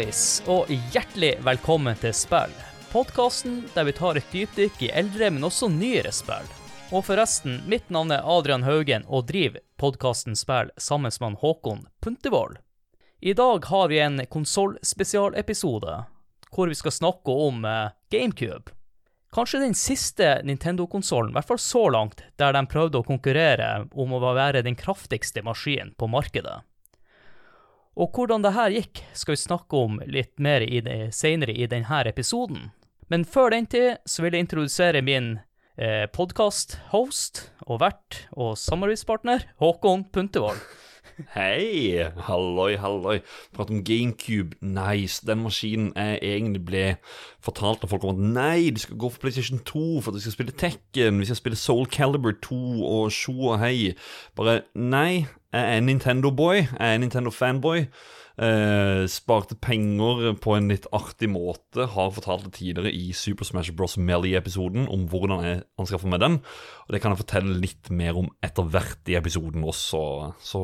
Hallais, og hjertelig velkommen til Spill. Podkasten der vi tar et dypdykk i eldre, men også nyere spill. Og forresten, mitt navn er Adrian Haugen og driver podkasten Spill sammen med Håkon Puntervold. I dag har vi en konsollspesialepisode hvor vi skal snakke om eh, GameCube. Kanskje den siste Nintendo-konsollen, i hvert fall så langt, der de prøvde å konkurrere om å være den kraftigste maskinen på markedet. Og hvordan det her gikk, skal vi snakke om litt mer i det, senere i denne episoden. Men før den tid så vil jeg introdusere min eh, podkast-host og vert og samarbeidspartner, Håkon Puntervold. Hei! Halloi, halloi. Prat om GameCube. Nice. Den maskinen jeg egentlig ble fortalt av folk om at nei, de skal gå for PlayStation 2 for at de skal spille Tekken, vi skal spille Soul Caliber 2 og sjo og hei. Bare nei, jeg er Nintendo-boy. Jeg er Nintendo-fanboy. Eh, sparte penger på en litt artig måte. Har fortalt det tidligere i Super Smash Bros. Melly-episoden om hvordan jeg anskaffer meg den. Og det kan jeg fortelle litt mer om etter hvert i episoden også. Så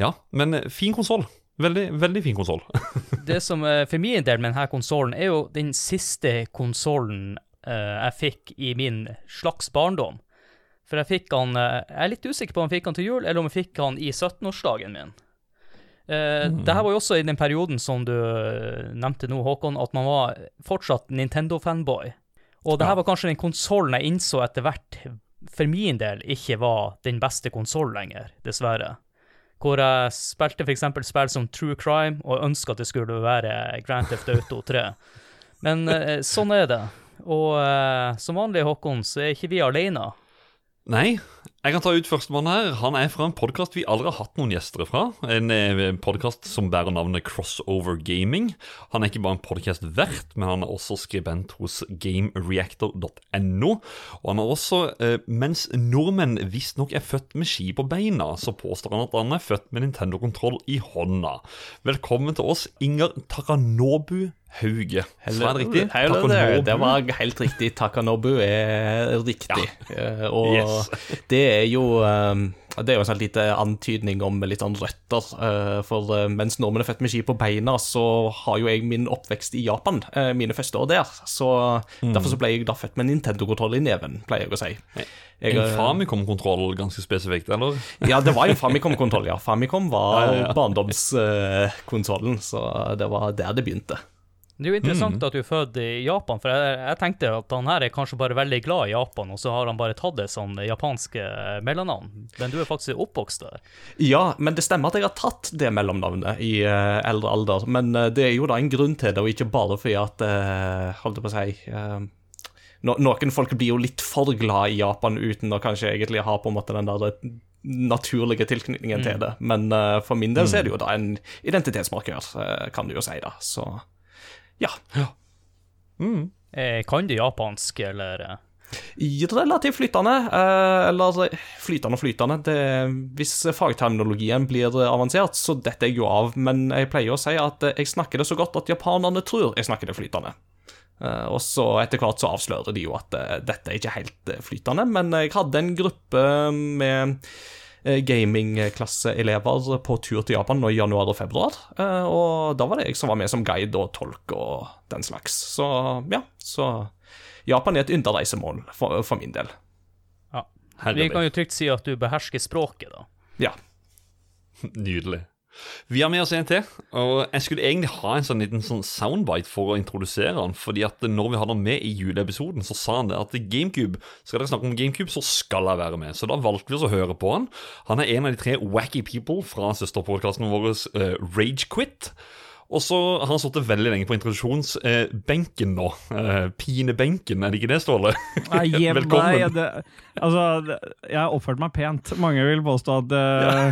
ja, men fin konsoll. Veldig, veldig fin konsoll. det som for min del med denne konsollen, er jo den siste konsollen jeg fikk i min slags barndom. For jeg fikk han uh, Jeg er litt usikker på om jeg fikk han til jul, eller om jeg fikk han i 17-årsdagen min. Uh, mm. Det her var jo også i den perioden som du nevnte nå, Håkon, at man var fortsatt Nintendo-fanboy. Og det her ja. var kanskje den konsollen jeg innså etter hvert, for min del, ikke var den beste konsollen lenger, dessverre hvor jeg spilte f.eks. spill som True Crime og ønska at det skulle være Grand Theft Auto 3. Men uh, sånn er det. Og uh, som vanlig, Håkon, så er ikke vi alene. Nei, jeg kan ta ut førstemann her. Han er fra en podkast vi aldri har hatt noen gjester fra. En eh, podkast som bærer navnet Crossover Gaming. Han er ikke bare en podkast verdt, men han er også skribent hos gamereactor.no. Og han er også, eh, mens nordmenn visstnok er født med ski på beina, så påstår han at han er født med Nintendo-kontroll i hånda. Velkommen til oss, Inger Takanobu Hauge. Var det riktig? Takanobu. Det var helt riktig. Takanobu er riktig. Ja. Eh, og yes. det er jo um, det er jo en sånn lite antydning om litt sånn røtter. Eh, for eh, mens nordmenn er født med ski på beina, så har jo jeg min oppvekst i Japan. Mine første år der. Så mm. Derfor så ble jeg da født med Nintendo-kontroll i neven, pleier jeg å si. Jeg, en Famicom-kontroll ganske spesifikt, eller? Ja, det var en Famicom-kontroll, ja. Famicom var ja, ja. barndomskonsollen, så det var der det begynte. Det er jo interessant mm. at du er født i Japan, for jeg, jeg, tenkte at han her er kanskje bare veldig glad i Japan, og så har han bare tatt det som japanske mellomnavn. Men du er faktisk oppvokst der? Ja, men det stemmer at jeg har tatt det mellomnavnet i uh, eldre alder. Men uh, det er jo da en grunn til det, og ikke bare fordi at uh, Holdt jeg på å si no, Noen folk blir jo litt for glad i Japan uten å kanskje egentlig ha på en måte den der naturlige tilknytningen mm. til det. Men for min del så er det jo da en identitetsmarkør, kan du jo si, da. Så ja. ja. Mm. Eh, kan du japansk, eller? Eh? Relativt flytende. Eh, eller flytende og flytende. Det, hvis fagterminologien blir avansert, så detter jeg jo av. Men jeg pleier å si at jeg snakker det så godt at japanerne tror jeg snakker det flytende. og så etter hvert så avslører de jo at dette er ikke helt flytende. Men jeg hadde en gruppe med gamingklasseelever på tur til Japan nå i januar og februar. Eh, og da var det jeg som var med som guide og tolk og den slags. Så ja, så Japan er et underreisemål for, for min del. Ja. Vi kan jo trygt si at du behersker språket, da. Ja. Nydelig. Vi har med oss en til, og jeg skulle egentlig ha en sånn liten sånn soundbite for å introdusere han, fordi at når vi hadde han med i juleepisoden, så sa han det at GameCube Skal dere snakke om GameCube, så skal jeg være med. Så da valgte vi oss å høre på han. Han er en av de tre wacky people fra søsterpodkasten vår uh, Ragequit. Og så har han sittet veldig lenge på introduksjonsbenken uh, nå. Uh, pinebenken, er det ikke det, Ståle? Velkommen. Nei, det, altså, jeg har oppført meg pent. Mange vil påstå at uh, ja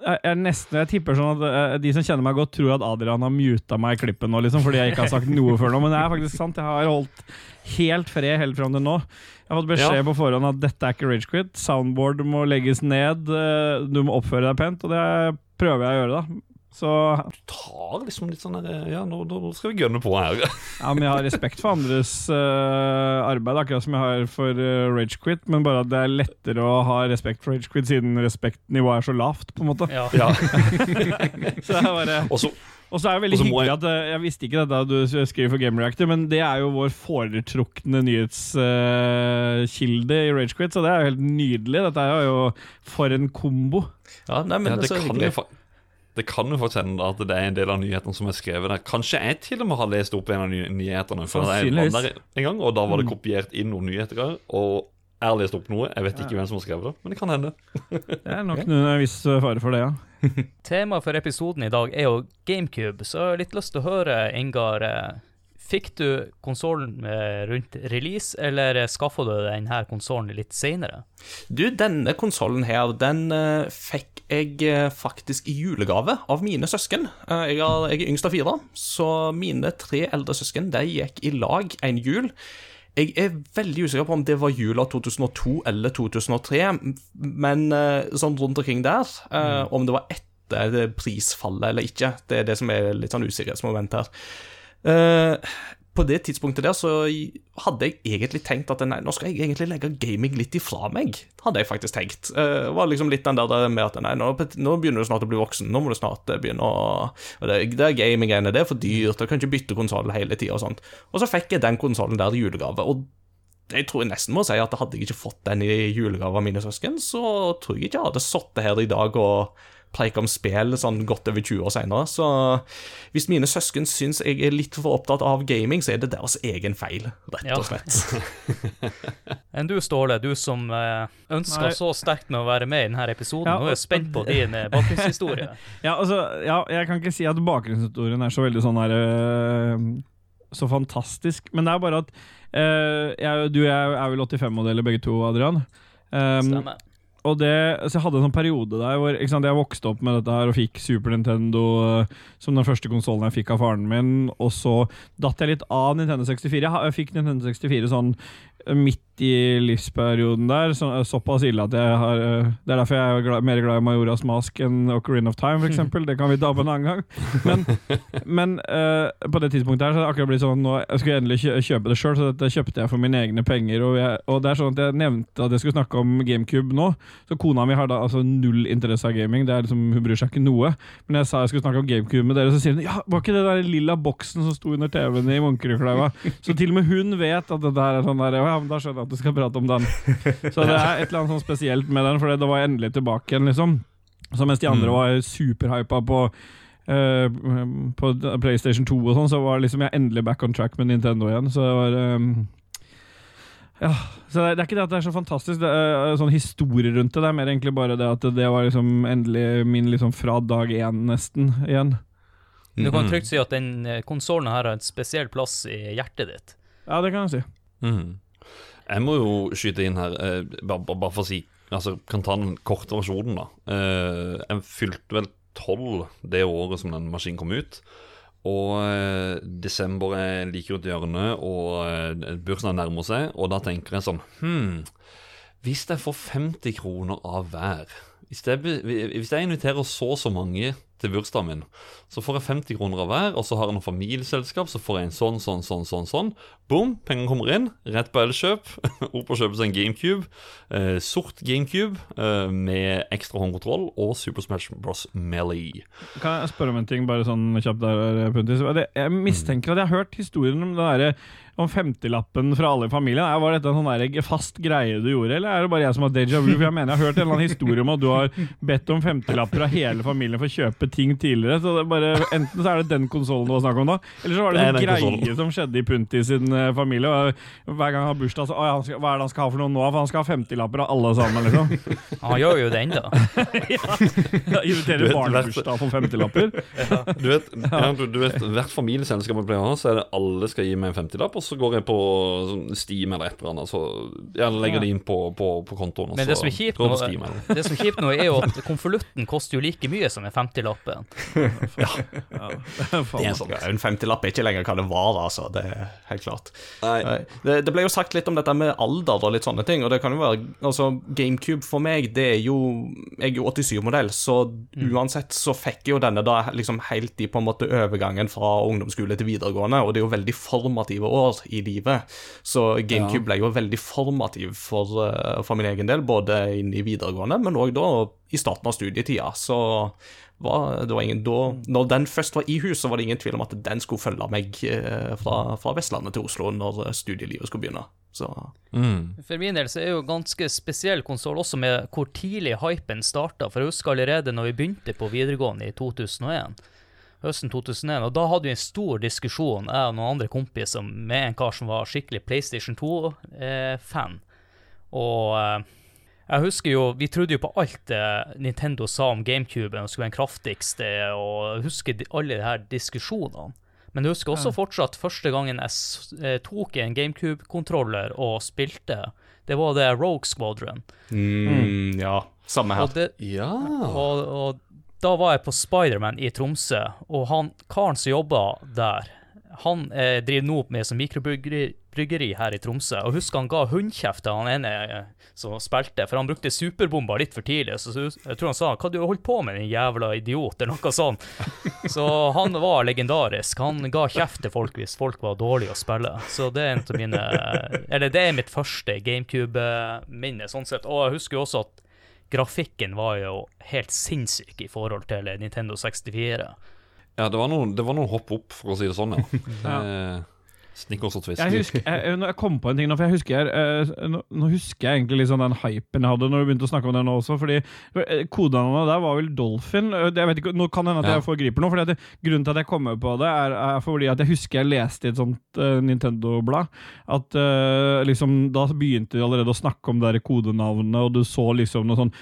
jeg, nesten, jeg tipper sånn at uh, de som kjenner meg godt, tror at Adrian har muta meg i klippen nå, liksom, fordi jeg ikke har sagt noe før nå. Men det er faktisk sant. Jeg har holdt helt fred helt fram til nå. Jeg har fått beskjed ja. på forhånd at dette er ikke ragequit. Soundboard må legges ned. Uh, du må oppføre deg pent, og det prøver jeg å gjøre, da. Så Du tar liksom litt sånn Ja, nå, nå, skal vi gønne på her. ja, men jeg har respekt for andres uh, arbeid, akkurat som jeg har for uh, Ragequit, men bare at det er lettere å ha respekt for Ragequit siden respektnivået er så lavt, på en måte. Ja. ja. så det er bare Også Og så er det veldig hyggelig jeg- at eh, Jeg visste ikke dette du skriver for Game Reactor, men det er jo vår foretrukne nyhetskilde i Ragequit, så det er jo helt nydelig. Dette er jo for en kombo. Ja, nei, men Ja, det, det, kan jo, hyggelig. Det kan jo faktisk hende at det er en del av nyhetene som er skrevet der. Kanskje jeg til og med har lest opp en av ny nyhetene. For jeg var der en gang, og da var det kopiert inn noen nyheter. Og jeg har lest opp noe. Jeg vet ikke hvem som har skrevet det, men det kan hende. Det er nok en viss fare for det, ja. Temaet for episoden i dag er jo GameCube, så jeg har litt lyst til å høre, Ingar. Fikk du konsollen eh, rundt release, eller eh, skaffa du denne konsollen litt seinere? Du, denne konsollen her, den eh, fikk jeg faktisk i julegave av mine søsken. Jeg, er, yngst av fire, så mine tre eldre søsken de gikk i lag en jul. Jeg er veldig usikker på om det var jula 2002 eller 2003, men sånn rundt omkring der. mm. Om det var etter prisfallet eller ikke, det er det som er litt sånn usikkerhetsmoment her. Eh, på det tidspunktet der så hadde jeg egentlig tenkt at nei, nå skal jeg egentlig legge gaming litt ifra meg. Hadde jeg faktisk tenkt. Eh, Det var liksom litt den der med at nei, nå, nå begynner du snart å bli voksen. Nå må du snart eh, begynne å Det, det er gaming-greiene, det er for dyrt, du kan ikke bytte konsoll hele tida og sånt. Og så fikk jeg den konsollen der i julegave. og jeg tror jeg nesten må si at hadde jeg ikke fått den i julegave av mine søsken, så tror jeg ikke jeg hadde sittet her i dag og preika om spill sånn godt over 20 år seinere. Så hvis mine søsken syns jeg er litt for opptatt av gaming, så er det deres egen feil, rett og slett. Enn du, Ståle, du som ønsker ønska Nei. så sterkt med å være med i denne episoden. Ja, Nå er jeg spent på din eh, bakgrunnshistorie. Ja, altså, ja, jeg kan ikke si at bakgrunnshistorien er så veldig sånn her øh, Så fantastisk. Men det er bare at øh, jeg, Du er, er vel 85-modeller begge to, Adrian. Um, Stemmer. Og det, så jeg hadde en sånn periode der hvor sant, jeg vokste opp med dette her og fikk Super Nintendo øh, som den første konsollen jeg fikk av faren min, og så datt jeg litt av Nintendo 64. Jeg, jeg fikk Nintendo 64 sånn midt i livsperioden der, så, såpass ille at jeg har øh, Det er derfor jeg er glad, mer glad i Majoras Mask enn Ocarina of Time, eksempel. Det kan vi ta på en annen gang. Men, men uh, på det tidspunktet her så har det akkurat blitt sånn nå jeg skulle endelig kjøpe det sjøl, så dette kjøpte jeg for mine egne penger. Og, jeg, og det er sånn at jeg nevnte at jeg skulle snakke om GameCube nå, så kona mi har da altså null interesse av gaming. Det er liksom, Hun bryr seg ikke noe. Men jeg sa jeg skulle snakke om GameCube med dere, så sier hun ja, var ikke det der lilla boksen som sto under TV-en i Munkerudkleiva? Så til og med hun vet at dette her er sånn der, ja, men da skjønner jeg at du skal prate om den. Så det er et eller annet sånn spesielt med den, for det var endelig tilbake igjen, liksom. Så mens de andre var superhypa på uh, på PlayStation 2 og sånn, så var liksom jeg endelig back on track med Nintendo igjen. Så det var um Ja. Så det er, det er ikke det at det er så fantastisk, det er sånn historie rundt det. Det er mer egentlig bare det at det var liksom endelig min liksom fra dag én, nesten, igjen. Du Mm. kan trygt si at den eh, konsollen her har en spesiell plass i hjertet ditt. Ja, det kan jeg si. Mhm. Jeg må jo skyte inn her, eh, bare, bare, for å si Altså, kan ta den korte versjonen, da. Eh, jeg fylte vel tolv det året som den maskinen kom ut. Og eh, desember er like rundt hjørnet, og bursdagen nærmer seg. Og da tenker jeg sånn Hm, hvis jeg får 50 kroner av hver hvis jeg, hvis jeg inviterer så og så mange til bursdagen min, så får jeg 50 kroner av hver, og så har jeg noe familieselskap, så får jeg en sånn, sånn, sånn, sånn, sånn. Boom, pengene kommer inn, rett på Elkjøp. Opp og seg en GameCube. Eh, sort GameCube eh, med ekstra håndkontroll og Super Smash Bros. Melee. Kan jeg spørre om en ting, bare sånn kjapt der, Puntis? Jeg mistenker at jeg har hørt historien om det derre om 50-lappen fra alle i familien. Var dette en sånn fast greie du gjorde, eller er det bare jeg som har déjà vu? For jeg mener jeg har hørt en eller annen historie om at du har bedt om 50-lapper av hele familien for å kjøpe ting tidligere. Så det bare, Enten så er det den konsollen det var snakk om da, eller så var det Det en greie konsolen. som skjedde i Punti sin eh, familie. og Hver gang han har bursdag, så å, ja, han skal, hva er det han skal ha for noe nå? For han skal ha 50-lapper av alle sammen, liksom. Han gjør jo den, da. Ja, Inviterer vet, barn hvert- til bursdag for femtilapper. Du vet, ja, du, du vet hvert familieselskap man pleier å ha, så er det alle skal gi meg en 50-lapp, og så går jeg på sånn Steam eller et eller annet, så jeg legger det inn på, på, på kontoen. Men det som er kjipt nå, det som er kjipt nå, er jo at konvolutten koster jo like mye som en 50-lappen. Det er sånn. En femtilapp er ikke lenger hva det var, altså. Det er helt klart. Det, det ble jo sagt litt om dette med alder og litt sånne ting, og det kan jo være Altså, GameCube for meg, det er jo Jeg er jo 87-modell, så uansett så fikk jeg jo denne da liksom helt i på en måte overgangen fra ungdomsskole til videregående, og det er jo veldig formative år i livet. Så GameCube ble jo veldig formativ for, eh, for min egen del, både inn i videregående, men òg da i starten av studietida. Så var, det var ingen, da, når den først var i hus, så var det ingen tvil om at den skulle følge meg eh, fra, fra Vestlandet til Oslo når studielivet skulle begynne. Så Mm. For min del så er det jo ganske spesiell konsoll også med hvor tidlig hypen starta. For jeg husker allerede når vi begynte på videregående i 2001, høsten 2001, og da hadde vi en stor diskusjon, jeg og noen andre kompiser, med en kar som var skikkelig PlayStation 2-fan. og eh, jeg husker jo, Vi trodde jo på alt det Nintendo sa om GameCuben, og skulle være den kraftigste, og jeg husker de- alle de her diskusjonene. Men jeg husker også fortsatt første gangen jeg eh, tok en GameCube-kontroller og spilte. Det var det Rogue Squadron. mm, ja, samme her. Og, det, Ja. og, og da var jeg på Spiderman i Tromsø, og han karen som jobba der, han eh, driver nå med som mikrobryggeri bryggeri her i Tromsø. Og husker han ga hundkjeft til han ene eh, som spilte, for han brukte superbomba litt for tidlig. Så, jeg tror han sa 'hva du har holdt på med, din jævla idiot', eller noe sånt. Så han var legendarisk. Han ga kjeft til folk hvis folk var dårlige å spille. Så det er en av mine Eller det er mitt første GameCube-minne, sånn sett. Og jeg husker jo også at grafikken var jo helt sinnssyk i forhold til Nintendo 64. ja, det var noen, det var noen hopp opp, for å si det sånn, ja. Det, Snickers også Twist. Jeg husker, jeg, jeg kom på en ting nå, for jeg husker jeg, eh, nå, nå husker jeg egentlig sånn den hypen jeg hadde når du begynte å snakke om det nå også, fordi eh, kodenavnet der var vel Dolphin. Eh, Jeg vet ikke, Nå kan det hende at jeg forgriper noe, fordi grunnen til at jeg kommer på det, er, er fordi at jeg husker jeg leste i et sånt uh, Nintendo-blad at uh, liksom da begynte de allerede å snakke om det der kodenavnene, og du så liksom noe sånn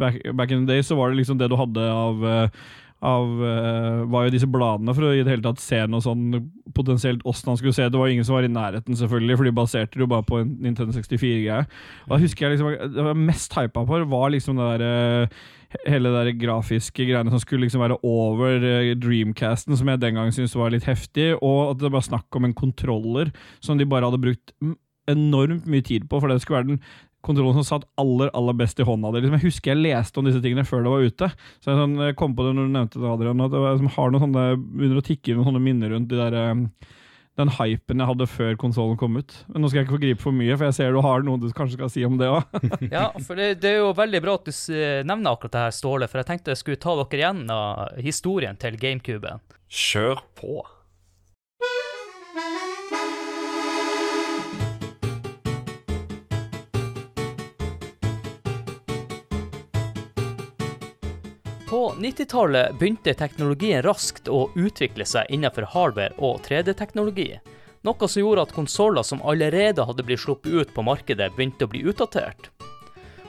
back, back in the day så var det liksom det du hadde av eh, av uh, var jo disse bladene for å i det hele tatt se noe sånn potensielt åssen han skulle se. Det var jo ingen som var i nærheten, selvfølgelig, for de baserte det jo bare på en Nintendo 64-greie. Og da husker jeg liksom Det var mest hypa på var liksom det der uh, Hele det der grafiske greiene som skulle liksom være over eh, Dreamcasten, som jeg den gang syntes var litt heftig, og at det var snakk om en kontroller som de bare hadde brukt enormt mye tid på, for det skulle være den kontrollen som satt aller aller best i hånda di. Liksom, jeg husker jeg leste om disse tingene før det var ute. Så jeg, sånn, kom på det når du nevnte det, Adrian, at det var, har noen sånne, begynner å tikke inn noen sånne minner rundt de der, eh, den hypen jeg hadde før konsollen kom ut. Men Nå skal jeg ikke forgripe for mye, for jeg ser du har noe du kanskje skal si om det òg. Ja, for det, det er jo veldig bra at du nevner akkurat det her, Ståle, for jeg tenkte jeg skulle ta dere igjen av historien til GameCuben. Kjør på. På 90-tallet begynte teknologien raskt å utvikle seg innenfor hardware og 3D-teknologi, noe som gjorde at konsoller som allerede hadde blitt sluppet ut på markedet, begynte å bli utdatert.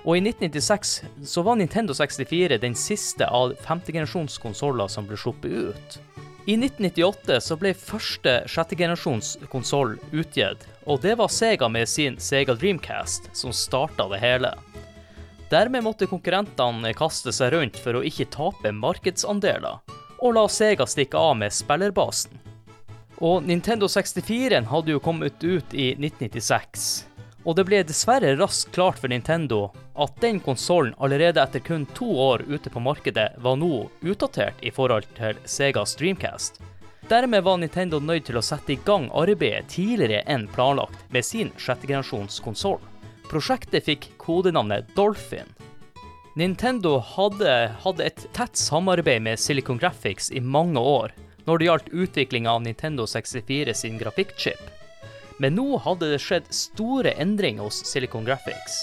Og i 1996 så var Nintendo 64 den siste av femtegenerasjons konsoller som ble sluppet ut. I 1998 så ble første sjettegenerasjons konsoll utgitt, og det var Sega med sin Sega Dreamcast som starta det hele. Dermed måtte konkurrentene kaste seg rundt for å ikke tape markedsandeler, og la Sega stikke av med spillerbasen. Og Nintendo 64 hadde jo kommet ut i 1996, og det ble dessverre raskt klart for Nintendo at den konsollen allerede etter kun to år ute på markedet var nå utdatert i forhold til Segas Dreamcast. Dermed var Nintendo nødt til å sette i gang arbeidet tidligere enn planlagt med sin sjettegenerasjons konsoll. Prosjektet fikk kodenavnet Dolphin. Nintendo hadde, hatt et tett samarbeid med Silicon Graphics i mange år når det gjaldt utvikling av Nintendo 64 sin grafikkchip. Men nå hadde det skjedd store endringer hos Silicon Graphics.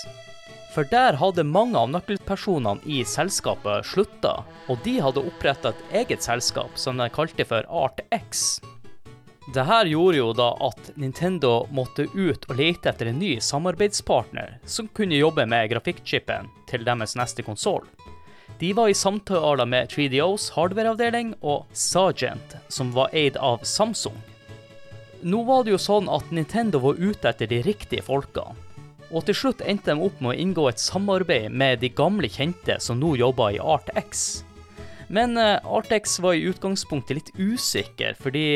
For der hadde mange av nøkkelpersonene i selskapet slutta, og de hadde oppretta et eget selskap som de kalte for ArtX. Det her gjorde jo da at Nintendo måtte ut og lete etter en ny samarbeidspartner som kunne jobbe med grafikkchipen til deres neste konsoll. De var i samtaler med 3DOs hardwareavdeling og Sargent, som var eid av Samsung. Nå var det jo sånn at Nintendo var ute etter de riktige folkene. Og til slutt endte de opp med å inngå et samarbeid med de gamle kjente som nå jobber i ArtX. Men Artex ArtX var i utgangspunktet litt usikker, fordi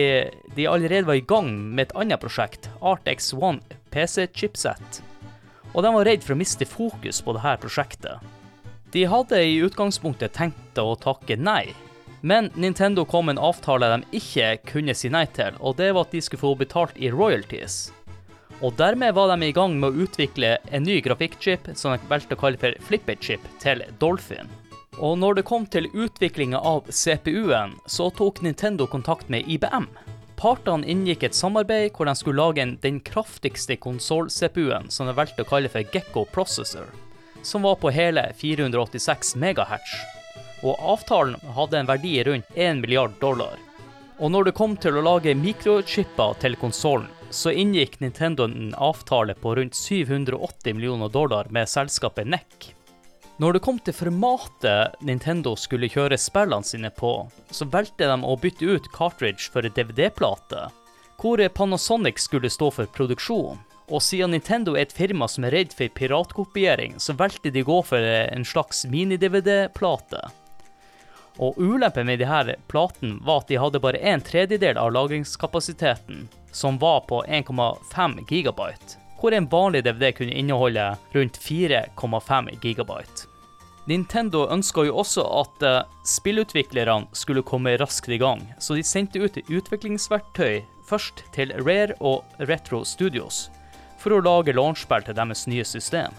de allerede var i gang med et annet prosjekt, Artex One PC-chipset. Og de var redd for å miste fokus på dette prosjektet. De hadde i utgangspunktet tenkt å takke nei, men Nintendo kom med en avtale de ikke kunne si nei til, og det var at de skulle få betalt i royalties. Og dermed var de i gang med å utvikle en ny grafikkchip som de valgte å kalle for Flippet-chip, til Dolphin. Og når det kom til utviklinga av CPU-en, så tok Nintendo kontakt med IBM. Partene inngikk et samarbeid hvor de skulle lage en, den kraftigste konsoll-CPU-en, som de valgte å kalle for Gekko Processor, som var på hele 486 MHz. Og avtalen hadde en verdi rundt 1 milliard dollar. Og når det kom til å lage mikrochipper til konsollen, så inngikk Nintendo en avtale på rundt 780 millioner dollar med selskapet NEC. Når det kom til formatet Nintendo skulle kjøre spillene sine på, så valgte de å bytte ut cartridge for DVD-plate, hvor Panasonic skulle stå for produksjon. Og siden Nintendo er et firma som er redd for piratkopiering, så valgte de å gå for en slags mini-DVD-plate. Og ulempen med de her platene var at de hadde bare en tredjedel av lagringskapasiteten, som var på 1,5 gigabyte, hvor en vanlig DVD kunne inneholde rundt 4,5 gigabyte. Nintendo ønska jo også at uh, spillutviklerne skulle komme raskt i gang, så de sendte ut utviklingsverktøy først til Rare og Retro Studios for å lage launchspill til deres nye system.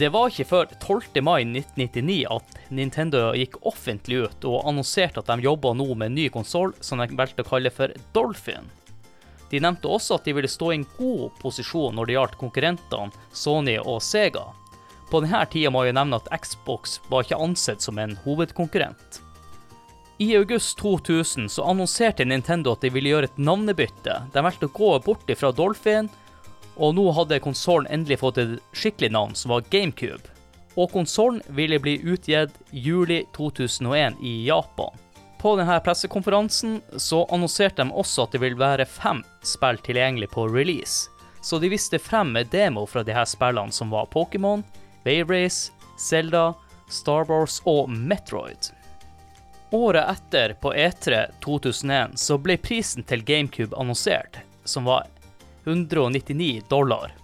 Det var ikke før 12. mai 1999 at Nintendo gikk offentlig ut og annonserte at de jobba nå med en ny konsoll som de valgte å kalle for Dolphin. De nevnte også at de ville stå i en god posisjon når det gjaldt konkurrentene Sony og Sega. På denne tida må jeg nevne at Xbox var ikke ansett som en hovedkonkurrent. I august 2000 så annonserte Nintendo at de ville gjøre et navnebytte. De valgte å gå bort fra Dolphin, og nå hadde konsollen endelig fått et skikkelig navn, som var GameCube. Og konsollen ville bli utgitt juli 2001 i Japan. På denne pressekonferansen så annonserte de også at det vil være fem spill tilgjengelig på release. Så de viste frem med demo fra de her spillene som var Pokémon, Wave Race, Zelda, Star Wars og Metroid. Året etter, på E3 2001, så ble prisen til GameCube annonsert, som var 199 dollar.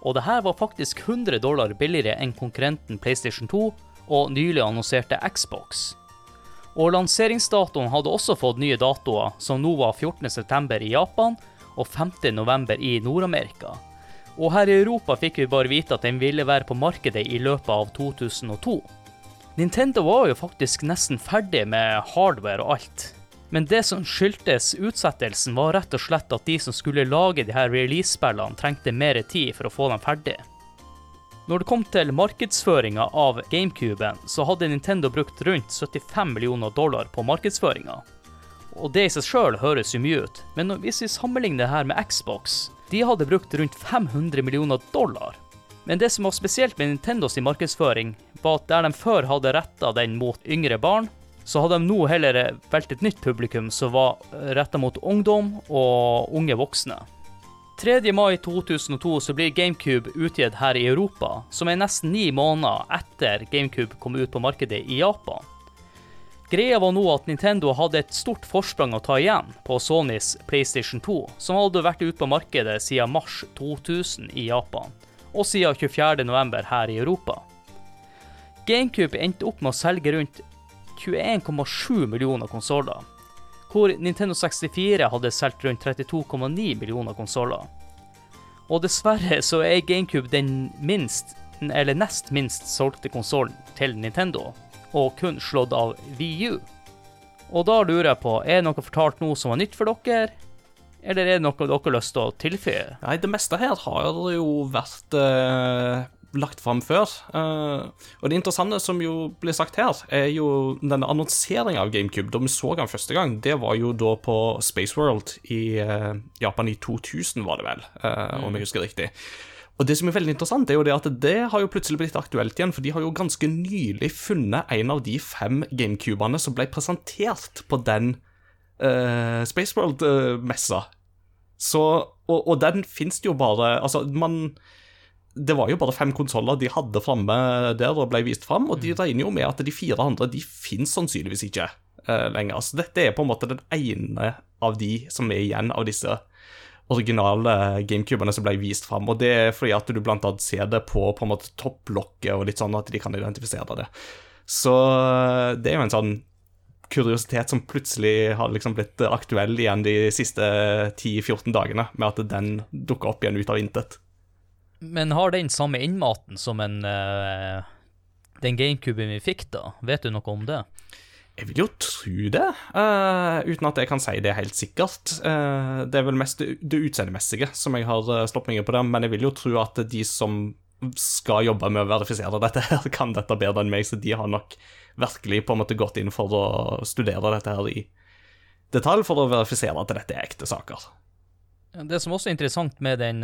Og det her var faktisk 100 dollar billigere enn konkurrenten PlayStation 2 og nylig annonserte Xbox. Og lanseringsdatoen hadde også fått nye datoer, som nå var 14.9. i Japan og 5.11. i Nord-Amerika. Og her i Europa fikk vi bare vite at den ville være på markedet i løpet av 2002. Nintendo var jo faktisk nesten ferdig med hardware og alt. Men det som skyldtes utsettelsen, var rett og slett at de som skulle lage de her release-spillene, trengte mer tid for å få dem ferdig. Når det kom til markedsføringa av GameCuben, så hadde Nintendo brukt rundt 75 millioner dollar på markedsføringa. Og det i seg sjøl høres jo mye ut, men hvis vi sammenligner det her med Xbox, de hadde brukt rundt 500 millioner dollar. Men det som var spesielt med Nintendos markedsføring, var at der de før hadde retta den mot yngre barn, så hadde de nå heller valgt et nytt publikum som var retta mot ungdom og unge voksne. 3. mai 2002 så blir GameCube utgitt her i Europa, som er nesten ni måneder etter GameCube kom ut på markedet i Japan. Greia var nå at Nintendo hadde et stort forsprang å ta igjen på Sonys PlayStation 2, som hadde vært ute på markedet siden mars 2000 i Japan, og siden 24.11. her i Europa. GameCube endte opp med å selge rundt 21,7 millioner konsoller, hvor Nintendo 64 hadde solgt rundt 32,9 millioner konsoller. Og dessverre så er GameCube den minst, eller nest minst solgte konsollen til Nintendo, og kun slått av VU. Og da lurer jeg på, er det noe fortalt nå som var nytt for dere? Eller er det noe dere har lyst til å tilføye? Nei, det meste her har jo vært eh, lagt fram før. Eh, og det interessante som jo blir sagt her, er jo denne annonseringa av GameCube. Da vi så den første gang, det var jo da på Spaceworld i eh, Japan i 2000, var det vel, eh, om jeg husker riktig. Og det som er veldig interessant, er jo det at det har jo plutselig blitt aktuelt igjen, for de har jo ganske nylig funnet en av de fem GameCubene som ble presentert på den uh, Spaceworld-messa. Så, og, og, den fins det jo bare Altså, man Det var jo bare fem konsoller de hadde framme der og ble vist fram, og de regner jo med at de fire andre de fins sannsynligvis ikke uh, lenger. Så dette er på en måte den ene av de som er igjen av disse originale GameCubene som ble vist fram. Og det er fordi at du blant annet ser det på på en måte topplokket og litt sånn at de kan identifisere det. Så det er jo en sånn kuriositet som plutselig har liksom blitt aktuell igjen de siste 10-14 dagene, med at den dukker opp igjen ut av intet. Men har den samme innmaten som en uh, den GameCuben vi fikk, da? Vet du noe om det? Jeg vil jo tro det, uh, uten at jeg kan si det helt sikkert. Uh, det er vel mest det, utseendemessige som jeg har uh, slått meg på det, men jeg vil jo tro at de som skal jobbe med å verifisere dette, her, kan dette bedre enn meg, så de har nok virkelig på en måte gått inn for å studere dette her i detalj for å verifisere at dette er ekte saker. Det som også er interessant med den,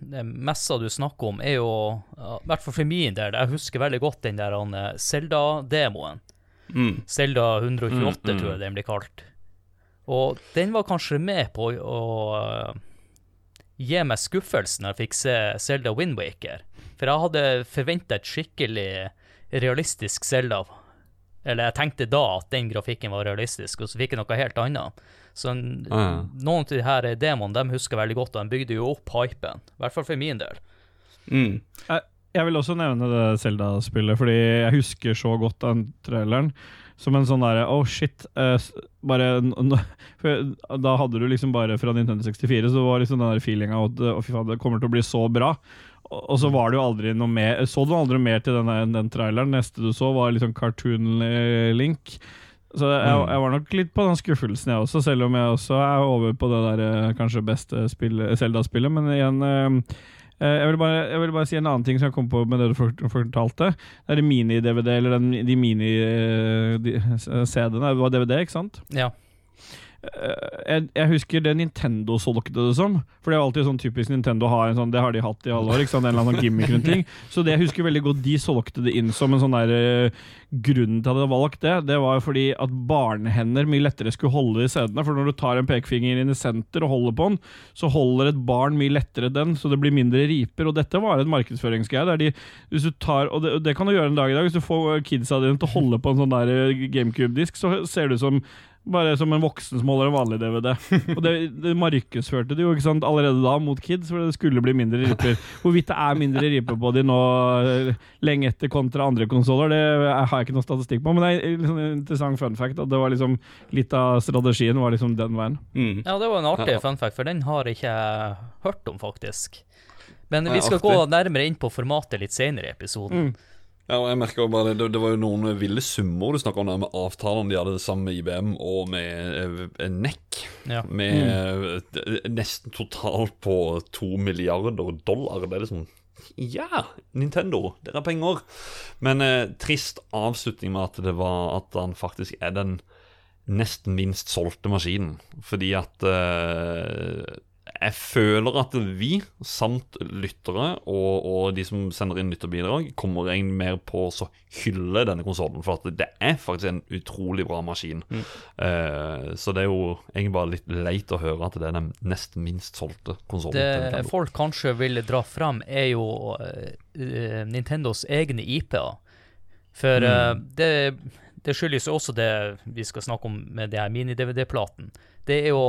den messa du snakker om, er jo, i hvert fall for min del, jeg husker veldig godt den der Selda-demoen. Mm. Selda 128, Mm, mm. tror jeg den blir kalt. Og den var kanskje med på å uh, gi meg skuffelsen når jeg fikk se Selda Windwaker. For jeg hadde forventa et skikkelig realistisk Selda. Eller jeg tenkte da at den grafikken var realistisk, og så fikk jeg noe helt annet. Så en- Ja. noen av de her demoene de husker veldig godt, og de bygde jo opp hypen. I hvert fall for min del. Mm. Jeg vil også nevne det Zelda-spillet, fordi jeg husker så godt den traileren. Som en sånn derre oh shit. eh, bare Da hadde du liksom bare fra Nintendo 64, så det var liksom den der feelinga at oh, fy faen, det kommer til å bli så bra. Og og så var det jo aldri noe mer Så du aldri mer til den, den traileren? Neste du så, var liksom Cartoon Link. Så jeg, Mm. jeg var nok litt på den skuffelsen, jeg også, selv om jeg også er over på det der eh, kanskje beste spill- Zelda-spillet. Men igjen eh, jeg vil, bare, jeg vil bare si en annen ting som jeg kom på med det du fortalte. Det er mini-DVD, eller den, de mini-CD-ene. Det var DVD, ikke sant? Ja. Eh, jeg, jeg husker det Nintendo solgte det som. For det er alltid sånn typisk Nintendo har en sånn, det har de hatt i alle år. En eller annen sånn gimmick rundt ting. Så det jeg husker veldig godt, de solgte det inn som en sånn der eh, Grunnen til at de hadde valgt det, det var fordi at barnehender mye lettere skulle holde i CD-ene. For når du tar en pekefinger inn i senter og holder på den, så holder et barn mye lettere den, så det blir mindre riper. Og dette var en markedsføringsgreie. de, hvis du tar, og det, det kan du gjøre en dag i dag. Hvis du får kidsa dine til å holde på en sånn der eh, GameCube-disk, så ser du som bare som en voksen som holder en vanlig DVD. Og det, det markedsførte det jo ikke sant, allerede da mot kids, for det skulle bli mindre riper. Hvorvidt det er mindre riper på de nå eh, lenge etter kontra andre konsoller, det har jeg ikke noe statistikk på. Men det er liksom en interessant fun fact at det var liksom litt av strategien var liksom den veien. Mm. Ja, det var en artig fun fact, for den har jeg ikke hørt om, faktisk. Men vi skal gå nærmere inn på formatet litt senere i episoden. Ja, og jeg merker jo bare det, det var jo noen ville summer du snakka om der med avtalene de hadde sammen med IBM og med eh, NEC. Ja. Med eh, nesten totalt på to milliarder dollar. Det er liksom Ja, Nintendo, dere har penger. Men eh, trist avslutning med at det var at han faktisk er den nesten minst solgte maskinen. Fordi at eh, jeg føler at vi, samt lyttere og, og de som sender inn lytterbidrag, kommer egentlig mer på å så hylle denne konsollen. For at det er faktisk en utrolig bra maskin. Eh, så det er jo egentlig bare litt leit å høre at det er den nest minst solgte konsollen. Det folk kanskje vil dra frem, er jo eh, Nintendos egne IP-er. For uh, det, det skyldes jo også det vi skal snakke om med de her mini-DVD-platen. Det er jo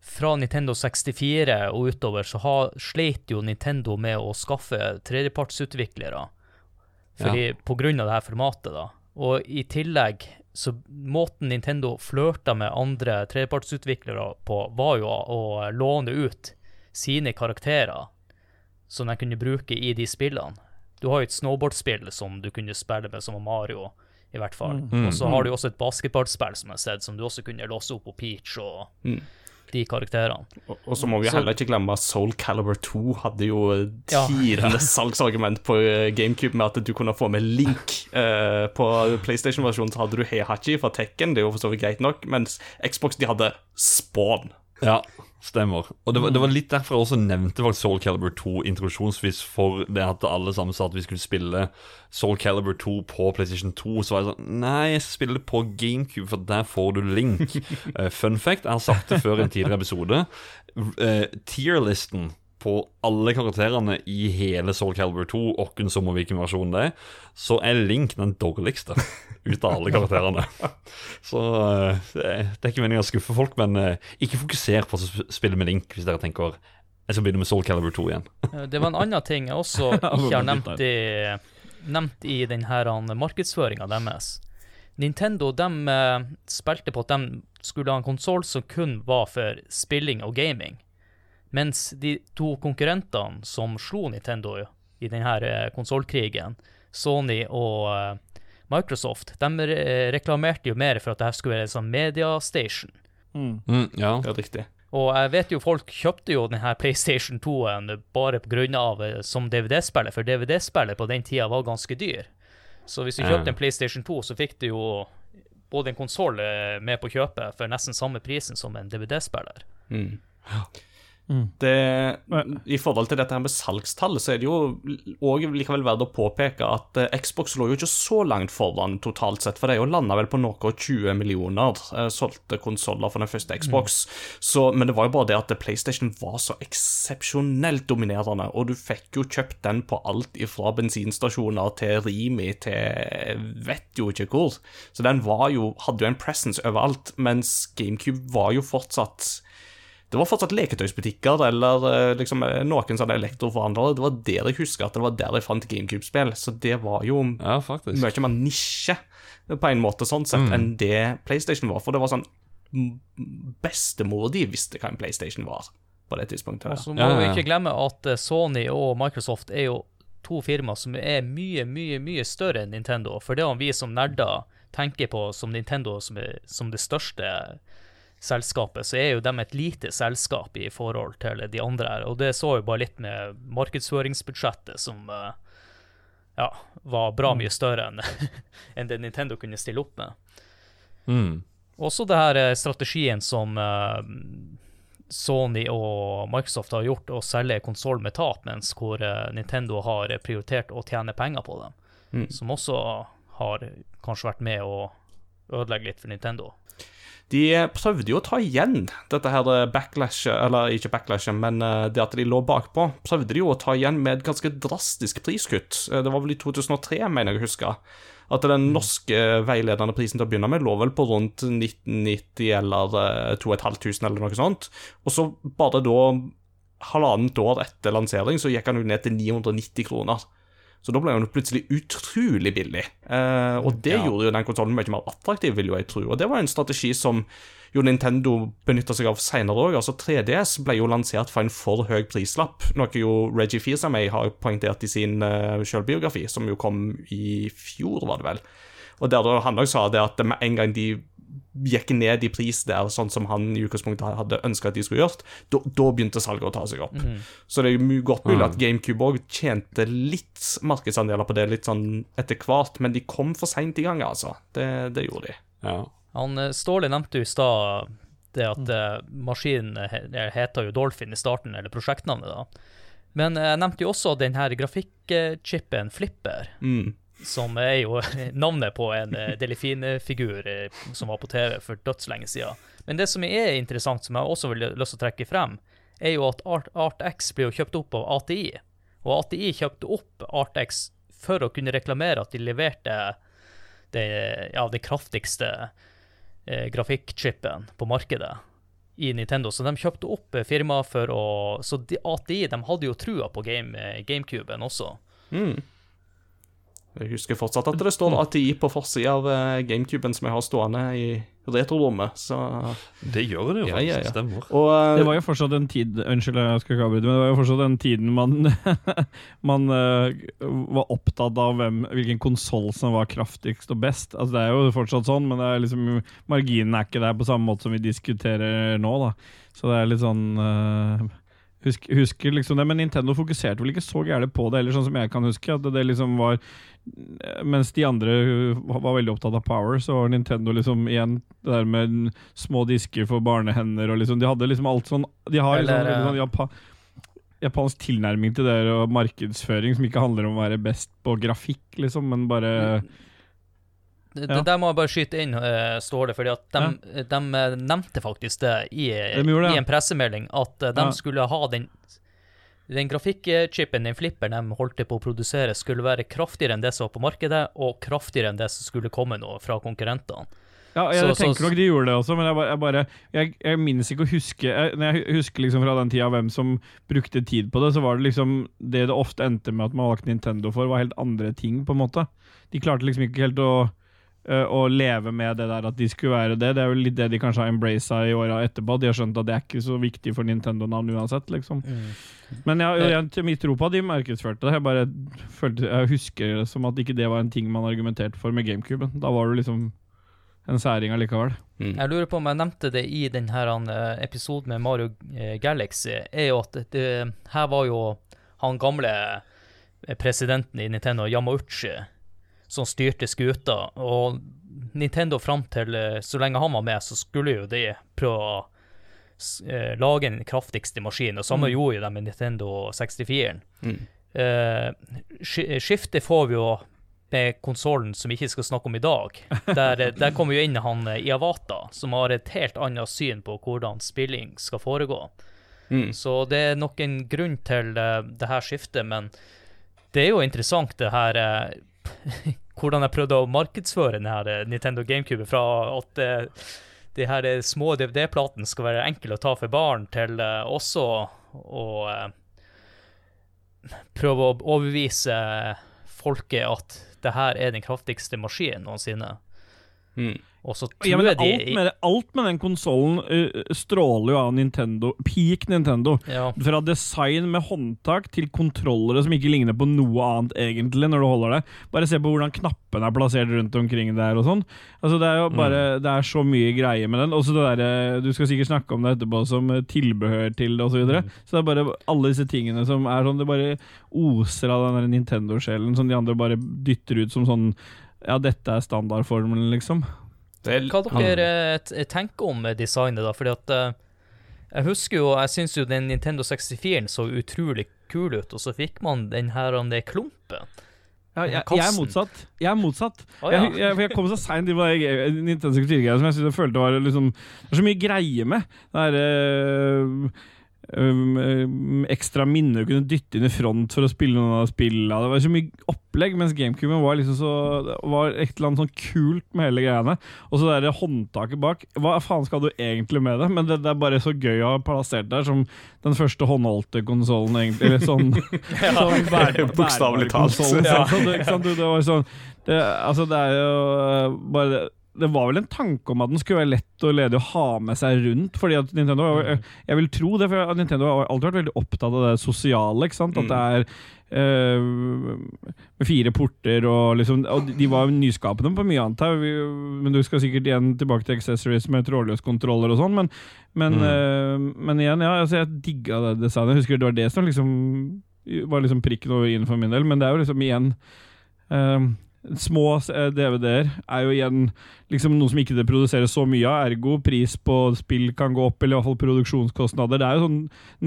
fra Nintendo 64 og utover så har, sleit jo Nintendo med å skaffe tredjepartsutviklere. Fordi På grunn av det her formatet, da. Og i tillegg, så måten Nintendo flørta med andre tredjepartsutviklere på, var jo å låne ut sine karakterer som de kunne bruke i de spillene. Du har jo et snowboardspill som du kunne spille med, som Mario, i hvert fall. Og så har du jo også et basketballspill som jeg har sett, som du også kunne låse opp på Peach og Mm. De karakterene. Og, og så må vi Så- heller ikke glemme at Soul Calibur 2 hadde jo Ja. salgsargument på eh, GameCube med at du kunne få med Link. Uh, på PlayStation-versjonen så hadde du Heihachi fra Tekken, det er jo for så vidt greit nok, mens Xbox de hadde Spawn. Ja, stemmer. Og det var, det var litt derfor jeg også nevnte faktisk Soul Calibur 2 introduksjonsvis, for det at alle sammen sa at vi skulle spille Soul Calibur 2 på PlayStation 2. Så var jeg sånn Nei, jeg spiller spille på GameCube, for der får du link. uh, fun fact, jeg har sagt det før i en tidligere episode. Uh, Tierlisten på alle karakterene i hele Soul Calibur 2, åkken som og hvilken versjon det er, så er Link den dårligste ut av alle karakterene. Så eh, det er ikke meningen å skuffe folk, men eh, ikke fokuser på å spille med Link hvis dere tenker jeg skal begynne med Soul Calibur 2 igjen. Eh, Det var en annen ting jeg også ikke har nevnt i, nevnt i denne markedsføringa deres. Nintendo de eh, spilte på at de skulle ha en konsoll som kun var for spilling og gaming. Mens de to konkurrentene som slo Nintendo i denne konsollkrigen, Sony og eh, Microsoft, de reklamerte jo mer for at dette skulle være en sånn mediastation. Mm. Mm, ja. Det er riktig. Og jeg vet jo folk kjøpte jo denne PlayStation 2-en bare på grunn av eh, som DVD-spiller, for DVD-spiller på den tida var ganske dyr. Så hvis du kjøpte en PlayStation 2, så fikk du jo både en konsoll med på kjøpet for nesten samme prisen som en DVD-spiller. Mm. Mm. Det, I forhold til dette her med salgstallet, så er det jo også likevel verdt å påpeke at eh, Xbox lå jo ikke så langt foran totalt sett, for det jo landa vel på noe 20 millioner eh, solgte konsoller for den første Xbox. Så, men det var jo bare det at PlayStation var så eksepsjonelt dominerende, og du fikk jo kjøpt den på alt ifra bensinstasjoner til Rimi til vet jo ikke hvor. Så den var jo, hadde jo en presence overalt, mens GameCube var jo fortsatt det var fortsatt leketøysbutikker eller eh, liksom eh, noen sånne elektroforhandlere. Det var der jeg husker at det var der jeg fant GameCube-spill. Så det var jo ja, mye mer nisje på en måte sånn sett enn det PlayStation var. For det var sånn mm, Bestemor di visste hva en PlayStation var på det tidspunktet. Og så må Ja, vi ja. ikke glemme at eh, Sony og Microsoft er jo to firmaer som er mye, mye, mye større enn Nintendo. For det om vi som nerder tenker på som Nintendo som, er, som det største selskapet, så er jo de et lite selskap i forhold til de andre her. Og det så jo bare litt med markedsføringsbudsjettet som eh, ja, var bra mye større enn en det Nintendo kunne stille opp med. Mm. Også det her eh, strategien som eh, Sony og Microsoft har gjort, å selge konsoll med tap, mens hvor Nintendo har prioritert å tjene penger på dem. Mm. Som også har kanskje vært med å ødelegge litt for Nintendo. De prøvde jo å ta igjen dette her backlashet, eller ikke backlashet, men eh, det at de lå bakpå, prøvde de jo å ta igjen med et ganske drastisk priskutt. Eh, Det var vel i 2003, mener jeg å huske. At den norske veiledende prisen til å begynne med lå vel på rundt 1990 eller eh, 2500 eller noe sånt. Og så bare da, halvannet år etter lansering, så gikk han jo ned til 990 kroner. Så da ble den plutselig utrolig billig. Eh, og det Ja. gjorde jo den konsollen mye mer attraktiv, vil jo jeg tro. Og det var en strategi som jo Nintendo benytta seg av seinere òg. Altså 3DS ble jo lansert for en for høy prislapp, noe jo Reggie Fils-Aimé har poengtert i sin uh, sjølbiografi, som jo kom i fjor, var det vel. Og der da han òg sa det at med en gang de gikk ned i pris der, sånn som han i utgangspunktet hadde ønska at de skulle gjort, da, da begynte salget å ta seg opp. Så det er jo mye godt mulig at GameCube òg tjente litt markedsandeler på det litt sånn etter hvert, men de kom for seint i gang, altså. Det, det gjorde de. Ja. Han eh, Ståle nevnte jo i stad det at eh, maskinen heter jo Dolphin i starten, eller prosjektnavnet, da. Men jeg nevnte jo også den her grafikkchipen Flipper. Mm. Som er jo navnet på en eh, delfinfigur eh, som var på TV for dødslenge siden. Men det som er interessant, som jeg også vil lyst til å trekke frem, er jo at Art, ArtX blir jo kjøpt opp av ATI. Og ATI kjøpte opp ArtX for å kunne reklamere at de leverte det, ja, det kraftigste eh, grafikkchipen på markedet i Nintendo. Så de kjøpte opp eh, firmaet for å Så de, ATI de hadde jo trua på game, GameCuben også. Mm. Jeg husker fortsatt at det står ATI på forsida av eh, GameCuben som jeg har stående i retrorommet, så Det gjør det jo faktisk. ja, ja. Stemmer. Og uh... Det var jo fortsatt den tid Unnskyld, jeg skal ikke avbryte, men det var jo fortsatt den tiden man, man uh, var opptatt av hvem, hvilken konsoll som var kraftigst og best. Altså Det er jo fortsatt sånn, men det er liksom, marginen er ikke der på samme måte som vi diskuterer nå. da Så det er litt sånn eh, husk, Husker liksom det, men Nintendo fokuserte vel ikke så gærent på det, eller sånn som jeg kan huske. At det liksom var mens de andre var veldig opptatt av power, så var Nintendo liksom igjen det der med små disker for barnehender og liksom De hadde liksom alt sånn De har liksom Eller, sånn japa, japansk tilnærming til det og markedsføring som ikke handler om å være best på grafikk, liksom, men bare Ja. Det der må jeg bare skyte inn, uh, står det, fordi at de, de eh, nevnte faktisk det i, De i en pressemelding, at eh, de skulle ha den den grafikkchipen, den flipperen de holdt på å produsere, skulle være kraftigere enn det som var på markedet, og kraftigere enn det som skulle komme nå fra konkurrentene. Ja, jeg Så- tenker nok de gjorde det også, men jeg bare Jeg, bare, jeg, jeg minnes ikke å huske jeg, Når jeg husker liksom fra den tida hvem som brukte tid på det, så var det liksom Det det ofte endte med at man valgte Nintendo for, var helt andre ting, på en måte. De klarte liksom ikke helt å eh, å leve med det der at de skulle være det. Det er jo litt det de kanskje har embraced i åra etterpå. De har skjønt at det er ikke så viktig for Nintendo-navn uansett, liksom. Men jeg, jeg, til mitt tro på at de markedsførte det. Jeg bare følte, jeg husker det som at ikke det var en ting man argumenterte for med GameCube. Da var det liksom en særing allikevel. Jeg lurer på om jeg nevnte det i denne eh, episoden med Mario eh, Galaxy, er jo at det, her var jo han gamle eh, presidenten i Nintendo, Yamauchi, som styrte skuta. Og Nintendo fram til eh, så lenge han var med, så skulle jo de prøve å eh, lage den kraftigste maskinen. Og samme gjorde jo de med Nintendo 64-en. Mm. Eh, skiftet får vi jo med konsollen som vi ikke skal snakke om i dag. Der, der kommer jo inn han eh, Iwata, som har et helt annet syn på hvordan spilling skal foregå. Mm. Så det er nok en grunn til uh, det her skiftet, men det er jo interessant det her eh, Hvordan jeg prøvde å markedsføre denne eh, Nintendo GameCube fra at eh, de her eh, små DVD-platene skal være enkle å ta for barn, til også å prøve å overbevise folket at det her er den kraftigste maskinen noensinne. Mm. Ja, men alt, med, alt med den konsollen stråler jo av Nintendo. Peak Nintendo. ja, Fra design med håndtak til kontrollere som ikke ligner på noe annet, egentlig, når du holder det. Bare se på hvordan knappene er plassert rundt omkring der og sånn. Altså, det er jo bare Det er så mye greier med den. Også det derre Du skal sikkert snakke om det etterpå som eh, tilbehør til det, og så videre. Så det er bare alle disse tingene som er sånn Det bare oser av den Nintendo-sjelen som de andre bare dytter ut som sånn Ja, dette er standardformelen, liksom. Det er, Hva dere eh, tenker om eh, designet, da? Fordi at eh, Jeg husker jo Jeg syns jo den Nintendo 64-en så utrolig kul ut, og så fikk man den her om det klumpen. Ja, jeg, jeg er motsatt. Jeg er motsatt. Å, ja. jeg, jeg, jeg kom så seint inn på det Nintendo 64-greia som jeg synes jeg følte var liksom Det var så mye greie med. Det er øh, øhm, ekstra minner du kunne dytte inn i front for å spille noen av spillene. Det var så mye opplegg, mens GameCube var liksom så var et eller annet sånn kult med hele greiene. Og så det håndtaket bak. Hva faen skal du egentlig med det? Men det, det er bare så gøy å ha plassert der som den første håndholdte konsollen, egentlig. Eller sånn, sånn bær- Bokstavelig talt. Ja. Sånn, Så det, det var sånn det, Altså, det er jo øh, bare det, det var vel en tanke om at den skulle være lett og ledig å ha med seg rundt. Fordi at Nintendo Jeg, jeg vil tro det, for Nintendo har alltid vært veldig opptatt av det sosiale. ikke sant? At det er øh, med fire porter og liksom Og de var nyskapende på mye annet her. Men du skal sikkert igjen tilbake til accessories med trådløs kontroller og sånn. Men, men, øh, men igjen, ja, altså jeg digga det designet. Jeg husker det var det som liksom var liksom prikken over i-en for min del. Men det er jo liksom igjen øh, Små eh, DVD-er er jo igjen liksom noe som ikke det produseres så mye av, ergo pris på spill kan gå opp, eller i hvert fall produksjonskostnader. Det er jo sånn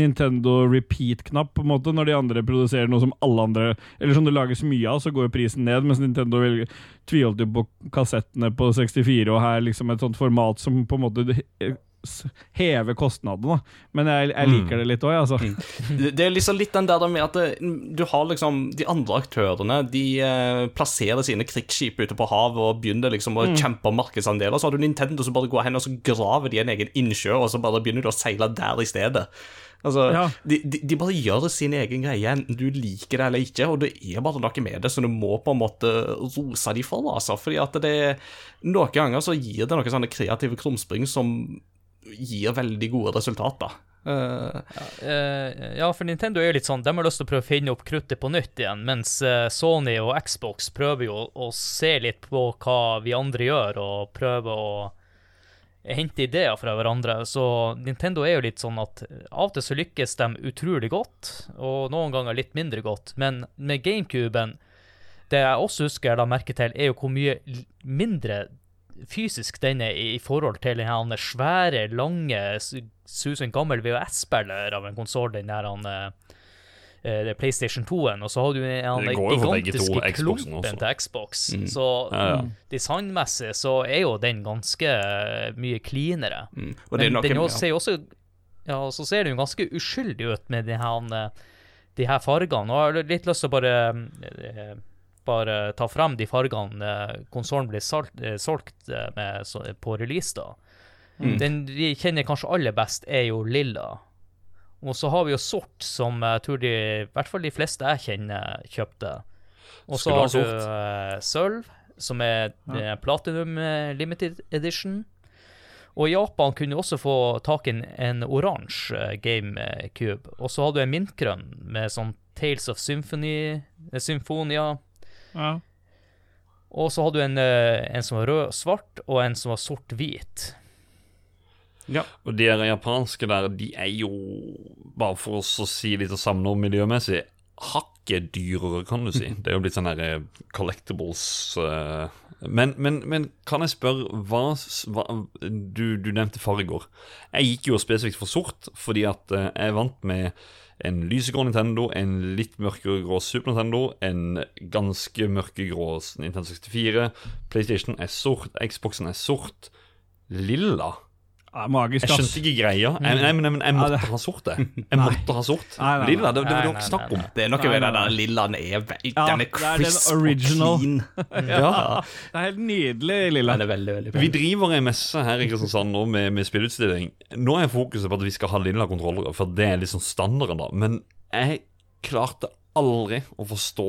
Nintendo repeat-knapp, på en måte, når de andre produserer noe som alle andre Eller som det lages mye av, så går jo prisen ned, mens Nintendo velger, tviholdt jo på kassettene på 64, og her liksom et sånt format som på en måte eh, hever kostnadene. Men jeg, jeg liker det litt òg, altså. Det det er liksom litt den der med at du har liksom De andre aktørene De eh, plasserer sine krigsskip ute på havet og begynner liksom å kjempe om markedsandeler. Så har du Nintendo som bare går hen og så graver de en egen innsjø, og så bare begynner du å seile der i stedet. Altså, Ja. de, de, de bare gjør sin egen greie, enten du liker det eller ikke, og det er bare noe med det, så du må på en måte rose de for, altså. Fordi at det Noen ganger så gir det noen sånne kreative krumspring som gir veldig gode resultater. Uh, ja, uh, ja, for Nintendo er jo litt sånn De har lyst til å prøve å finne opp kruttet på nytt igjen, mens uh, Sony og Xbox prøver jo å se litt på hva vi andre gjør, og prøver å hente ideer fra hverandre. Så Nintendo er jo litt sånn at av og til så lykkes de utrolig godt, og noen ganger litt mindre godt. Men med GameCuben, det jeg også husker jeg la merke til, er jo hvor mye mindre fysisk den er i forhold til den svære, lange, susen ser ut som en gammel VHS-spiller av en konsoll, den der han eh, eh, det er PlayStation 2-en, og så har du den gigantiske klumpen til Xbox. Mm. Så Ja, ja. designmessig så er jo den ganske eh, mye cleanere. mm. Og det er Men noe den også, ser jo også Ja, så ser den jo ganske uskyldig ut med de her, de her fargene. Og jeg har litt lyst til å bare bare ta frem de fargene eh, konsollen blir salt, eh, solgt eh, med på release. da. Mm. Den vi kjenner kanskje aller best, er jo lilla. Og så har vi jo sort, som jeg tror de, i hvert fall de fleste jeg kjenner, kjøpte. Og så har du uh, sølv, som er ja. Platinum Limited Edition. Og i Japan kunne du også få tak i en, en oransje GameCube. Og så hadde du en mintgrønn med sånn Tales of Symphony, Symfonia. Ja. Og så hadde du en, eh, en som var rød-svart, og en som var sort-hvit. Ja. Og de japanske der, de er jo, bare for oss å si litt og samle om miljømessig, hakket dyrere, kan du si. Det er jo blitt sånn her eh, collectibles eh. men, men, men kan jeg spørre, hva, hva du, du nevnte farger. Jeg gikk jo spesifikt for sort, fordi at jeg er vant med en lysegrå Nintendo, en litt mørkere grå Super Nintendo, en ganske mørkegrå Nintendo 64. PlayStation er sort, Xboxen er sort. Lilla Ja, magisk, jeg skjønte ikke greia. Jeg, nei, men, men jeg måtte det- ha sort, jeg. Jeg måtte ha sort. Nei, nei, nei. Lilla, det, det, det var det ikke nei, snakk om. Det er noe nei, den der nei. lilla den er, Ja, den er det er den crisp og clean. Ja. Det er helt nydelig, Lilla. Den er veldig, veldig Vi driver en messe her i Kristiansand nå med, med spillutstilling. Nå er fokuset på at vi skal ha lilla kontrollere, for det er liksom standarden, da. Men jeg klarte aldri å forstå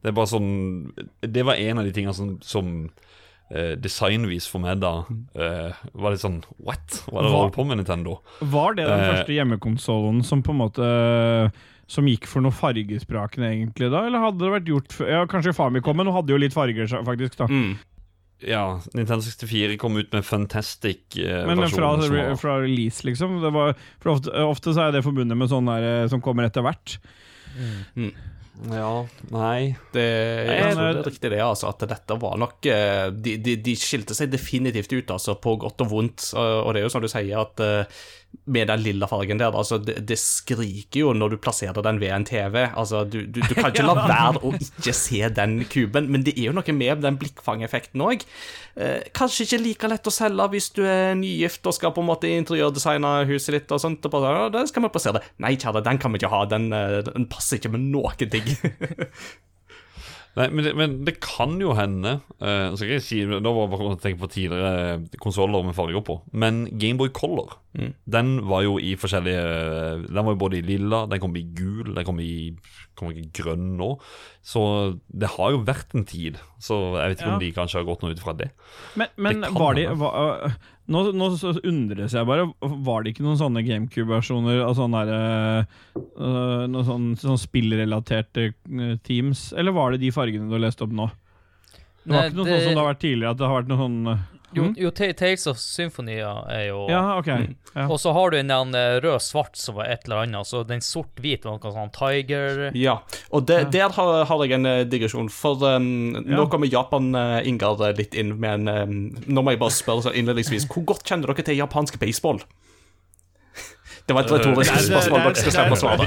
Det er bare sånn Det var en av de tingene som, som eh, designvis for meg da eh, var litt sånn What? Hva er det holder på med, Nintendo? Var det den Eh. første hjemmekonsollen som på en måte Som gikk for noe fargesprakende, egentlig, da? Eller hadde det vært gjort før? Ja, kanskje Famicom, men hun hadde jo litt farger, faktisk. da Mm. Ja, Nintendo 64 kom ut med Fantastic. Eh, Men fra, var- fra release, liksom. Det var, for ofte, ofte så er det forbundet med sånn der eh, som kommer etter hvert. Ja, nei Det, jeg tror det er riktig det, altså, at dette var nok eh, De, de, de skilte seg definitivt ut, altså, på godt og vondt. Og og det er jo som du sier, at eh, med den lilla fargen der, altså, det, det skriker jo når du plasserer den ved en TV. Altså, du, du, du kan ikke la være å ikke se den kuben, men det er jo noe med den blikkfangeffekten òg. Eh, kanskje ikke like lett å selge hvis du er nygift og skal på en måte interiørdesigne huset ditt og sånt. Og bare, ja, skal vi plassere det. Nei, kjære, den kan vi ikke ha. Den, eh, den passer ikke med noen ting. Nei, men det, men det kan jo hende uh, skal jeg si, Da var jeg bare å tenke på tidligere konsoller med farger på. Men Gameboy Color Den var jo i forskjellige Den var jo både i lilla, den kom i gul, den kom i kom i grønn nå. Så det har jo vært en tid. Så jeg vet ikke Ja. om de kanskje har gått noe ut fra det. Men, men Det var de var, nå, nå undres jeg bare. Var det ikke noen sånne GameCube-versjoner av sånne der, øh, noen sånn, sånn spillrelaterte øh, teams? Eller var det de fargene du har lest opp nå? Det var Nei, ikke noe det- sånn som det har vært tidligere, at det har vært noe sånn øh, Jo, mm? jo Tales of Symfonia er jo Ja, ok. Ja. Og så har du den rød-svart som var et eller annet. Så den sort-hvit var noe sånn Tiger Ja, og det, der har, har jeg en eh, digresjon, for um, nå kommer Japan-Ingar litt inn med en um, Nå må jeg bare spørre så innledningsvis, hvor godt kjenner dere til japansk baseball? Det var et retorisk spørsmål, dere skal slippe å svare.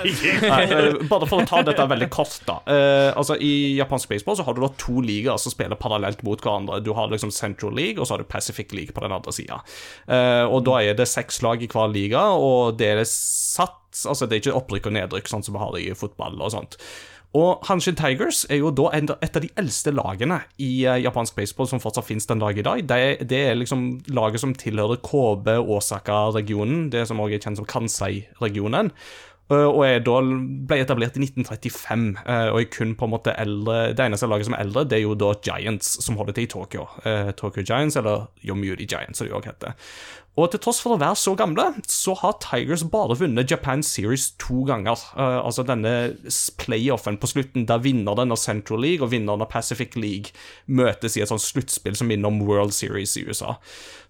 eh, bare for å ta dette veldig kort, da. Eh, altså, I japansk baseball så har du da to ligaer som spiller parallelt mot hverandre. Du har liksom Central League, og så har du Pacific League på den andre sida. og da er det seks lag i hver liga, og det er satt Altså, det er ikke opprykk og nedrykk, sånn som vi har i fotball og sånt. Og Hanshin Tigers er jo da et av de eldste lagene i eh, japansk baseball som fortsatt finnes den dag i dag. Det, det er liksom laget som tilhører KB Osaka-regionen, det som også er kjent som Kansai-regionen. Uh, og er da ble etablert i 1935, uh, og er kun på en måte eldre Det eneste laget som er eldre, det er jo da Giants, som holder til i Tokyo. Tokyo Giants, eller Yomiuri Giants, som de også heter. Og til tross for å være så gamle, så har Tigers bare vunnet Japan Series to ganger. Uh, altså denne playoffen på slutten, der vinneren av Central League og vinneren av Pacific League møtes i et sånt sluttspill som minner om World Series i USA.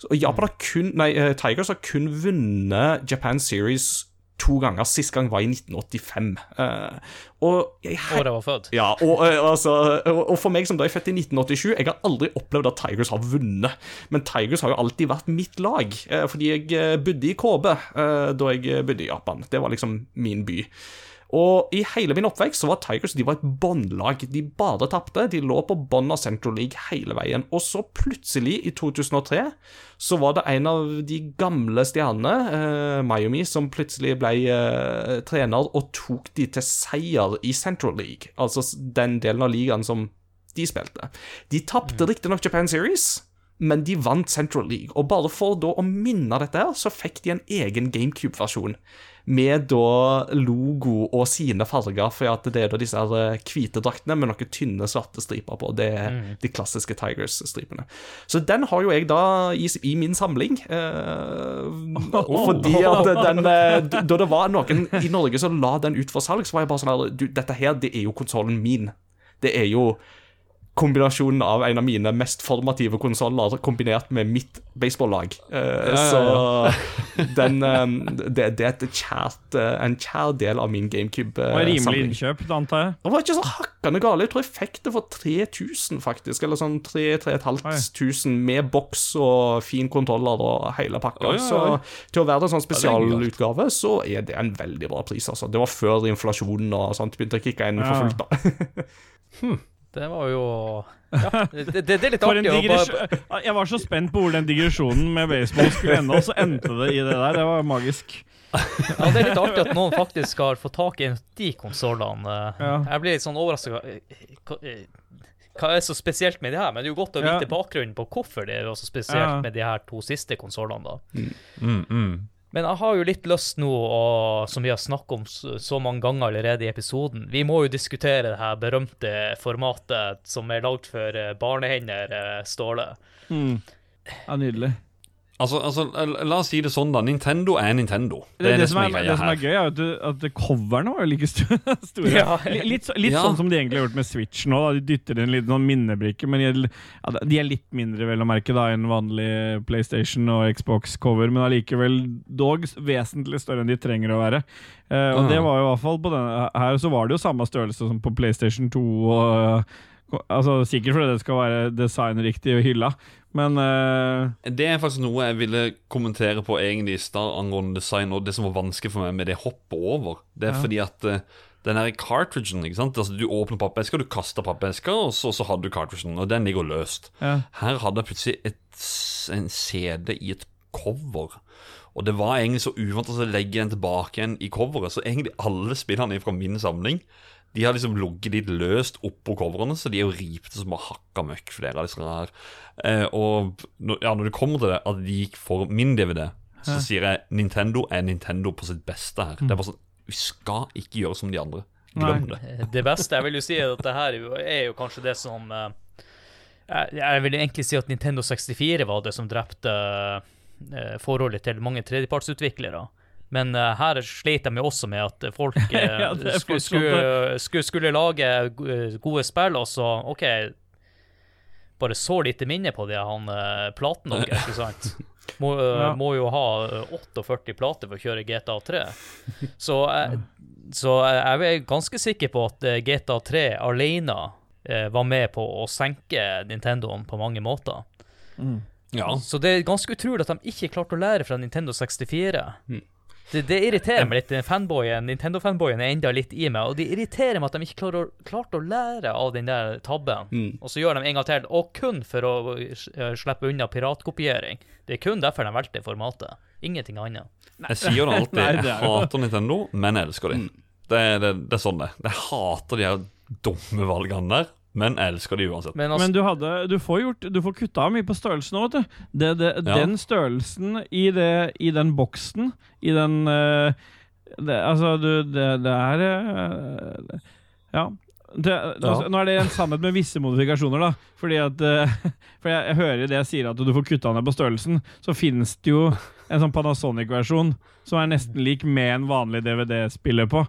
Så Japan har kun, nei, uh, Tigers har kun vunnet Japan Series to ganger. Sist gang var i 1985. Uh, og jeg og jeg var født. ja, og, eh, altså, og for meg som da er født i 1987, jeg har aldri opplevd at Tigers har vunnet. Men Tigers har jo alltid vært mitt lag, eh, fordi jeg eh, bodde i KB eh, da jeg eh, bodde i Japan. Det var liksom min by. Og i hele min oppvekst så var Tigers de var et båndlag. De bare tapte. De lå på bånn av Central League hele veien. Og så plutselig, i 2003, så var det en av de gamle stjernene, eh, Miami, som plutselig ble eh, trener og tok de til seier i Central League. Altså den delen av ligaen som de spilte. De tapte riktignok Japan Series. men de vant Central League. Og bare for da å minne dette her, så fikk de en egen GameCube-versjon. Med da logo og sine farger, for det er da disse her eh, hvite draktene med noen tynne, svarte striper på. Det er de klassiske Tigers-stripene. Så den har jo jeg da i, i min samling. Eh, fordi at den eh, Da det var noen i Norge som la den ut for salg, så var jeg bare sånn her Dette her, det er jo konsollen min. Det er jo kombinasjonen av en av mine mest formative konsoller kombinert med mitt baseball-lag. Eh, Så den um, det, det er kjært, eh, en kjær del av min GameCube-samling. rimelig innkjøp, antar jeg. Det var ikke så hakkende gale. Jeg tror jeg fikk det for 3000, faktisk. Eller sånn 3500 med boks og fin kontroller og hele pakka. Oi, oi, oi. Så til å være en sånn spesialutgave, så er det en veldig bra pris, altså. Det var før inflasjonen og sånt begynte å kicke inn for fullt, da. Det var jo Ja, det, det, er litt artig å bare Jeg var så spent på hvor den digresjonen med baseball skulle ende, og så endte det i det der. Det var magisk. Ja, det er litt artig at noen faktisk har fått tak i de konsollene. Ja. Jeg blir litt sånn overraska. Hva er så spesielt med det her? Men det er jo godt å Ja. vite bakgrunnen på hvorfor det er så spesielt Ja. med de her to siste konsollene. da. Mm, mm. Men jeg har jo litt lyst nå, og, som vi har snakket om så, så mange ganger allerede i episoden Vi må jo diskutere det her berømte formatet som er lagd for eh, barnehender, eh, Ståle. Mm. Ja, nydelig. Altså, altså, la- oss si det sånn, da. Nintendo er Nintendo. Det, det, det som, er, det som er gøy, er at, at coverne var jo like store. Ja. Litt, litt, Ja. sånn som de egentlig har gjort med Switch nå. Da. De dytter inn litt noen minnebrikker, men de er, ja, de er litt mindre vel å merke da enn vanlig PlayStation og Xbox-cover, men allikevel dog vesentlig større enn de trenger å være. Eh, og det var jo i hvert fall på denne her så var det jo samme størrelse som på PlayStation 2. Og, altså Sikkert fordi det skal være designriktig og hylla, men uh... Det er faktisk noe jeg ville kommentere på egentlig i stad angående design, og det som var vanskelig for meg med det hoppet over. Det er Ja. fordi at uh, den her cartridgen ikke sant? Altså, Du åpner pappeska, du kaster pappeska, og så, så hadde du cartridgen, og den ligger løst. ja. Her hadde jeg plutselig et, en CD i et cover. Og det var egentlig så uvant å legge den tilbake igjen i coveret. Så egentlig alle spillene fra min samling De har liksom ligget litt løst oppå coverne, så de er jo ripte som har hakka møkk. Flere av disse her eh, Og ja, når det kommer til det at de gikk for min DVD, så sier jeg Nintendo er Nintendo på sitt beste her. Det er bare sånn Vi skal ikke gjøre som de andre. Glem det. Eh, Det beste jeg vil jo si er at det her er jo- kanskje det som eh, Jeg jeg vil egentlig si at Nintendo 64 var det som drepte eh, forholdet til mange tredjepartsutviklere. Men uh, her slet de også med at folk uh, Ja, skulle, skulle, skulle, skulle lage eh, gode spill, og så OK Bare så lite minne på det, han uh, platen deres, ikke sant? Må, Ja. må jo ha eh, 48 plater for å kjøre GTA 3. Så, så jeg er ganske sikker på at GTA 3 alene var med på å senke Nintendoen på mange måter. Ja. Så det er ganske utrolig at de ikke klarte å lære fra Nintendo 64. Mm. Det, det irriterer meg litt. Fanboyen, Nintendo-fanboyen er enda litt i meg, og det irriterer meg at de ikke klarer, klarte å lære av den der tabben. Mm. Og så gjør de en gang til, og kun for å eh, slippe unna piratkopiering. Det er kun derfor de valgte formatet. Ingenting annet. Jeg sier det alltid. Jeg er hater Nintendo, men jeg elsker de. Det, det, det er sånn det er. Jeg hater de her dumme valgene der, men jeg elsker de uansett. Men altså, Men du, hadde, du får gjort Du får kutta av mye på størrelsen òg, vet du. Det, det, Ja. Den størrelsen i, det, i den boksen, i den uh, det, Altså, du Det, det er uh, Ja. Det, altså, Nå er det en sannhet med visse modifikasjoner, da. Fordi at uh, For jeg, jeg hører det jeg sier, at du får kutta ned på størrelsen. Så finnes det jo en sånn Panasonic-versjon som er nesten lik med en vanlig DVD-spiller på.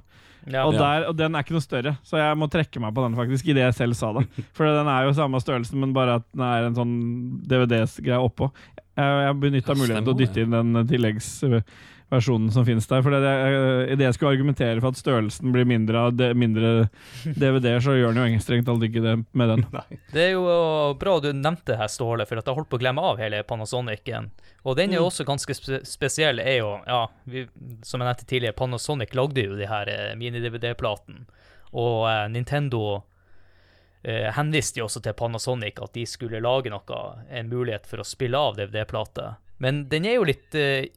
Ja, Og, der, og den er ikke noe større, så jeg må trekke meg på den, faktisk, i det jeg selv sa det. For den er jo samme størrelsen, men bare at den er en sånn DVD-greie oppå. Jeg, jeg benytta muligheten til å dytte inn den tilleggsversjonen som finnes der. For det, det, idet jeg skulle argumentere for at størrelsen blir mindre av de, mindre DVD-er, så gjør den jo egentlig strengt talt ikke det med den. Det er jo uh, bra du nevnte her, Ståle, for at jeg holdt på å glemme av hele Panasonicen. Og den er jo også ganske spe spesiell. er jo, ja, vi, Som jeg nevnte tidligere, Panasonic lagde jo de her eh, mini-DVD-platene. Og eh, Nintendo eh, henviste jo også til Panasonic at de skulle lage noe, en mulighet for å spille av DVD-plater. Men den er jo litt eh,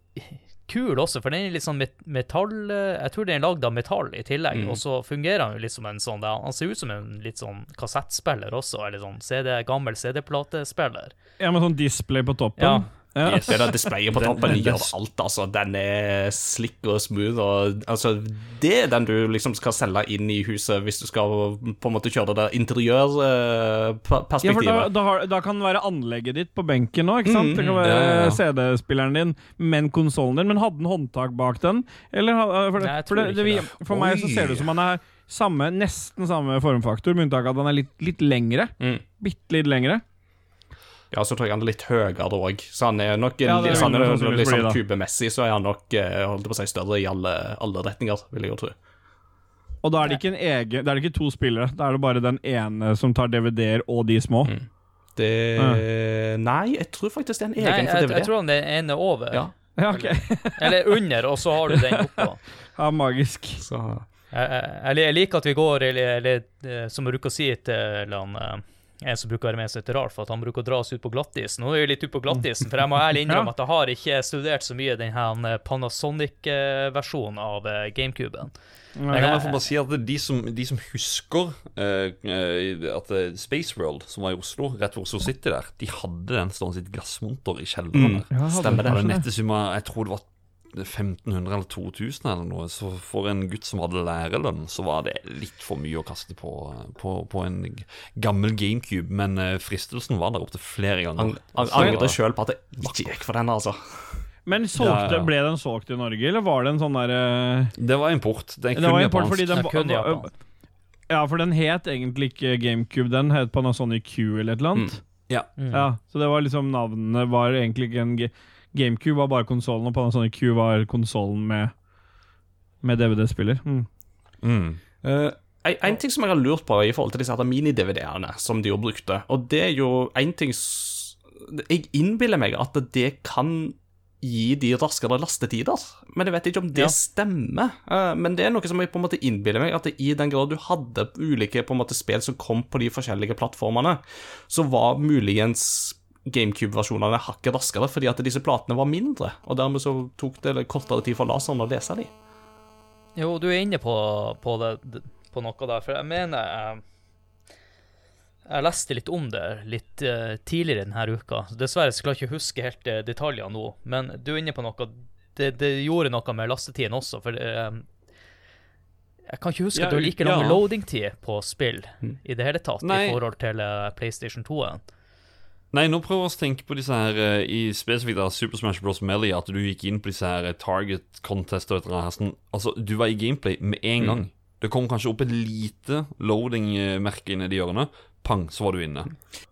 kul også, for den er litt sånn met metall eh, Jeg tror den er lagd av metall i tillegg, Mm. og så fungerer han jo litt som en sånn der, Han ser ut som en litt sånn kassettspiller også, eller sånn CD, gammel CD-platespiller. Ja, med sånn display på toppen. Ja. Ja. Det der displayet på tampen toppen den- den- gjør alt, altså. Den er slick og smooth. Og, altså, det er den du liksom skal selge inn i huset hvis du skal på en måte kjøre det der Ja, for da, interiørperspektivet. da, har, da kan det være anlegget ditt på benken òg, ikke sant? Mm, det kan være ja, ja. CD-spilleren din, men konsollen din. Men hadde den håndtak bak den? Eller, for, det, Nei, for, det, det, vi- for meg så ser det ut som han er samme, nesten samme formfaktor, med unntak av at han er litt, litt lengre. Mm. Bitte litt lengre. Ja, så tror jeg han er litt høyere òg. Så han er nok Ja, er vil sånn, det sånn kubemessig, så er han nok eh, holdt på å si, større i alle, alle retninger, vil jeg jo tro. Og da er det ikke en egen Da er det ikke to spillere. Da er det bare den ene som tar DVD-er, og de små. Mm. Det Nei, jeg tror faktisk det er en Nei, egen for jeg, DVD. jeg tror han er ene over, Ja, Ja, ok. eller under, og så har du den oppå. Ja, magisk. så Jeg, jeg, jeg liker at vi går, eller, eller eh, som jeg bruker å si til eller han, eh, en som bruker å være med seg til Ralf, at han bruker å dra oss ut på glattisen. Nå er vi litt ute på glattisen, for jeg må ærlig innrømme Ja. at jeg har ikke studert så mye den her Panasonic-versjonen av eh, GameCuben. Jeg kan i hvert fall bare si at de som, de som husker eh, eh, at eh, Space World, som var i Oslo, rett ved Oslo City der, de hadde den stående sitt glassmonter i kjelleren der. Ja, Stemmer det. Jeg tror det var 1500 eller 2000 eller noe. Så for en gutt som hadde lærerlønn, så var det litt for mye å kaste på, på, på en gammel GameCube. Men eh, fristelsen var der opptil flere han, ganger. han angret sjøl på at det ikke gikk for den, altså. Men solgte, Ja, ja. ble den solgt i Norge, eller var det en sånn derre Det var import. Det er Det var import fordi den er var- Ja, for den het egentlig ikke GameCube, den het Panasonic Q eller et eller annet. Ja. Mm. Ja, Så det var liksom navnene var egentlig ikke en G GameCube var bare konsollen, og Panasonic Q var konsollen med, med DVD-spiller. Mm. Mm. Uh, en, en ting som jeg har lurt på i forhold til disse mini-DVD-ene som de jo brukte, og det er jo en ting Jeg innbiller meg at det kan gi de raskere lastetider, men jeg vet ikke om det Ja. stemmer. Uh, men det er noe som jeg på en måte innbiller meg, at i den grad du hadde ulike på en måte spill som kom på de forskjellige plattformene, så var muligens GameCube-versjonene hakket raskere fordi at disse platene var mindre, og dermed så tok det kortere tid for laseren å lese de. Jo, du er inne på, på, det, på noe der, for jeg mener jeg, Jeg leste litt om det litt uh, tidligere denne uka. Dessverre så klarer jeg ikke huske helt uh, detaljene nå, men du er inne på noe Det, det gjorde noe med lastetiden også, for uh, jeg kan ikke huske Ja, at det var like lang ja. loading-tid på spill Mm. i det hele tatt Nei. i forhold til eh, PlayStation 2-en. Nei, nå prøver vi å tenke på disse her eh, i spesifikt av Super Smash Bros. Melee, at du gikk inn på disse her eh, target contest og et eller annet. Sånn, altså, du var i gameplay med en gang. Det kom kanskje opp et lite loading-merke inni de hjørnet. Pang, så var du inne.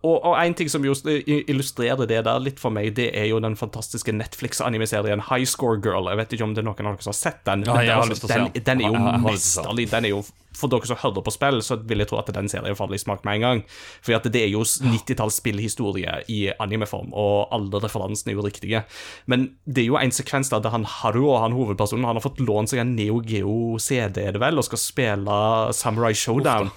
Og, og en ting som just illustrerer det der litt for meg, det er jo den fantastiske Netflix-animiserien High Score Girl. Jeg vet ikke om det er noen av dere som har sett den. Ja, altså- den, er jo mesterlig. Den er jo, For dere som hører på spill, så vil jeg tro at den serien faller i smak med en gang. For det er jo 90-talls spillhistorie i animeform, og alle referansene er jo riktige. Men det er jo en sekvens der, han Haru han hovedpersonen Han har fått lånt seg en Neo Geo CD, er det vel, og skal spille Samurai Showdown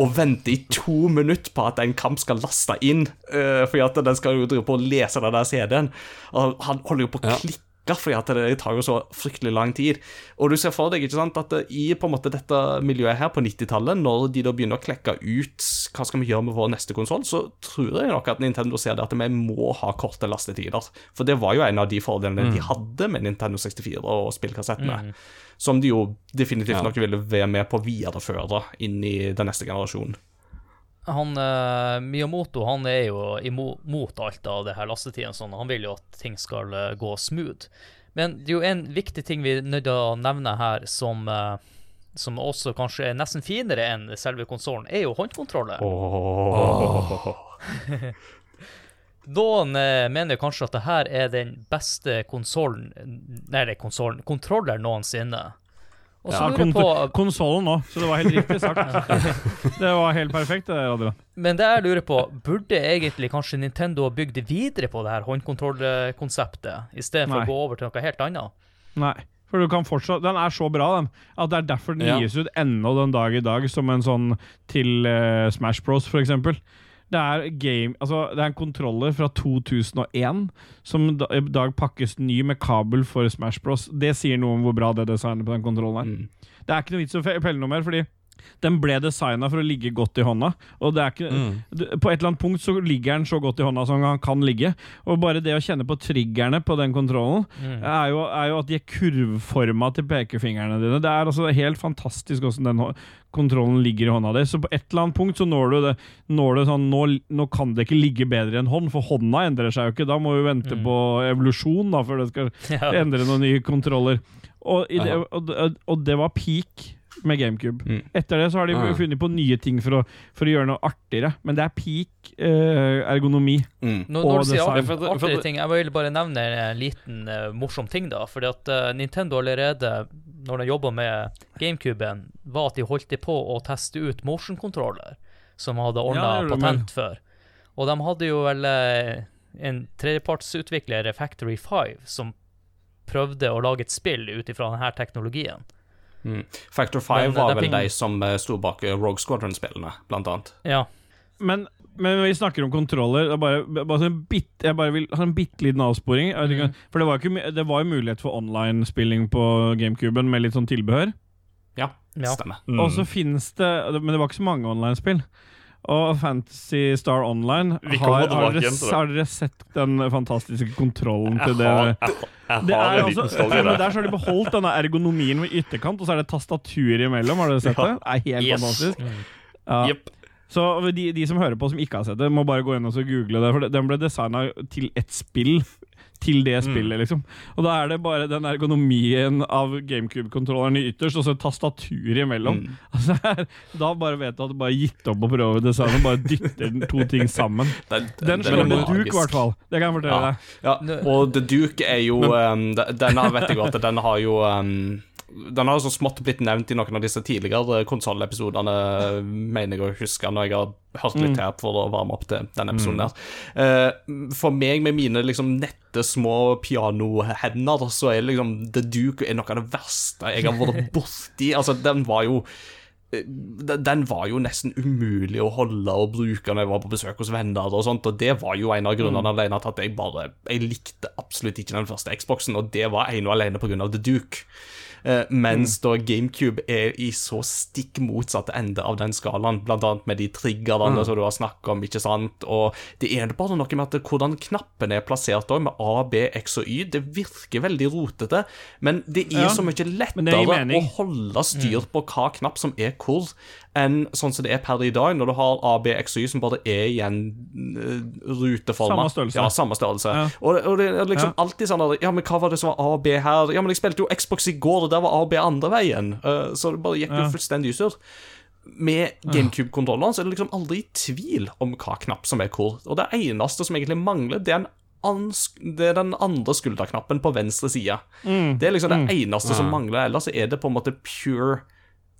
og venter i to minutter på at en kamp skal laste inn. Uh, fordi at den skal jo drive på å lese den der CD-en. Og han holder jo på å klikke, fordi at det tar jo så fryktelig lang tid. Og du ser for deg ikke sant, at i på en måte dette miljøet her på 90-tallet, når de da begynner å klekke ut hva skal vi gjøre med vår neste konsoll, så tror jeg nok at Nintendo ser det at vi må ha korte lastetider. For det var jo en av de fordelene de hadde med Nintendo 64 og spillkassettene. Som de jo definitivt Ja. nok ville være med på å videreføre inn i den neste generasjonen. Han uh, Miyamoto han er jo imot alt av det her lastetiden. Sånn. Han vil jo at ting skal uh, gå smooth. Men det er jo en viktig ting vi er nødt til å nevne her, som, uh, som også kanskje er nesten finere enn selve konsollen, er jo håndkontrollen. Noen eh, mener kanskje at det her er den beste konsollen Nei, det er konsollen Kontrolleren noensinne. Og så Ja, lurer kon på konsollen nå, så det var helt riktig sagt. det var helt perfekt, det, Adrian. Men det jeg lurer på, burde egentlig kanskje Nintendo ha bygd videre på det her håndkontrollkonseptet, istedenfor å gå over til noe helt annet? Nei. For du kan fortsatt, Den er så bra, den, at det er derfor den Ja. gis ut ennå den dag i dag som en sånn til uh, Smash Bros, eksempel. Det er, game, altså, det er en kontroller fra 2001 som da, i dag pakkes ny med kabel for Smash Bros. Det sier noe om hvor bra det designet på den kontrollen er. Mm. Det er ikke noe vits å pelle noe mer, fordi den ble designa for å ligge godt i hånda. Og det er ikke, Mm. På et eller annet punkt så ligger den så godt i hånda som han kan ligge. Og bare det å kjenne på triggerne på den kontrollen, Mm. er, jo, er jo at de er kurvforma til pekefingrene dine. Det er altså helt fantastisk hvordan den kontrollen ligger i hånda di. Så på et eller annet punkt så når du det når du sånn, nå, nå kan det ikke ligge bedre enn hånd, for hånda endrer seg jo ikke. Da må vi vente Mm. på evolusjon da, før det skal Ja. endre noen nye kontroller. Og, i det, og, og det var peak med GameCube. Mm. Etter det så har de Ah. funnet på nye ting for å, for å gjøre noe artigere, men det er peak eh, ergonomi. Mm. Når, Og når du sier design. art- For for artige ting, jeg vil bare nevne en liten uh, morsom ting, da. Fordi at uh, Nintendo allerede, når de jobba med GameCuben, var at de holdt de på å teste ut motion controller, som hadde ordna ja, patent før. Og de hadde jo vel uh, en tredjepartsutvikler, Factory 5, som prøvde å lage et spill ut ifra denne teknologien. Mm. Factor 5 Men, var vel de som eh, sto bak eh, Rogue Squadron-spillene, blant annet. Ja. Men, men vi snakker om kontroller. Det er bare, bare sånn bitt, jeg bare vil ha en bitte liten avsporing. Jeg ikke, Mm. For det var, ikke, det var jo mulighet for online-spilling på GameCuben med litt sånn tilbehør. Ja, Ja. stemmer. Mm. Og så finnes det Men det var ikke så mange online-spill. Og Fantasy Star Online har, har, dere, har dere sett den fantastiske kontrollen til det? har, jeg, jeg Det er en altså, der. der så har de beholdt denne ergonomien med ytterkant, og så er det tastatur imellom. Har dere sett Ja. det? Det er helt Yes. fantastisk. Mm. Ja. Yep. Så de, de som hører på som ikke har sett det, må bare gå inn og så google det. For den ble designa til ett spill. Til det Mm. spillet, liksom. Og da er det bare den ergonomien av GameCube-kontrolleren ytterst, og så tastaturet tastatur imellom. Mm. Altså, da bare vet du at du bare gitt opp å prøve designet, bare dytter den to ting sammen. Den, Den den slår med magisk. duk, i hvert fall. Det kan jeg fortelle Ja. deg. Ja, og The Duke er jo um, Denne vet jeg godt den har jo um, Den har så smått blitt nevnt i noen av disse tidligere konsollepisodene, mener jeg å huske, når jeg har hørt litt her for å varme opp til denne episoden her. Eh, for meg med mine liksom nette, små pianohender, så er liksom The Duke er noe av det verste jeg har vært borti. Altså, den var jo eh, den var jo nesten umulig å holde og bruke når jeg var på besøk hos venner og sånt, og det var jo en av grunnene alene til at jeg bare Jeg likte absolutt ikke den første Xboxen, og det var ene og alene av The Duke. Eh, mens da GameCube er i så stikk motsatte ende av den skalaen, annet med de triggerne som du har snakket om, ikke sant, og det er bare noe med at hvordan knappene er plassert òg, med A, B, X og Y, det virker veldig rotete, men det er Ja, så mye lettere å holde styr på hva knapp som er hvor, enn sånn som det er per i dag, når du har A, B, X Y som bare er i en uh. Samme størrelse. Ja, samme størrelse. Ja. Og, og det er liksom Ja. alltid sånn Ja, men hva var det som var A og B her? Ja, men jeg spilte jo Xbox i går, og der var A og B andre veien. Uh, så det bare gikk jo fullstendig usurt. Med GameCube-kontrolleren så er det liksom aldri tvil om hva knapp som er hvor. Og det eneste som egentlig mangler, det er, det er den andre skulderknappen på venstre side. Mm. Det er liksom det eneste som mangler. Ellers er det på en måte pure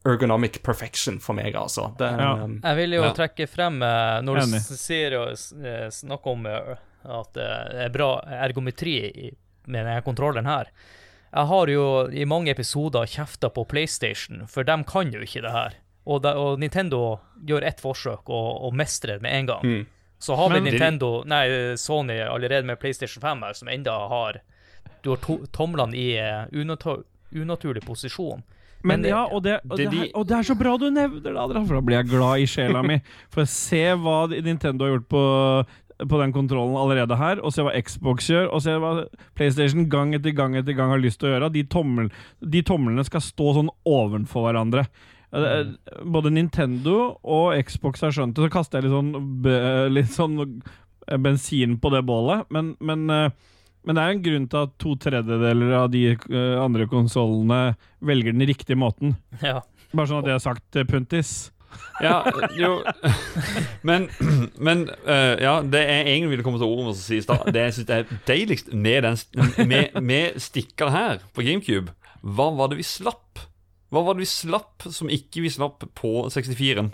ergonomic perfection for meg, altså. Det, Ja. Jeg vil jo Ja. trekke frem eh, Når du Enig. sier og eh, snakker om eh, at det er bra ergometri i- med denne kontrolleren her Jeg har jo i mange episoder kjefta på PlayStation, for de kan jo ikke det her. Og, de, og Nintendo gjør ett forsøk og, og mestrer det med en gang. Mm. Så har vi Men- Nintendo, nei, Sony allerede med PlayStation 5 her, som enda har Du har to, tomlene i unatur, unaturlig posisjon. Men, Men ja, og det, og, det det her, er, og det er så bra du nevner det, for da blir jeg glad i sjela mi. For se hva Nintendo har gjort på, på den kontrollen allerede her, og se hva Xbox gjør, og se hva PlayStation gang etter gang etter gang har lyst til å gjøre. De, tommel, de tomlene skal stå sånn ovenfor hverandre. Mm. Både Nintendo og Xbox har skjønt det, så kaster jeg litt sånn, litt sånn eh, bensin på det bålet, men, men eh, men det er en grunn til at to tredjedeler av de eh, andre konsollene velger den riktige måten. Ja. Bare sånn at det er sagt, eh, Puntis. Ja, jo Men, men uh, ja, det jeg egentlig ville komme til ordet med å si i stad, det jeg syns er deiligst med, den, med, med stikker her på GameCube, hva var det vi slapp? Hva var det vi slapp som ikke vi slapp på 64-en?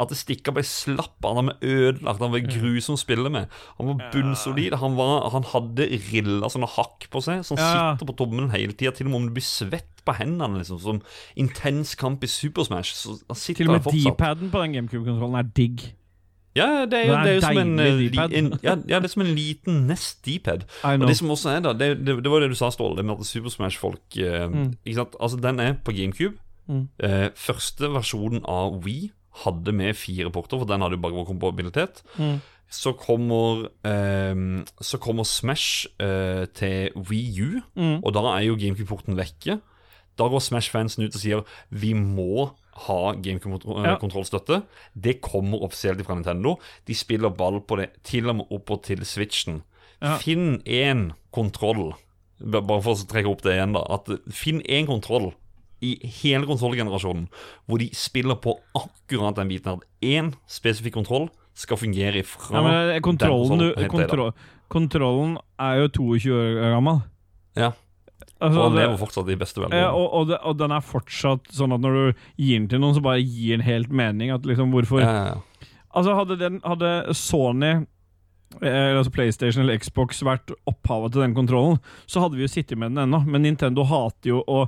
At Stikka ble slapp, han ble ødelagt, han var grusom å spille med. Han var bunnsolid, han, var, han hadde riller, sånne hakk på seg, som Ja. sitter på tommelen hele tida, til og med om du blir svett på hendene, liksom, som intens kamp i Super Smash. Så han sitter Til og med. D-paden på den GameCube-kontrollen er digg. Ja, det er jo, Det er jo som en, eh, en ja, ja, det er som en liten Nest D-pad. Og det som også er da, det, det, det var det du sa, Ståle, det med at Super Smash-folk eh, Ikke sant? Altså, den er på GameCube. Mm. Eh, første versjonen av Wii hadde med fire porter, for den hadde jo bare kompabilitet. Mm. Så kommer eh, Så kommer Smash eh, til Wii U, Mm. og da er jo GameCube-porten vekke. Da går Smash-fansen ut og sier vi må ha GameCube-kontrollstøtte. Det kommer offisielt fra Nintendo. De spiller ball på det til og med oppå til Switchen. Ja. Finn én kontroll, bare for å trekke opp det igjen, da. At finn én kontroll i hele kontrollgenerasjonen hvor de spiller på akkurat den biten. At én spesifikk kontroll skal fungere fra Ja, eh, kontrollen, den konsollen helt kontro kontrollen er jo 22 år gammel. Ja. Altså, Og den lever fortsatt i beste Ja, og, og, det, og den er fortsatt sånn at når du gir den til noen, så bare gir den helt mening. At liksom, hvorfor Ja. Altså, hadde, den, hadde Sony altså PlayStation eller Xbox vært opphavet til den kontrollen, så hadde vi jo sittet med den ennå. Men Nintendo hater jo å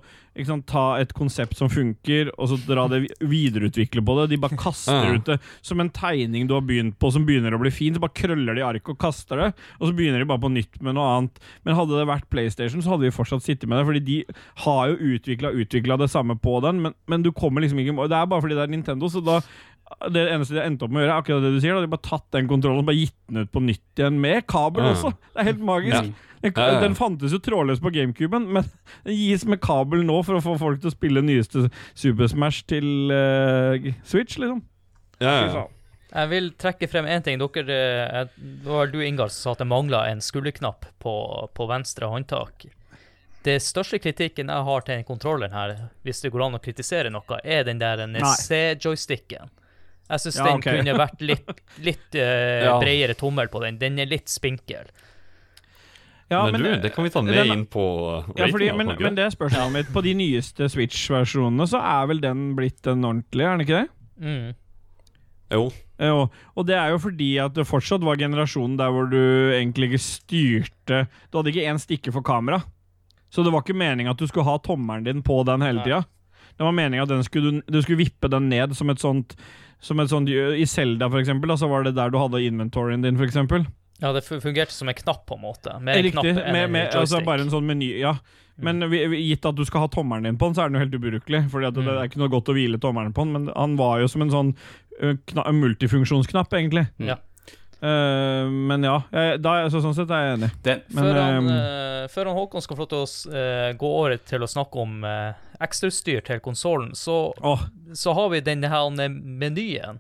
sant, ta et konsept som funker, og så dra det videreutvikle på det. De bare kaster Ja. ut det som en tegning du har begynt på som begynner å bli fin. Så bare krøller de arket og kaster det, og så begynner de bare på nytt med noe annet. Men hadde det vært PlayStation, så hadde vi fortsatt sittet med det, fordi de har jo utvikla det samme på den, men, men du kommer liksom ikke Det er bare fordi det er Nintendo, så da det eneste de har endt opp med å gjøre, er akkurat det du sier. Da. De har bare tatt den kontrollen og bare gitt den ut på nytt igjen, med kabel også. Det er helt magisk. Ja. Den, den fantes jo trådløst på GameCuben, men den gis med kabel nå for å få folk til å spille nyeste Super Smash til uh, Switch, liksom. Ja, ja. Jeg vil trekke frem én ting. Dere, eh, Det var du, Ingar, som sa at det mangla en skulderknapp på, på venstre håndtak. Det største kritikken jeg har til den kontrolleren her, hvis det går an å kritisere noe, er den der Nei. Jeg syns Ja, den okay. kunne vært litt, litt uh, Ja. bredere tommel på den. Den er litt spinkel. Ja, men, du, det kan vi ta med den- inn på ratinga. Ja, fordi, men, men det er spørsmålet mitt. På de nyeste Switch-versjonene så er vel den blitt en ordentlig, er den ikke det? Mm. Jo. Jo, og det er jo fordi at det fortsatt var generasjonen der hvor du egentlig ikke styrte Du hadde ikke én stikke for kamera. Så det var ikke meninga at du skulle ha tommelen din på den hele tida. Det var meninga at den skulle, du, du skulle vippe den ned som et sånt som et sånt, I Selda, for eksempel, da, så var det der du hadde inventoryen din, for eksempel. Ja, det fungerte som en knapp, på en måte. Mer en Riktig. knapp enn Med, en med, altså bare en sånn meny, ja. Men vi, gitt at du skal ha tommelen din på den, så er den jo helt ubrukelig. Fordi at det Mm. er ikke noe godt å hvile tommelen på den, men han var jo som en sånn kna, multifunksjonsknapp, egentlig. Ja. Eh, men ja, jeg, da, så sånn sett er jeg enig. Det, Men, før, han, eh, før han Håkon skal få lov til å eh, gå over til å snakke om uh, ekstrautstyr til konsollen, så, oh. så har vi denne her menyen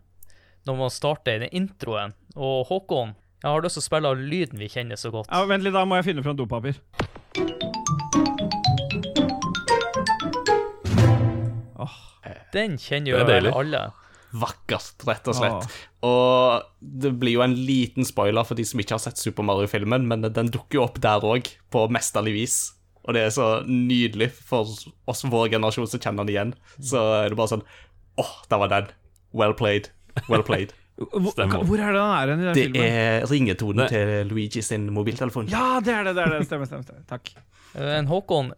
når man starter den introen. Og Håkon, jeg har lyst til å spille av lyden vi kjenner så godt. ja, vent litt, da må jeg finne fram dopapir. Den kjenner jo alle. Vakkert, rett og slett. Og det blir jo en liten spoiler for de som ikke har sett Super Mario-filmen, men den dukker jo opp der òg, på mesterlig vis. Og det er så nydelig for oss vår generasjon som kjenner den igjen. Så er det bare sånn Åh, der var den. Well played. Well played. Stemmer. hvor er det den er hen i den Det filmen? er ringetonen Det- til Luigi sin mobiltelefon. Ja, det er det! det er det, Stemmer, stemmer. stemmer. Takk. Uh, En Håkon,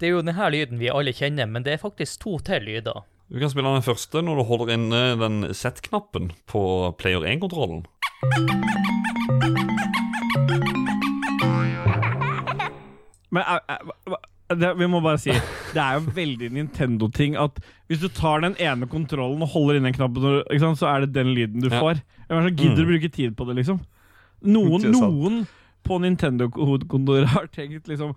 det er jo denne lyden vi alle kjenner, men det er faktisk to til lyder. Du kan spille den første når du holder inne den Z-knappen på Player 1-kontrollen. Men eh, eh, det, vi må bare si Det er jo veldig Nintendo-ting at hvis du tar den ene kontrollen og holder inn den knappen, sant, så er det den lyden du Ja. får. Hvem Gidder du å bruke tid på det, liksom? Noen, noen på Nintendo-hovedkontoret har tenkt liksom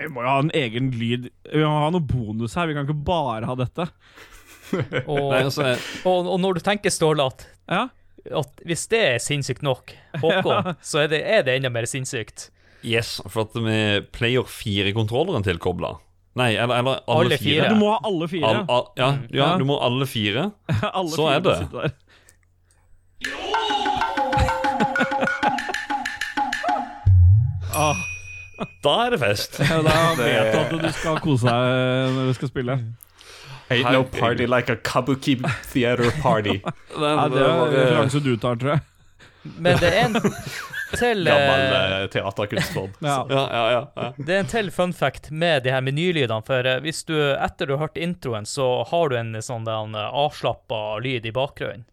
Vi må jo ha en egen lyd. Vi må ha noe bonus her. Vi kan ikke bare ha dette. Og, altså, og, og når du tenker, Ståle, at, Ja, at hvis det er sinnssykt nok, Håkon, så er det, er det enda mer sinnssykt. yes, for at med Player 4-kontrolleren tilkobla Nei, eller, eller alle, Alle fire. fire. Du må ha alle fire. All, all, ja, Mm. ja, Ja. du må ha alle fire. alle så fire er det. Ah, Da er det fest. ja, da vet du at du skal kose deg når du skal spille. Ain't no party like a kabuki theater party. Ja, det er en referanse du tar, tror jeg. Men det er en til Gammel eh, eh, teaterkunstform. Ja. Ja, ja, ja, ja. Det er en til fun fact med de her menylydene. For eh, hvis du, etter du har hørt introen, så har du en sånn den avslappa lyd i bakgrunnen.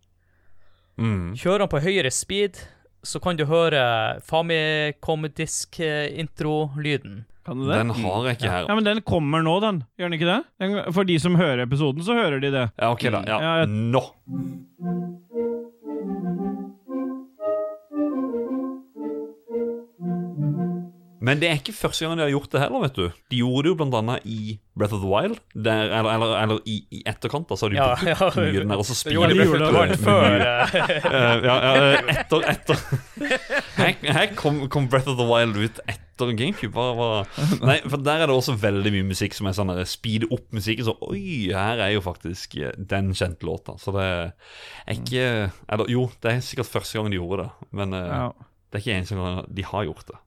Mm. Kjører han på høyere speed, så kan du høre Famicom-disk-intro-lyden. Kan du det? Den har jeg ikke her. Ja, men den kommer nå, den. Gjør den ikke det? Den, for de som hører episoden, så hører de det. Ja, ok da. Ja. Ja, jeg- Nå. Men det er ikke første gang de har gjort det heller, vet du. De gjorde det jo blant annet i Breath of the Wild. Der, eller, eller, eller i, i etterkant, da, så har de Ja, brukt ja. mye den der, og så spiller de Breath of the Wild før. eh, Eh, ja, ja, etter, etter. Her, her kom, kom Breath of the Wild ut etter GameCube. Bare, bare. Nei, for Der er det også veldig mye musikk som er sånn der, speed opp musikken. Så oi, her er jo faktisk eh, den kjente låta. Så det er ikke eller, Jo, det er sikkert første gang de gjorde det, men eh, Ja. det er ikke eneste gang de har gjort det.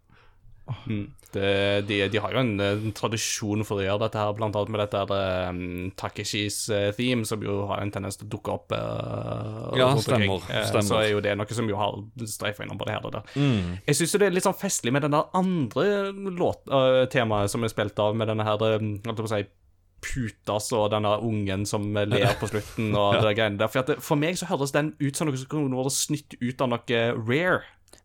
Mm. Det, de, de har jo en, en tradisjon for å gjøre dette her, blant annet med dette her, um, Takeshis uh, theme, som jo har en tendens til å dukke opp uh, Ja, stemmer, stemmer. Så er jo det noe som jo har streifa innom både her og der. Mm. Jeg syns det er litt sånn festlig med den der andre låt, temaet som er spilt av, med denne her holdt på å si, putas og denne ungen som ler på slutten og det der greiene der. For, det, for meg så høres den ut som noe som kunne vært snytt ut av noe Rare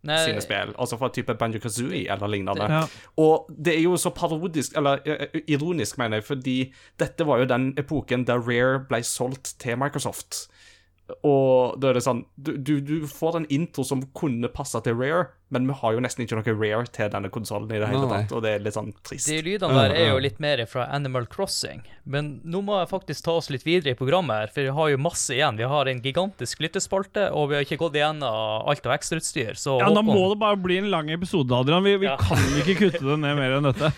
Nei, sine spill. Altså fra type Banjo Kazooie eller lignende. Ja. Og det er jo så parodisk, eller eh, ironisk, mener jeg, fordi dette var jo den epoken der Rare ble solgt til Microsoft. Og da er det sånn Du, du, du får en intro som kunne passe til Rare, men vi har jo nesten ikke noe Rare til denne konsollen i det hele tatt, og det er litt sånn trist. De lydene der er jo litt mer fra Animal Crossing. Men nå må jeg faktisk ta oss litt videre i programmet, her, for vi har jo masse igjen. Vi har en gigantisk lyttespalte, og vi har ikke gått igjennom alt av ekstrautstyr. Så Ja, Da må det bare bli en lang episode, Adrian. Vi, vi Ja. kan ikke kutte det ned mer enn dette.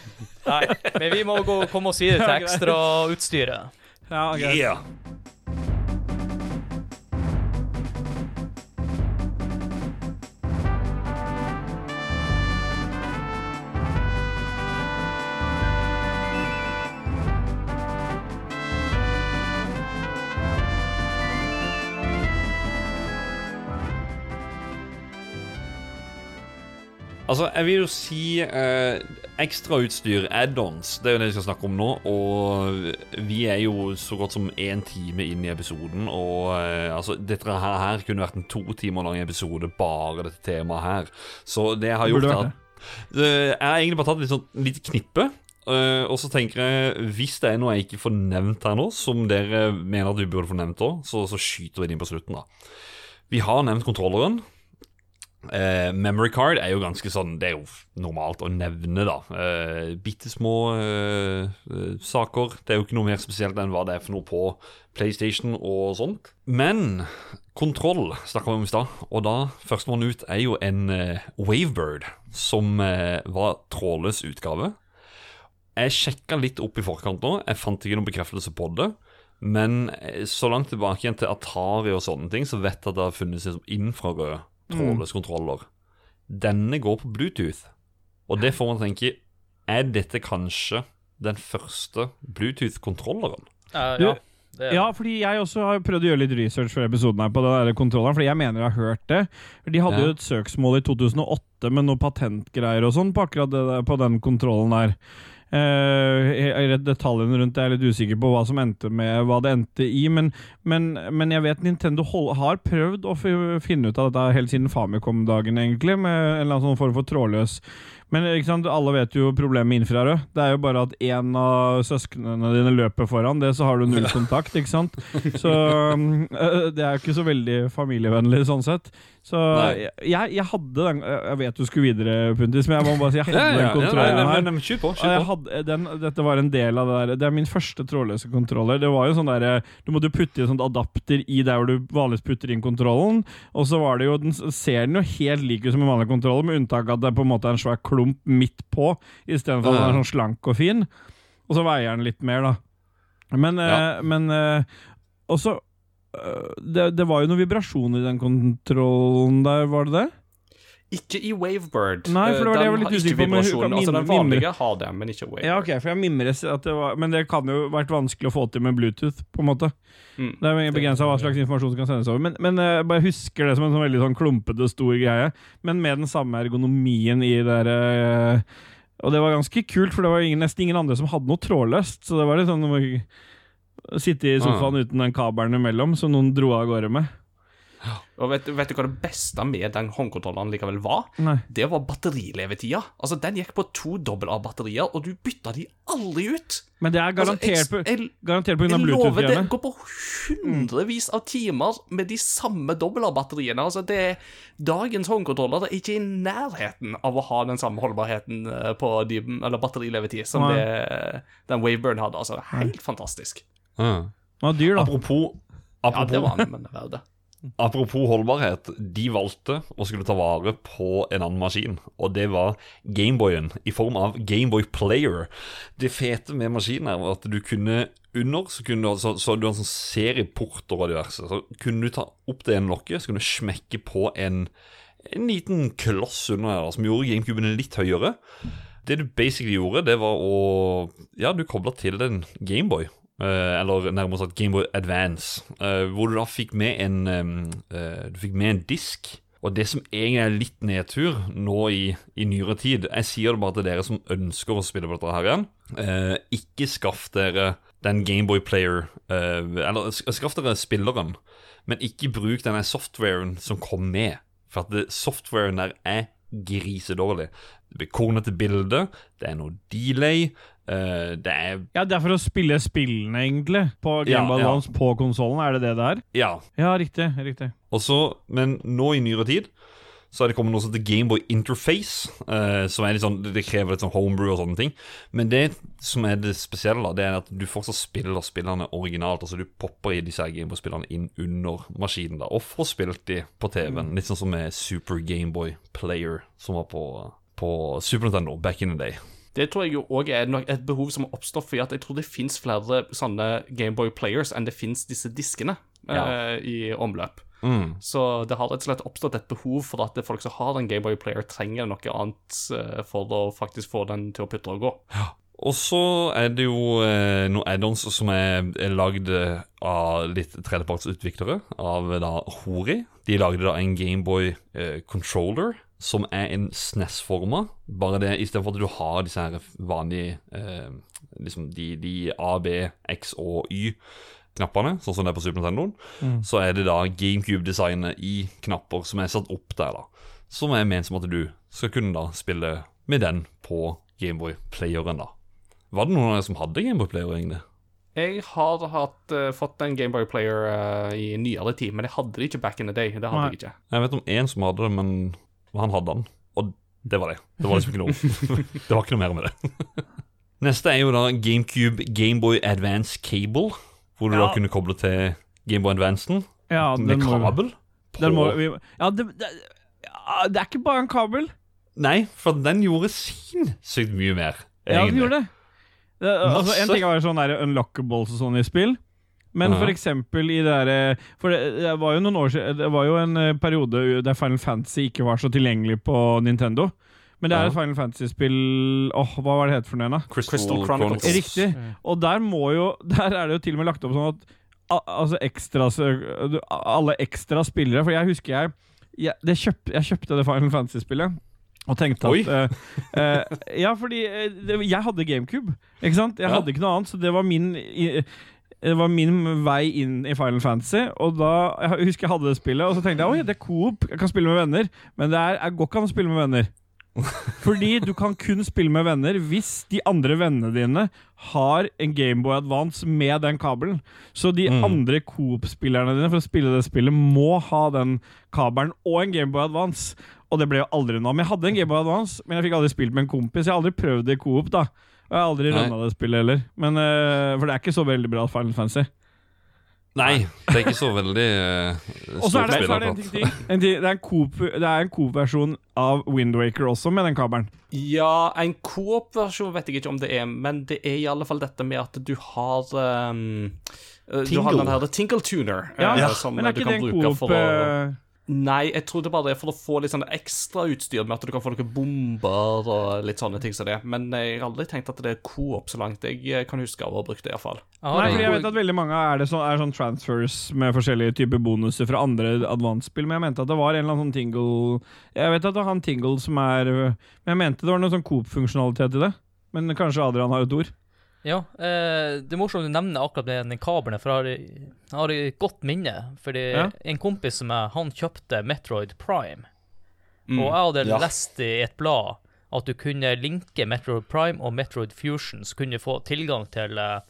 Nei, men vi må gå, komme oss videre til ekstrautstyret. Ja, greit. Yeah. Altså, jeg vil jo si eh, ekstrautstyr, add-ons, det er jo det vi skal snakke om nå. Og vi er jo så godt som én time inn i episoden. Og eh, altså, dette her, her kunne vært en to timer lang episode, bare dette temaet her. Så det jeg har gjort er at Jeg har egentlig bare tatt litt sånn lite knippe. Uh, og så tenker jeg, hvis det er noe jeg ikke får nevnt her nå, som dere mener at vi burde få nevnt òg, så, så skyter vi det inn på slutten, da. Vi har nevnt kontrolleren. Eh, memory card er jo ganske sånn Det er jo normalt å nevne, da. Eh, Bitte små eh, saker. Det er jo ikke noe mer spesielt enn hva det er for noe på PlayStation og sånt. Men kontroll snakka vi om i stad, og da førstemann ut er jo en Wavebird, som var trådløs utgave. Jeg sjekka litt opp i forkant nå, jeg fant ikke noen bekreftelse på det. Men så langt tilbake igjen til Atari og sånne ting, så vet jeg at det har funnes liksom infrarød trådløs kontroller. Denne går på Bluetooth. Og det får man tenke Er dette kanskje den første Bluetooth-kontrolleren? Uh, ja, det, Ja, fordi jeg også har prøvd å gjøre litt research for episoden her på den der kontrolleren, fordi jeg mener jeg har hørt det. De hadde Ja. jo et søksmål i 2008 med noen patentgreier og sånn på akkurat det der, på den kontrollen der. Jeg- detaljene rundt det er litt usikker på hva som endte med hva det endte i, men, men, men jeg vet Nintendo hold, har prøvd å finne ut av dette helt siden Famicom-dagen, egentlig, med en eller annen sånn form for trådløs men sant, alle vet jo problemet med infrarød. Det er jo bare at én av søsknene dine løper foran det, så har du null kontakt, ikke sant. Så um, det er jo ikke så veldig familievennlig sånn sett. Så jeg, jeg hadde den Jeg vet du skulle videre, Puntis, men jeg må bare si jeg hadde den kontrollen nei, her. Kjør på. Jeg på. hadde, den, dette var en del av det der Det er min første trådløse kontroller. Det var jo sånn der Du måtte putte i en sånn adapter i der hvor du vanligvis putter inn kontrollen. Og så var det jo Den ser den jo helt lik ut som en vanlig kontroller, med unntak av at det på en måte er en svær klump midt på, istedenfor at den er sånn slank og fin. Og så veier den litt mer, da. Men, eh, Ja. men eh, Og eh, det, det var jo noe vibrasjon i den kontrollen der, var det det? Ikke i Wavebird. Nei, for det var det jeg var Den litt har usikker på, men hun kan Altså, den vanlige har det, men ikke Wavebird. Ja, ok, for jeg mimres at det var Men det kan jo vært vanskelig å få til med Bluetooth, på en måte. Mm. Det er begrensa hva slags informasjon som kan sendes over. Men, men eh, jeg bare husker det som en sånn veldig sånn klumpete, stor greie. Men med den samme ergonomien i det der eh, Og det var ganske kult, for det var ingen, nesten ingen andre som hadde noe trådløst. Så det var litt sånn Sitte i sofaen uten den kabelen imellom, som noen dro av gårde med. Og vet, vet du hva det beste med den håndkontrolleren likevel var? Nei. Det var batterilevetida. Altså, Den gikk på to dobbel A-batterier, og du bytta de aldri ut. Men det er garantert, Altså, på, jeg, jeg, garantert av jeg lover det går på hundrevis av timer med de samme dobbel A-batteriene. Altså, det er Dagens håndkontroller er ikke i nærheten av å ha den samme holdbarheten eh, på de, eller batterilevetid som det den Waveburn hadde. Altså, helt fantastisk. Ja. Den var dyr, da. Apropos, Ja, det var han, men verdt det. Apropos holdbarhet. De valgte å skulle ta vare på en annen maskin, og det var Gameboyen i form av Gameboy Player. Det fete med maskinen er at du kunne under, så, kunne du, så, så du en sånn serieporter og diverse. Så kunne du ta opp det ene lokket, så kunne du smekke på en, en liten kloss under her, som gjorde GameCuben litt høyere. Det du basically gjorde, det var å Ja, du kobla til en Gameboy. Eh, eller nærmere sagt Gameboy Advance. uh, hvor du da fikk med en eh, Du fikk med en disk. Og det som egentlig er litt nedtur nå i, i nyere tid Jeg sier det bare til dere som ønsker å spille på dette her igjen. ikke skaff dere den Gameboy Player Eller skaff dere spilleren, men ikke bruk denne softwaren som kom med. For at det, softwaren der er grisedårlig. Det blir kornete bilde, det er noe delay, Uh, det er Ja, det er for å spille spillene, egentlig. På Game ja. Advance på konsollen, er det det det er? Ja. Ja, riktig. riktig. Og så, men nå i nyere tid så er det kommet noe som heter Gameboy Interface. eh, som er litt sånn, Det krever litt sånn homebrew og sånne ting. Men det som er det spesielle, da, det er at du fortsatt spiller spillerne originalt. Altså Du popper i disse Gameboy-spillerne inn under maskinen da og får spilt de på TV-en. Litt sånn som med Super Gameboy Player, som var på, på Super Nintendo back in the day. Det tror jeg jo òg er et behov som har oppstått, for jeg tror det fins flere sånne Gameboy Players enn det fins disse diskene eh, i omløp. Mm. Så det har rett og slett oppstått et behov for at folk som har en Gameboy Player, trenger noe annet eh, for å faktisk få den til å putte og gå. Og så er det jo eh, noen add-ons som er, er lagd eh, av litt tredjepartsutviklere, av da Hori. De lagde da en Gameboy eh, controller som er en SNES-forma. Bare det istedenfor at du har disse her vanlige eh, Liksom de, de A, B, X og Y-knappene, sånn som det er på Super Nintendo, så er det da GameCube-designet i knapper som er satt opp der, da. Som er ment som at du skal kunne da spille med den på Gameboy-playeren, da. Var det noen av dere som hadde Gameboy-player, egentlig? Jeg har hatt, uh, fått en Gameboy Player uh, i nyere tid, men jeg hadde det ikke back in the day. Det hadde Nei. jeg ikke. Jeg vet om én som hadde det, men han hadde den. Og det var det. Det var liksom ikke noe Det var ikke noe mer med det. Neste er jo da GameCube Gameboy Advance Cable, hvor du Ja. da kunne koble til Gameboy Advancen Ja, med må, kabel. på- den må, vi, ja, det, det, ja, det er ikke bare en kabel. Nei, for den gjorde sinnssykt mye mer. Ja, den gjorde det. det altså, en ting er sånn der unlockables og sånn i spill, men Ja. for eksempel i det derre For det, det var jo noen år siden Det var jo en eh, periode der Final Fantasy ikke var så tilgjengelig på Nintendo. Men det er et Final Fantasy-spill Åh, hva var det het for noe? da? Crystal, Crystal Chronicles. Chronicles. Riktig. Og der må jo Der er det jo til og med lagt opp sånn at altså ekstra, alle ekstra spillere For jeg husker jeg jeg, det kjøp, jeg kjøpte det Final Fantasy-spillet og tenkte at uh, uh, Ja, fordi uh, det, jeg hadde GameCube, ikke sant? Jeg Ja. hadde ikke noe annet, så det var min i, det var min vei inn i Final Fantasy. Og da, Jeg husker jeg hadde det spillet, og så tenkte jeg oi, det er coop, jeg kan spille med venner. Men det er, jeg går ikke an å spille med venner. Fordi du kan kun spille med venner hvis de andre vennene dine har en Gameboy Advance med den kabelen. Så de Mm. andre Coop-spillerne dine for å spille det spillet må ha den kabelen og en Gameboy Advance. Og det ble jo aldri noe. Men jeg hadde en Gameboy Advance, men jeg fikk aldri spilt med en kompis. Jeg har aldri prøvd det i Coop, da. Og jeg har aldri runda det spillet heller. Men, uh, for det er ikke så veldig bra Final Fantasy. Nei, det er ikke så veldig uh, Og så er det, så er det en ting til. En ting. Det er en Coop- det er en Coop-versjon av Windwaker også, med den kabelen. Ja, en Coop-versjon vet jeg ikke om det er, men det er i alle fall dette med at du har um, eh, Du har den her The Tingle Tuner, Ja, ja. som du ikke kan bruke for å eh, Nei, jeg tror det bare er for å få litt sånn ekstra utstyr med at du kan få noen bomber og litt sånne ting som det. Men jeg har aldri tenkt at det er Coop så langt jeg eh, kan huske av å ha brukt det, iallfall. Har Nei, for fordi jeg vet at veldig mange er, det så, er sånn transfers med forskjellige typer bonuser fra andre advance-spill, men jeg mente at det var en eller annen sånn tingle Jeg vet at det var han tingle som er Men jeg mente det var noe sånn Coop-funksjonalitet i det. Men kanskje Adrian har et ord? Ja, eh, det er morsomt du nevner akkurat det den kabelen, for jeg har, et godt minne. Fordi Ja. en kompis som jeg, han kjøpte Metroid Prime. Mm. Og jeg hadde Ja. lest i et blad at du kunne linke Metroid Prime og Metroid Fusion, så kunne du få tilgang til uh,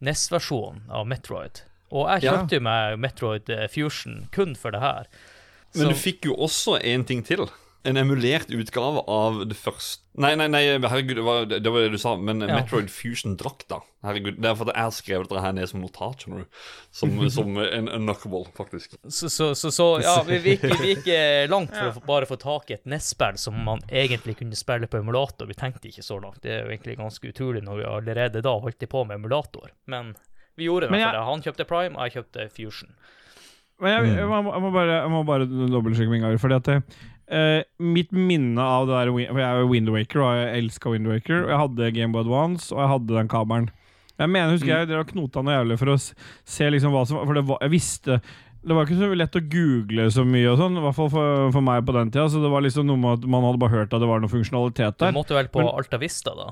NES-versjonen av Metroid. Og jeg kjøpte jo meg Metroid eh, Fusion kun for det her. Men Så- du fikk jo også en ting til. En emulert utgave av det første Nei, nei, nei, herregud, det var det, var det du sa, men Ja. Metroid Fusion-drakta. Herregud, Det er fordi jeg skrev dette her ned som notat, skjønner du. Som, som en unlockable, faktisk. Så, så, så, så ja, vi, vi, gikk, vi gikk eh, langt for å bare få tak i et NES-spill som man egentlig kunne spille på emulator. Vi tenkte ikke så langt. Det er jo egentlig ganske utrolig når vi allerede da holdt på med emulator. Men vi gjorde det. Jeg-. Han kjøpte Prime, og jeg kjøpte Fusion. Men jeg, jeg, må, jeg, må bare, jeg må bare dobbeltsjekke min gang, fordi at det, eh, mitt minne av det der For jeg er jo Windwaker, og jeg elska Windwaker. Og jeg hadde Gameboy Advance, og jeg hadde den kabelen. Jeg mener, husker jeg dere har knota noe jævlig for å se liksom hva som For det var, jeg visste det var ikke så lett å google så mye, og sånn, i hvert fall for, for meg på den tida. Så det var liksom noe med at man hadde bare hørt at det var noe funksjonalitet Du måtte vel på Men- Alta Vista, da?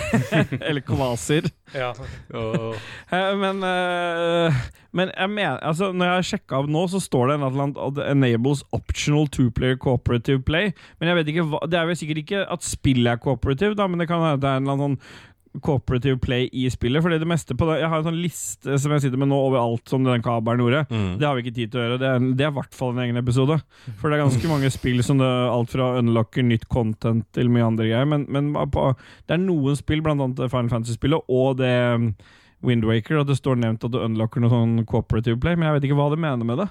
Eller kvaser. Ja. Oh. Men, eh, men jeg mener, altså, når jeg har sjekka av nå, så står det en eller annen enables optional two-player cooperative play. Men jeg vet ikke hva Det er vel sikkert ikke at spillet er cooperative, da, men det kan være det er en eller annen sånn cooperative play i spillet. Fordi det meste på det Jeg har en sånn liste som jeg sitter med nå over alt som den kabelen gjorde. Mm. Det har vi ikke tid til å gjøre. Det er, det er i hvert fall en egen episode. For det er ganske mange spill som det alt fra unlocker nytt content til mye andre greier. Men, men på, det er noen spill, blant annet Final Fantasy-spillet og det um, Windwaker, at det står nevnt at du unlocker noe sånn cooperative play, men jeg vet ikke hva det mener med det.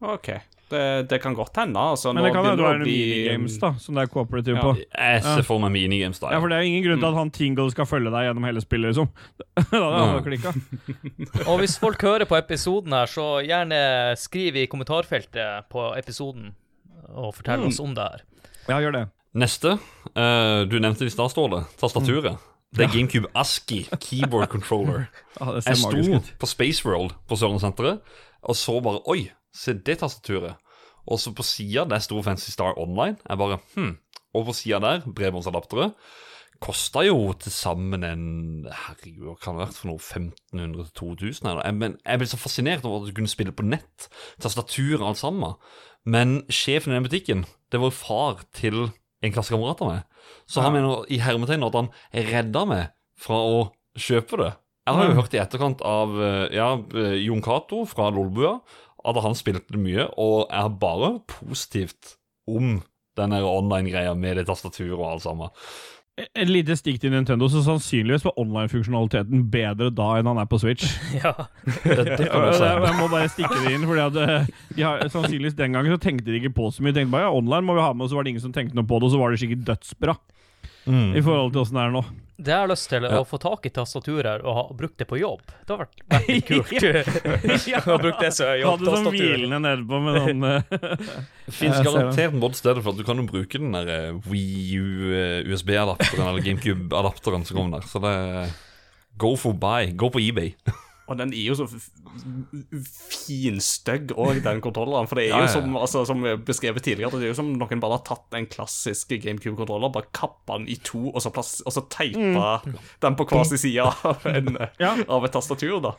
OK. Det, det kan godt hende. Altså, Men det kan hende det er bli- minigames da som det er cooperative Ja. på. Jeg ser for meg minigames da Ja, for det er jo ingen grunn til at han Tingle skal følge deg gjennom hele spillet, liksom. da hadde Ja. han klikka. Og hvis folk hører på episoden her, så gjerne skriv i kommentarfeltet på episoden og fortell oss om det her. Ja, gjør det. Neste. Uh, du nevnte det i stad, Ståle. Tastaturet. Det er GameCube ASCII keyboard controller. ah, Jeg sto på Space World på Sørlandssenteret og så bare Oi, se det tastaturet. Og så på sida der sto Fancy Star Online. Jeg bare hm. Og på sida der, bredbåndsadaptere. Kosta jo til sammen en Herregud, hva kan det ha vært for noe? 1500-2000? eller? Jeg- Men jeg ble så fascinert over at du kunne spille på nett. Tastatur og alt sammen. Men sjefen i den butikken, det var jo far til en klassekamerat av meg. Så han mener i hermetegn at han redda meg fra å kjøpe det. Jeg har jo hørt i etterkant av eh, ja, eh, Jon Cato fra Lolbua at han spilte mye, og har bare positivt om den online-greia med det tastaturet og alt sammen. Et lite stikk til Nintendo, så sannsynligvis var online-funksjonaliteten bedre da enn han er på Switch. Ja. Det, det Jeg må bare stikke det inn, fordi at eh, de har, sannsynligvis den gangen så tenkte de ikke på så mye. De tenkte bare ja, online må vi ha med, og så var det ingen som tenkte noe på det, og så var det sikkert dødsbra Mm. i forhold til åssen det er nå. Det jeg har lyst til, Ja. å få tak i tastaturer og ha brukt det på jobb. Det har vært veldig kult. ja. ha brukt det som Hadde sånn hvilende nedpå med sånn Det fins Jeg garantert mod stedet for at du kan jo bruke den der eh, Wii U eh, USB-adapteren eller GameCube-adapteren som kommer der. Så det Go for buy. Gå på eBay. Og den er jo så finstygg òg, den kontrolleren. For det er Ja, jo ja, ja. som, altså, som beskrevet tidligere, det er jo som noen bare har tatt en klassisk GameCube-kontroller, bare kappa den i to, og så, plass, og så teipa den på hver sin side av, en, Ja. av et tastatur, da.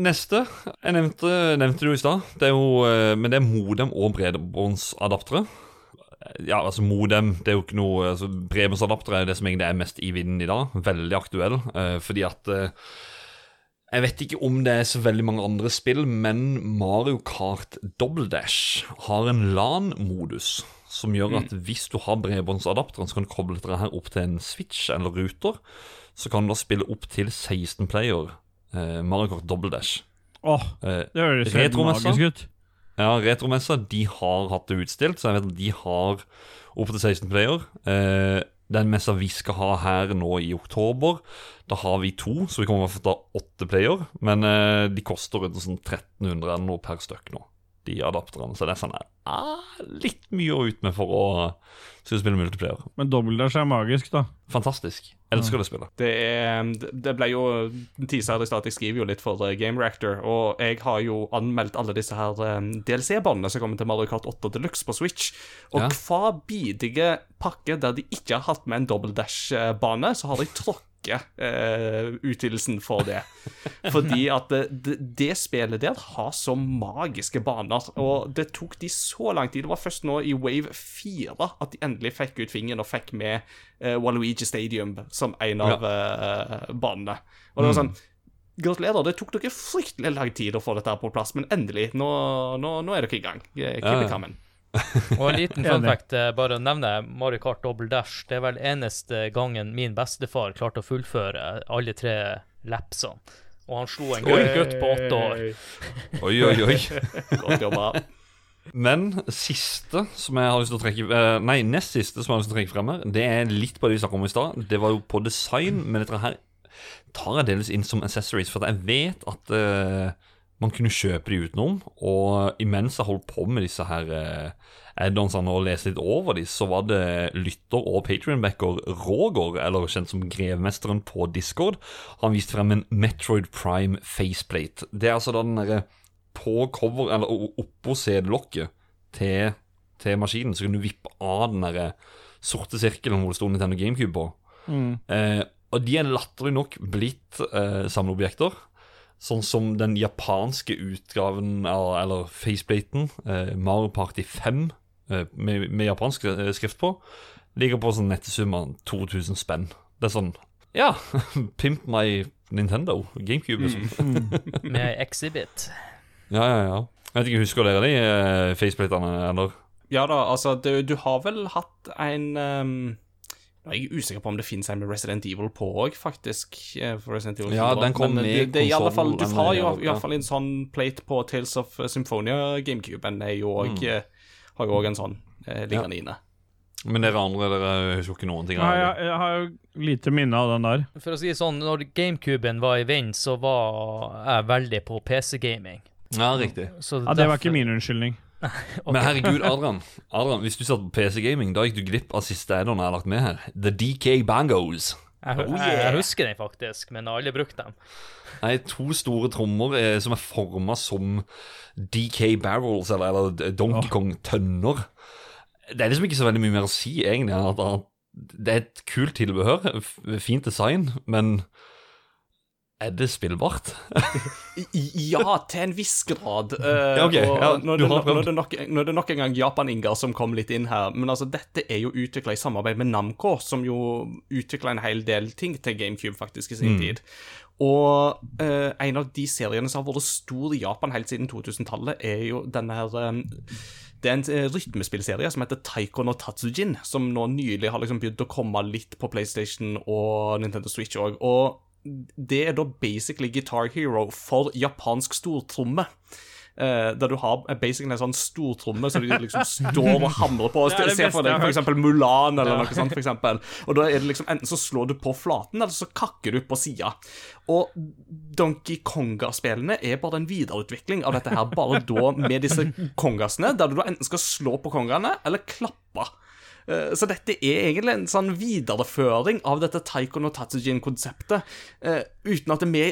Neste jeg nevnte, nevnte du i stad. Eh, Men det er modem og bredbåndsadaptere. Ja, altså modem Det er jo ikke noe altså Bredbåndsadaptere er det som egentlig er mest i vinden i dag. Veldig aktuell. eh, fordi at eh, Jeg vet ikke om det er så veldig mange andre spill, men Mario Kart Double Dash har en LAN-modus. Som gjør at hvis du har bredbåndsadapteren, så kan du koble dette her opp til en switch eller ruter. Så kan du da spille opp til 16 player eh, Mario Kart Double Dash. Åh, Eh, det høres helt magisk ut. ja, Retromessa de har hatt det utstilt, så jeg vet at de har opp til 16 player. Eh, den messa vi skal ha her nå i oktober, da har vi to, så vi kommer til å ta åtte player. Men eh, de koster rundt sånn 1300 eller noe per stykk nå, de adapterne. Så det er sånn her, ah, litt mye å ut med for å skulle spille multiplayer. Men dobbeltdash er magisk, da. Fantastisk. Elsker det spillet. Det, er, det ble jo Tisa her i stad, jeg skriver jo litt for eh, Game Reactor, og jeg har jo anmeldt alle disse her eh, DLC-båndene som kommer til Mario Kart 8 Deluxe på Switch. Og Ja. hver bidige pakke der de ikke har hatt med en double dash-bane, så har de tråkka takke eh, utvidelsen for det. Fordi at det, det, det spillet der har så magiske baner, og det tok de så lang tid. Det var først nå i Wave 4 at de endelig fikk ut fingeren og fikk med eh, Waluigi Stadium som en av eh, banene. Og det var sånn Gratulerer, det tok dere fryktelig lang tid å få dette på plass, men endelig, nå, nå, nå er dere i gang. Eh, Keep Ja, it ja. Og en liten fun fact, eh, bare å nevne Mario Kart Double Dash. Det er vel eneste gangen min bestefar klarte å fullføre alle tre lapsene. Og han slo en gøy gutt på åtte år. Oi, oi, oi. Godt jobba. Men siste som jeg har lyst til å trekke eh, Nei, nest siste som jeg har lyst til å trekke frem her, det er litt på det vi snakket om i stad. Det var jo på design, men dette her tar jeg delvis inn som accessories, for jeg vet at eh, man kunne kjøpe de utenom. Og imens jeg holdt på med disse her uh, add-onsene og leste litt over de, så var det lytter og patrionbacker Roger, eller kjent som Grevmesteren på Discord, han viste frem en Metroid Prime faceplate. Det er altså da den derre på cover, eller oppå CD-lokket til, til maskinen, så kan du vippe av den der sorte sirkelen hvor det sto Nintendo GameCube på. Mm. Eh, og de er latterlig nok blitt eh, samleobjekter. Sånn som den japanske utgaven av, eller faceplaten, eh, Mario Party 5, eh, med, med japansk eh, skrift på, ligger på sånn nettesum av 2000 spenn. Det er sånn Ja, pimp my Nintendo. GameCube, liksom. Med exhibit. Ja, ja, ja. Jeg vet ikke, Husker dere de eh, faceplatene, eller? Ja da, altså, du, du har vel hatt en ehm, Nå er jeg usikker på om det finnes en med Resident Evil på òg, faktisk. eh, For Resident Evil Ja, den kom men med det, det, er i alle fall, Du har jo iallfall i alle fall en sånn plate på Tales of Symphonia GameCube. Den er jo òg Har jo òg en sånn eh, liggende inne. Men dere andre dere husker ikke noen ting Nei, jeg, jeg har jo lite minne av den der. For å si sånn, når GameCuben var i vind, så var jeg veldig på PC-gaming. Ja, riktig. Så Ja, Det var derfor- ikke min unnskyldning. Ok. Men herregud, Adrian, Adrian hvis du satt på PC-gaming, da gikk du glipp av siste add-on jeg har lagt med her. The DK Bangos. Jeg, Oh, yeah. jeg husker den faktisk, men jeg har aldri brukt dem. Nei, to store trommer eh, som er forma som DK Barrels, eller, eller Donkey Kong-tønner. Det er liksom ikke så veldig mye mer å si, egentlig. At, at det er et kult tilbehør, fint design, men er det spillbart? Ja, til en viss grad. Uh, Ja, ok, ja, nå, er det, har nå, nå, er det nok, nå er det nok en gang Japan-Ingar som kom litt inn her. Men altså, dette er jo utvikla i samarbeid med Namco, som jo utvikla en hel del ting til GameCube faktisk i sin Mm. tid. Og uh, en av de seriene som har vært stor i Japan helt siden 2000-tallet, er jo denne her um, det er en rytmespillserie som heter Taiko no Tatsujin, som nå nylig har liksom begynt å komme litt på PlayStation og Nintendo Switch òg. Og det er da basically Guitar Hero for japansk stortromme. Uh, der du har basically en sånn stortromme som du liksom står og hamrer på. Og Se for deg f.eks. Mulan eller noe sånt. For eksempel. Og da er det liksom enten så slår du på flaten, eller så kakker du på sida. Og Donkey Konga-spillene er bare en videreutvikling av dette her, bare da med disse kongasene, der du da enten skal slå på kongene eller klappe. Eh, Så dette er egentlig en sånn videreføring av dette Taiko no Tatsujin-konseptet, eh, uten at vi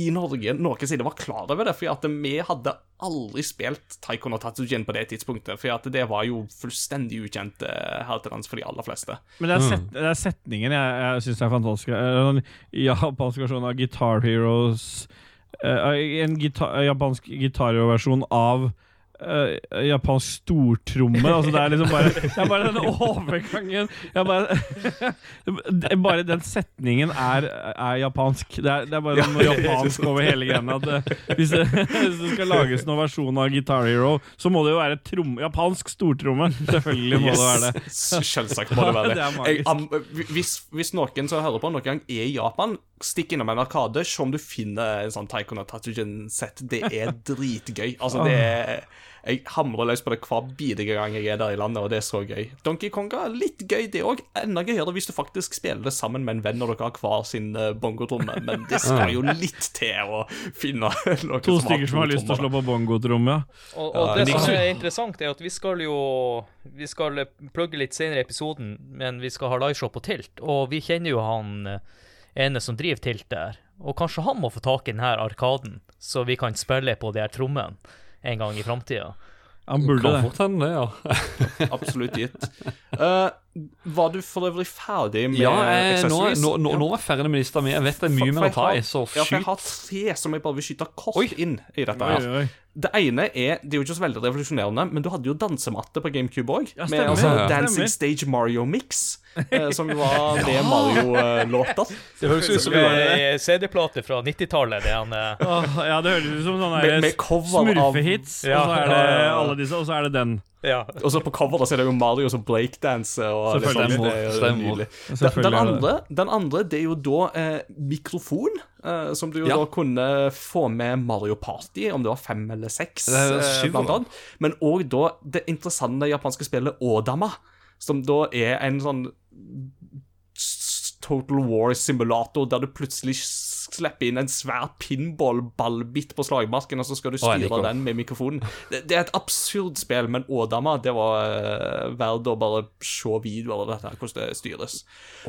i Norge noen side var klar over det, for at vi hadde aldri spilt Taiko no Tatsujin på det tidspunktet, for at det var jo fullstendig ukjent eh, her til lands for de aller fleste. Men det er, set, det er setningen jeg, jeg syns er fantastisk. En japansk versjon av Guitar Heroes En gitar, japansk Guitar Hero-versjon av eh, japansk stortromme. Altså det er liksom bare Det er bare den overgangen bare, det- bare den setningen er, er japansk. Det er, det er bare noe japansk over hele greiene. Hvis, det, hvis det skal lages noen versjon av Guitar Hero, så må det jo være trom, japansk stortromme. Selvfølgelig må det være det. Selvsagt må det være det. Jeg, am, hvis, hvis noen som hører på noen gang er i Japan, stikk innom en arkade, se om du finner en sånn Taikona Tatujin-sett. Det er dritgøy. Altså, det er Jeg hamrer løs på det hver bidige gang jeg er der i landet, og det er så gøy. Donkey Konga, litt gøy, det òg. Enda gøyere hvis du faktisk spiller det sammen med en venn når dere har hver sin uh, bongotromme, men det skal jo litt til å finne noe To som stykker som har lyst til å slå på bongotromme, ja. Og, og Ja, det som er er interessant, er at vi skal jo Vi skal plugge litt senere i episoden, men vi skal ha liveshow på Tilt. Og vi kjenner jo han eh, ene som driver Tilt der. Og kanskje han må få tak i denne arkaden, så vi kan spille på de her trommene en gang i framtida. Han burde det. fort hende ja. Absolutt gitt. Eh, Var du for øvrig ferdig med Ja, eh, nå, accessories? nå, nå, Ja. nå er jeg ferdig med lista mi. Jeg vet det er mye mer å ta i, så Ja, for jeg har tre som jeg bare vil skyte kort Oi. inn i dette. Her oi. Det ene er Det er jo ikke så veldig revolusjonerende, men du hadde jo dansematte på GameCube òg. Ja, med altså, Ja. Dancing Stage Mario Mix, eh, som var det Mario-låter. Det høres ut som en CD-plate fra 90-tallet. det han, eh, ja, det høres ut som sånne smurfehits, Ja. og så er det alle disse, og så er det den. Ja. Og så på coveret så er det jo Mario som breakdanser. Og liksom, Selvfølgelig. det. Den, Selvfølgelig den, andre, den andre, det er jo da eh, mikrofon, eh, som du jo Ja. da kunne få med Mario Party, om det var fem eller seks, eh, blant annet. Men òg da det interessante japanske spillet Odama, som da er en sånn Total War-simulator der du plutselig s- slipper inn en svær pinball-ballbit på slagmarken, og så skal du styre liker den med mikrofonen. Det, det er et absurd spill, men ådama, det var uh, verdt å bare se videoer av dette, hvordan det styres.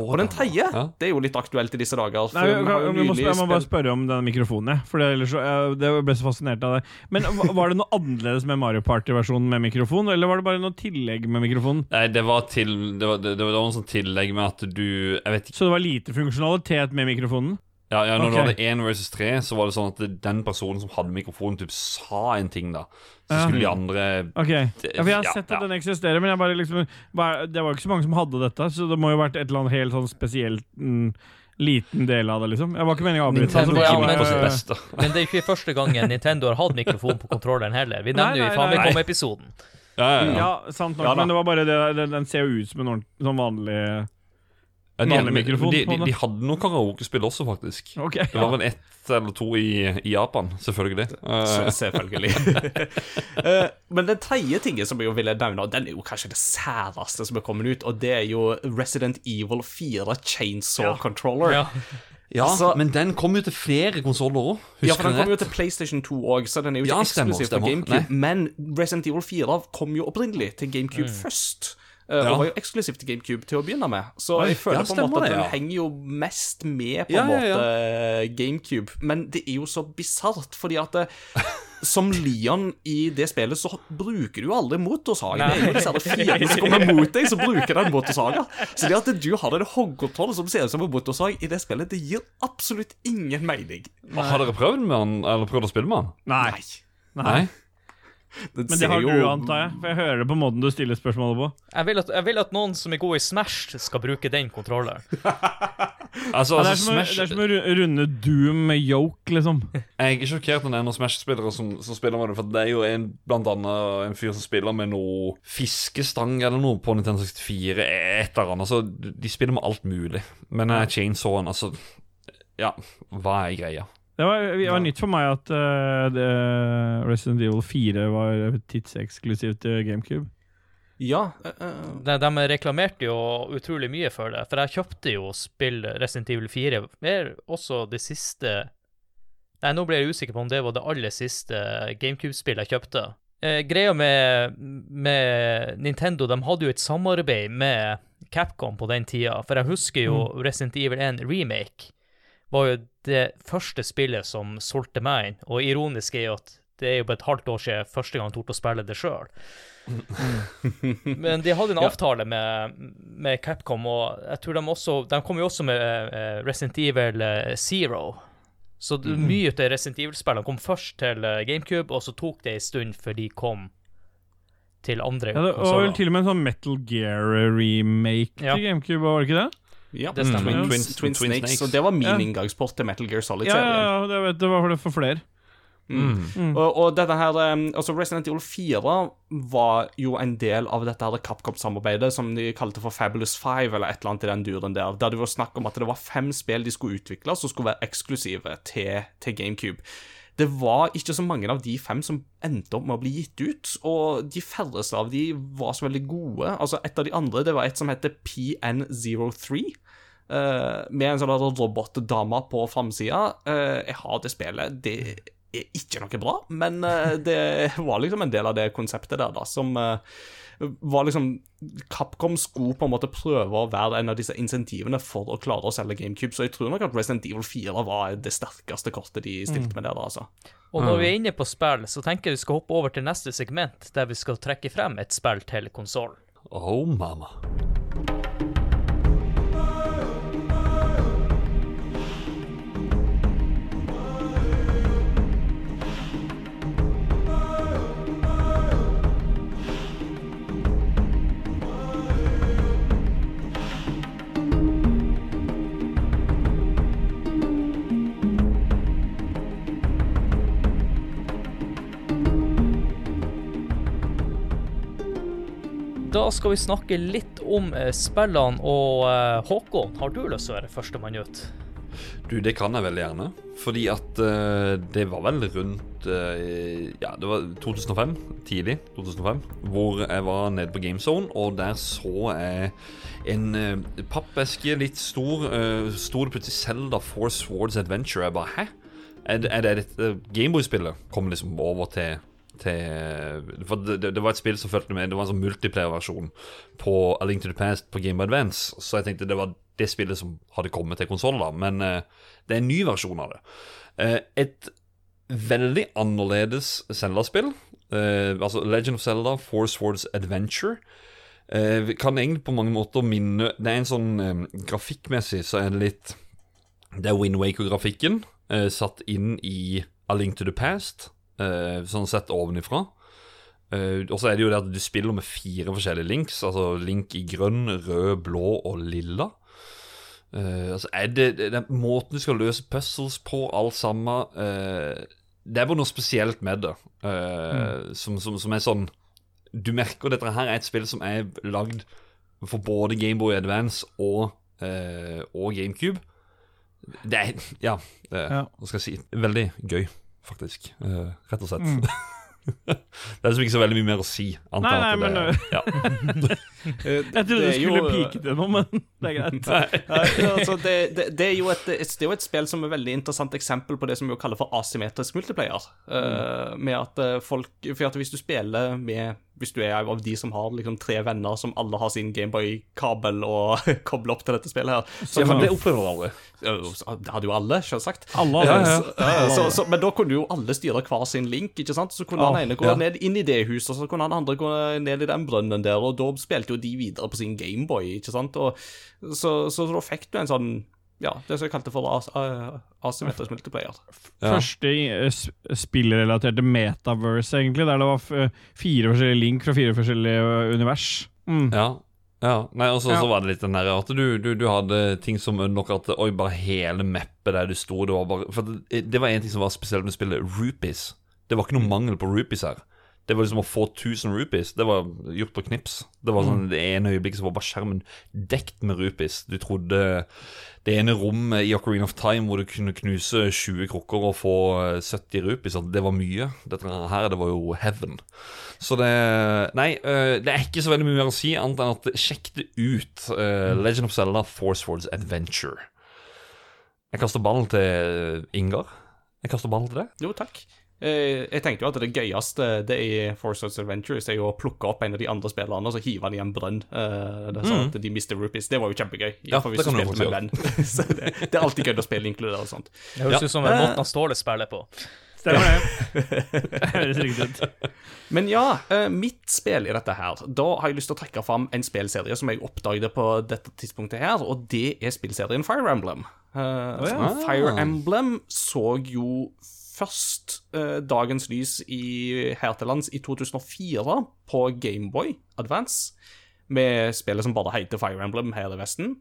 Og den tredje, Ja. det er jo litt aktuelt i disse dager. for Nei, jeg, jeg, jeg, må, jeg må bare spørre om denne mikrofonen, jeg. For det, ellers, så- jeg, det ble så fascinert av det. Men var det noe annerledes med Mario Party-versjonen med mikrofon, eller var det bare noe tillegg med mikrofonen? Nei, det var til Det var, det, det var noe sånn tillegg med at du Jeg vet ikke Så det var lite funksjonalitet med mikrofonen? Ja, ja Når okay. du hadde én versus tre, så var det sånn at den personen som hadde mikrofonen, typ sa en ting, da. Så Ja. skulle de andre Ok, ja, for Jeg har Ja, sett at ja. den eksisterer, men jeg bare liksom er- Det var jo ikke så mange som hadde dette, så det må jo ha vært et eller annet helt sånn spesielt mm, liten del av det, liksom. Jeg var ikke meningen å avbryte. Nintendo, altså, ja, men- på sitt beste. Men det er ikke første gangen Nintendo har hatt mikrofon på kontrolleren heller. Vi Nei, nevner jo i. Famicom-episoden. Ja, ja, ja. Ja, sant nok, Ja men det var bare det, den, den ser jo ut som en sånn vanlig de, vanlig men mikrofon de, på de, de hadde noe karaokespill også, faktisk. Ok. Det var vel ett eller to i, i Japan, selvfølgelig. Se- Eh, Selvfølgelig. uh, Men den tredje tingen som jeg ville nevne, og den er jo kanskje det særeste som er kommet ut, og det er jo Resident Evil 4 Chainsaw Controller. Ja. ja, altså- men den kom jo til flere konsoller òg. Ja, for den kom jo til PlayStation 2 òg, så den er jo ikke Ja, stemmer, eksklusiv på stemmer. GameCube. Nei. Men Resident Evil 4 kom jo opprinnelig til GameCube først. Eh, Ja. Og var jo eksklusivt til GameCube til å begynne med. Så Oi, jeg føler ja, på en måte at det, den ja. henger jo mest med på en ja, måte ja. GameCube. Men det er jo så bisart, fordi at det, som Leon i det spillet, så bruker du jo aldri motorsaga. Det er jo disse fiendene som kommer mot deg, som bruker den motorsaga. Så det at du har den håndkontrollen som ser ut som en motorsag i det spillet, det gir absolutt ingen mening. Har dere prøvd med han, eller prøvd å spille med han? Nei. Nei. Nei? Den Men det har jo- du, antar jeg. For jeg hører det på måten du stiller spørsmålet på. Jeg vil, at, jeg vil at noen som er god i Smash, skal bruke den kontrolleren. Altså, Ja, det, er altså som Smash det er som å runde Doom med yoke, liksom. Jeg er ikke sjokkert når det er noen Smash-spillere som, som spiller med det, for det er jo en, blant annet en fyr som spiller med noe fiskestang eller noe på Nintendo 64, et eller annet. Altså, de spiller med alt mulig. Men uh, chainsawen, altså Ja, hva er greia? Det var, det var nytt for meg at uh, det, Resident Evil 4 var tidseksklusivt til GameCube. Ja. eh, eh, De, de reklamerte jo utrolig mye for det, for jeg kjøpte jo spill Resident Evil 4. Det er også det siste Nei, nå ble jeg usikker på om det var det aller siste GameCube-spillet jeg kjøpte. Eh, greia med, med Nintendo, de hadde jo et samarbeid med Capcom på den tida, for jeg husker jo Resident Evil 1 Remake var jo det første spillet som solgte meg inn, og ironisk er jo at det er jo bare et halvt år siden første gang jeg torde å spille det sjøl. Men de hadde en Ja. avtale med, med Capcom, og jeg tror de også De kom jo også med uh, Resident Evil eh, Zero. Så det- mye av Resident Evil-spillene kom først til eh, GameCube, og så tok det en stund før de kom til andre Ja, det var vel til og med en sånn Metal Gear-remake Ja. til GameCube, var det ikke det? Ja, Det stemmer. Twin, Mm. Twin, Twin- Twin Snakes. Snakes. Og det var min Ja. inngangsport til Metal Gear Solid. Ja, ja, ja, det, var for, for flere. Mm. Og, og dette her, um, altså Resident Evil 4 var jo en del av dette her Capcom-samarbeidet som de kalte for Fabulous Five, eller et eller annet i den duren der, der det var snakk om at det var fem spill de skulle utvikle som skulle være eksklusive til, til GameCube. Det var ikke så mange av de fem som endte opp med å bli gitt ut, og de færreste av de var så veldig gode. Altså, et av de andre, det var et som heter PN03. Uh, med en sånn robotdame på framsida. Uh, jeg har det spillet. Det er ikke noe bra, men uh, det var liksom en del av det konseptet der, da, som eh, var liksom Capcom skulle på en måte prøve å være en av disse insentivene for å klare å selge GameCube, så jeg tror nok at Resident Evil 4 var det sterkeste kortet de stilte med der, altså. Og når vi er inne på spill, så tenker jeg vi skal hoppe over til neste segment, der vi skal trekke frem et spill til konsollen. Oh, mama. Da skal vi snakke litt om eh, spillene. Og eh, Håkon, har du lyst til å være førstemann ut? Du, det kan jeg veldig gjerne. Fordi at uh, det var vel rundt uh, Ja, det var 2005. Tidlig 2005. Hvor jeg var nede på GameZone, og der så jeg en uh, pappeske litt stor. Uh, Sto det plutselig Zelda Force Swords Adventure. Jeg bare Hæ? Er er det dette Gameboy-spillet? Kom liksom over til til For det, det, var et spill som fulgte med. Det var en sånn multiplayer-versjon på A Link to the Past på Game of Advance. Så jeg tenkte det var det spillet som hadde kommet til konsoll. Men uh, det er en ny versjon av det. Uh, et veldig annerledes Zelda-spill. Uh, altså Legend of Zelda, Four Swords Adventure. kan egentlig på mange måter minne Det er en sånn Grafikkmessig så er det litt Det er Wind Waker-grafikken satt inn i A Link to the Past. Uh, sånn sett ovenifra. Uh, og så er det jo det at du spiller med fire forskjellige links. Altså link i grønn, rød, blå og lilla. Uh, altså er det, Den måten du skal løse puzzles på, alt sammen Det er bare noe spesielt med det. Mm. Som, som, som, er sånn Du merker dette her er et spill som er lagd for både Gameboy Advance og, og GameCube. Det er Ja, det, hva skal jeg si Veldig gøy faktisk. Uh, rett og slett. Mm. det er liksom ikke så veldig mye mer å si. Nei, nei, men det, ja. Jeg trodde du skulle jo... pike til noe, men det er greit. Altså, det, det, det, er et, det, er jo et, spill som er et veldig interessant eksempel på det som vi kaller for asymmetrisk multiplayer. Uh, med at eh, folk For at hvis du spiller med hvis du er av de som har liksom tre venner som alle har sin Gameboy-kabel og kobler opp til dette spillet her. Så, ja, det opplever alle. Det hadde jo alle, selvsagt. Alle, ja, ja. ja så, så, men da kunne jo alle styre hver sin link, ikke sant? Så kunne han ene gå ned inn i det huset, og så kunne han andre gå ned i den brønnen der, og da spilte jo de videre på sin Gameboy, ikke sant? Og, så, så da fikk du en sånn ja, det som jeg kalte for as asymmetrisk multiplayer. Ja. Første spillrelaterte metaverse, egentlig, der det var fire forskjellige link fra fire forskjellige univers. Mm. Ja. ja. Nei, og så, ja. var det litt den der at du, du, du hadde ting som nok at Oi, bare hele mappet der du sto det var bare, For det, det var en ting som var spesielt med spillet Rupees. Det var ikke noe mangel på rupees her. Det var liksom å få 1000 rupees. Det var gjort på knips. Det var sånn mm. det ene øyeblikket så var bare skjermen dekt med rupees. Du trodde det ene rommet i Ocarina of Time hvor du kunne knuse 20 krukker og få 70 rupees, at det var mye. Dette her det var jo heaven. Så det Nei, uh, det er ikke så veldig mye mer å si, annet enn at sjekk det ut. Uh, Legend of Zelda Force Words Adventure. Jeg kaster ballen til Ingar. Jeg kaster ballen til deg. Jo, takk. Eh, jeg tenkte jo at det gøyeste det i Force Adventures er jo å plukke opp en av de andre spillerne og så hive han i en brønn. Uh, det, sånn mm. at de mister rupees. Det var jo kjempegøy. Ja, for hvis det du spilte med venn. så det, det, er alltid gøy å spille inkludert og sånt. Det høres ut ja. som en måte Ståle spiller på. Stemmer det. høres riktig ut. Men ja, mitt spill i dette her Da har jeg lyst til å trekke fram en spillserie som jeg oppdaget på dette tidspunktet her, og det er spillserien Fire Emblem. Uh, oh, ja. Fire Emblem så jo først eh, dagens lys i, her til lands i 2004 på Gameboy Advance, med spillet som bare heter Fire Emblem her i Vesten.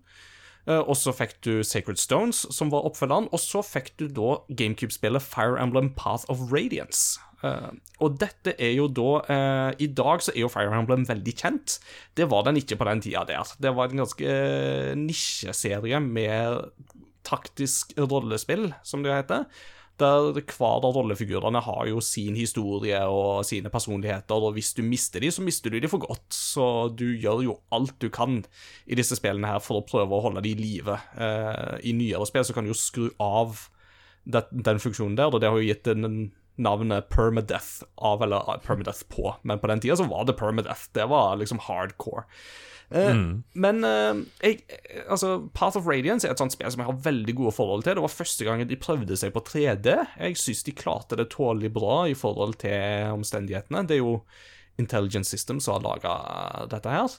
Eh, og så fikk du Sacred Stones, som var oppfølgeren, og så fikk du da GameCube-spillet Fire Emblem Path of Radiance. Uh, og dette er jo da uh, I dag så er jo Fire Emblem veldig kjent. Det var den ikke på den tida der. Det var en ganske uh, nisjeserie med taktisk rollespill, som det heter der hver av rollefigurene har jo sin historie og sine personligheter, og hvis du mister de, så mister du de for godt. Så du gjør jo alt du kan i disse spillene her for å prøve å holde de i live. Eh, I nyere spill så kan du jo skru av det, den funksjonen der, og det har jo gitt en navnet permadeath av, eller permadeath på, men på den tida så var det permadeath. Det var liksom hardcore. Eh, mm. Men uh, jeg, altså, Path of Radiance er et sånt spill som jeg har veldig gode forhold til. Det var første gang de prøvde seg på 3D. Jeg syns de klarte det tålelig bra i forhold til omstendighetene. Det er jo Intelligent Systems som har laga dette her.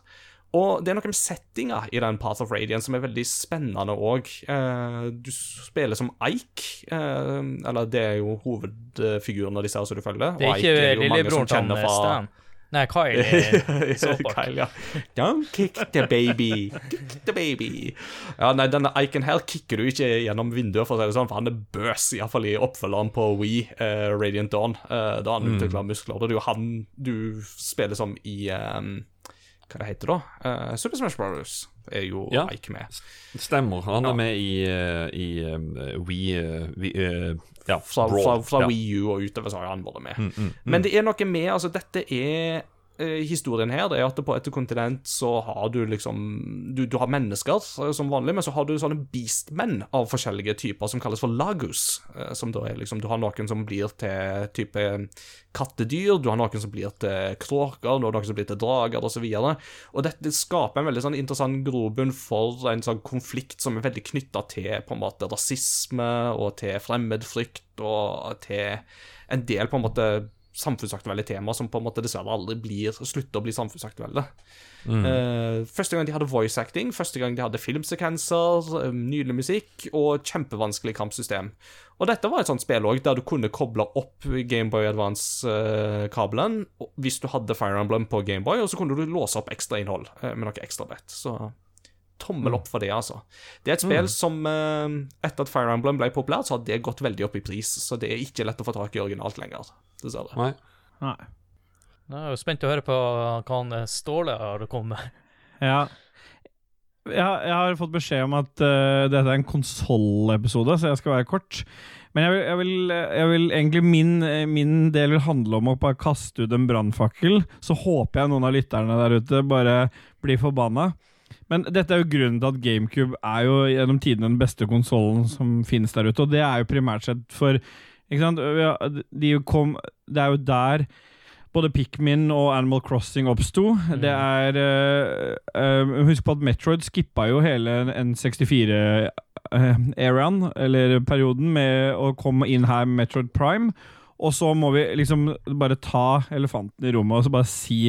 Og det er noe med settinga i den Path of Radiance som er veldig spennende òg. Uh, du spiller som Ike, eller det er jo hovedfiguren av disse her som du følger. Det er ikke lillebroren til Stan? Nei, Kyle. Kyle, ja. Don't kick the baby. Kick the baby. Ja, nei, denne Iken her kicker du ikke gjennom vinduet, for å si det sånn, for han er bøs, iallfall i oppfølgeren på We, uh, Radiant Dawn. Uh, da han mm. utvikla muskler. Det er jo han du spiller som i um, Hva det heter da? Uh, Super Smash Brothers er jo Ja. Ike med. Stemmer. Han Ja. er med i, i um, Wii, uh, Ja, Fra, fra, fra. Wii U og utover så har han vært med. Mm, mm, mm. Men det er noe med Altså, dette er Historien her det er at på et kontinent så har du liksom Du, du har mennesker eh, som vanlig, men så har du sånne beastmen av forskjellige typer som kalles for lagus. eh, Som da er liksom Du har noen som blir til type kattedyr, du har noen som blir til kråker, du har noen som blir til drager, osv. Og, og dette skaper en veldig sånn interessant grobunn for en sånn konflikt som er veldig knytta til på en måte rasisme og til fremmedfrykt og til en del på en måte samfunnsaktuelle temaer som på en måte dessverre aldri blir, slutter å bli samfunnsaktuelle. Eh, første gang de hadde voice acting, første gang de hadde filmsekvenser, eh, nydelig musikk og kjempevanskelig kampsystem. Og dette var et sånt spill også, der du kunne koble opp Gameboy Advance-kabelen hvis du hadde Fire Emblem på Gameboy, og så kunne du låse opp ekstra innhold uh, med noe ekstra brett. Så tommel opp for det, altså. Det er et spill som eh, etter at Fire Emblem ble populært, så har det gått veldig opp i pris, så det er ikke lett å få tak i originalt lenger, dessverre. Nei. Nei. Jeg er jo spent å høre på hva han eh, Ståle har kommet med. Ja. Jeg, jeg har fått beskjed om at uh, dette er en konsollepisode, så jeg skal være kort. Men jeg vil, jeg vil, jeg vil egentlig min, min del vil handle om å bare kaste ut en brannfakkel. Så håper jeg noen av lytterne der ute bare blir forbanna. Men dette er jo grunnen til at GameCube er jo gjennom tidene den beste konsollen som finnes der ute, og det er jo primært sett for ikke sant? De kom, det er jo der både Pikmin og Animal Crossing oppsto. Det er eh, eh, Husk på at Metroid skippa jo hele N64-eraen, eller perioden, med å komme inn her med Metroid Prime. Og så må vi liksom bare ta elefanten i rommet og så bare si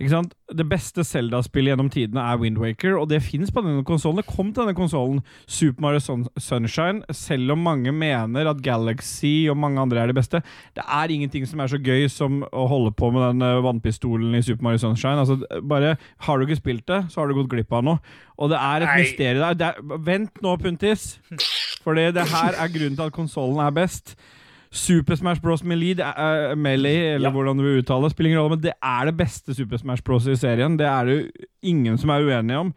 ikke sant? Det beste Zelda-spillet gjennom tidene er Windwaker, og det fins på denne konsollen. Det kom til denne konsollen, Super Mario Sun Sunshine, selv om mange mener at Galaxy og mange andre er det beste. Det er ingenting som er så gøy som å holde på med den eh, vannpistolen i Super Mario Sunshine. Altså, bare Har du ikke spilt det, så har du gått glipp av noe. Og det er et mysterium der. Er, vent nå, Puntis! for det her er grunnen til at konsollen er best. Super Smash Bros. Melee, er, uh, Melee eller Ja. hvordan du vil uttale det, spiller ingen rolle, men det er det beste Super Smash Bros. i serien. Det er det ingen som er uenige om.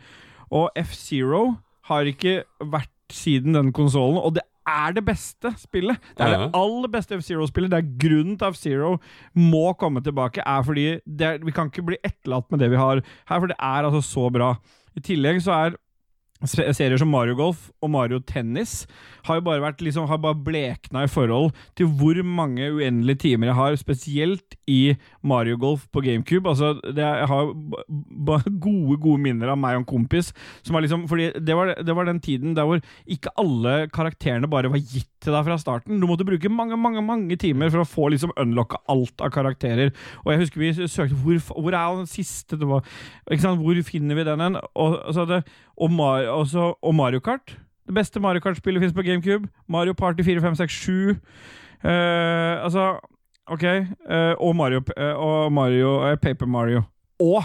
Og F-Zero har ikke vært siden den konsollen, og det er det beste spillet. Det er det aller beste F-Zero-spillet. Det er grunnen til F-Zero må komme tilbake, er fordi det er, vi kan ikke bli etterlatt med det vi har her, for det er altså så bra. I tillegg så er serier som Mario Golf og Mario Tennis har jo bare vært liksom, har bare blekna i forhold til hvor mange uendelige timer jeg har, spesielt i Mario Golf på GameCube. Altså, det jeg har b- b- gode, gode minner av meg og en kompis som har liksom Fordi det var, det var den tiden der hvor ikke alle karakterene bare var gitt til deg fra starten. Du måtte bruke mange, mange mange timer for å få liksom unlocka alt av karakterer. Og jeg husker vi søkte Hvor, hvor er den siste? Det var, ikke sant? Hvor finner vi den hen? Og, så det, og, Mar, også, og Mario Kart. Det beste Mario Kart-spillet fins på GameCube. Mario Party 4, 5, 6, 7. Uh, altså OK. Uh, og Mario, eh, og Mario eh, Paper Mario. Og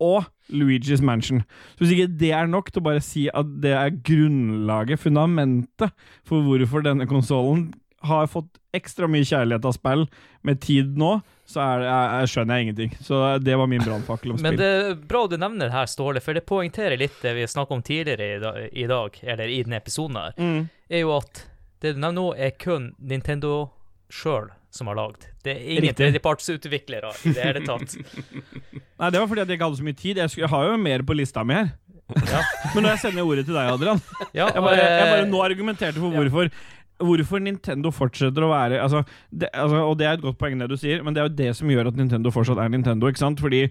og Luigi's Mansion. Så Hvis ikke det er nok til å bare si at det er grunnlaget, fundamentet, for hvorfor denne konsollen har fått ekstra mye kjærlighet av spill med tid nå, så er det, jeg, jeg skjønner jeg ingenting. Så det var min brannfakkel om Men det er bra du nevner det her, Ståle, for det poengterer litt det vi snakket om tidligere i dag, eller i denne episoden her, Mm. er jo at det du nevner nå, er kun Nintendo sjøl som har lagd. Det er ingen tredjepartsutviklere i det hele tatt. Nei, det var fordi at jeg ikke hadde så mye tid. Jeg, skulle, jeg har jo mer på lista mi her. Ja. Men jeg sender ordet til deg, Adrian Ja, Jeg bare, jeg bare eh, nå argumenterte for hvorfor Hvorfor Nintendo fortsetter å være altså, det, altså, Og det er et godt poeng, det du sier, men det er jo det som gjør at Nintendo fortsatt er Nintendo. ikke sant? Fordi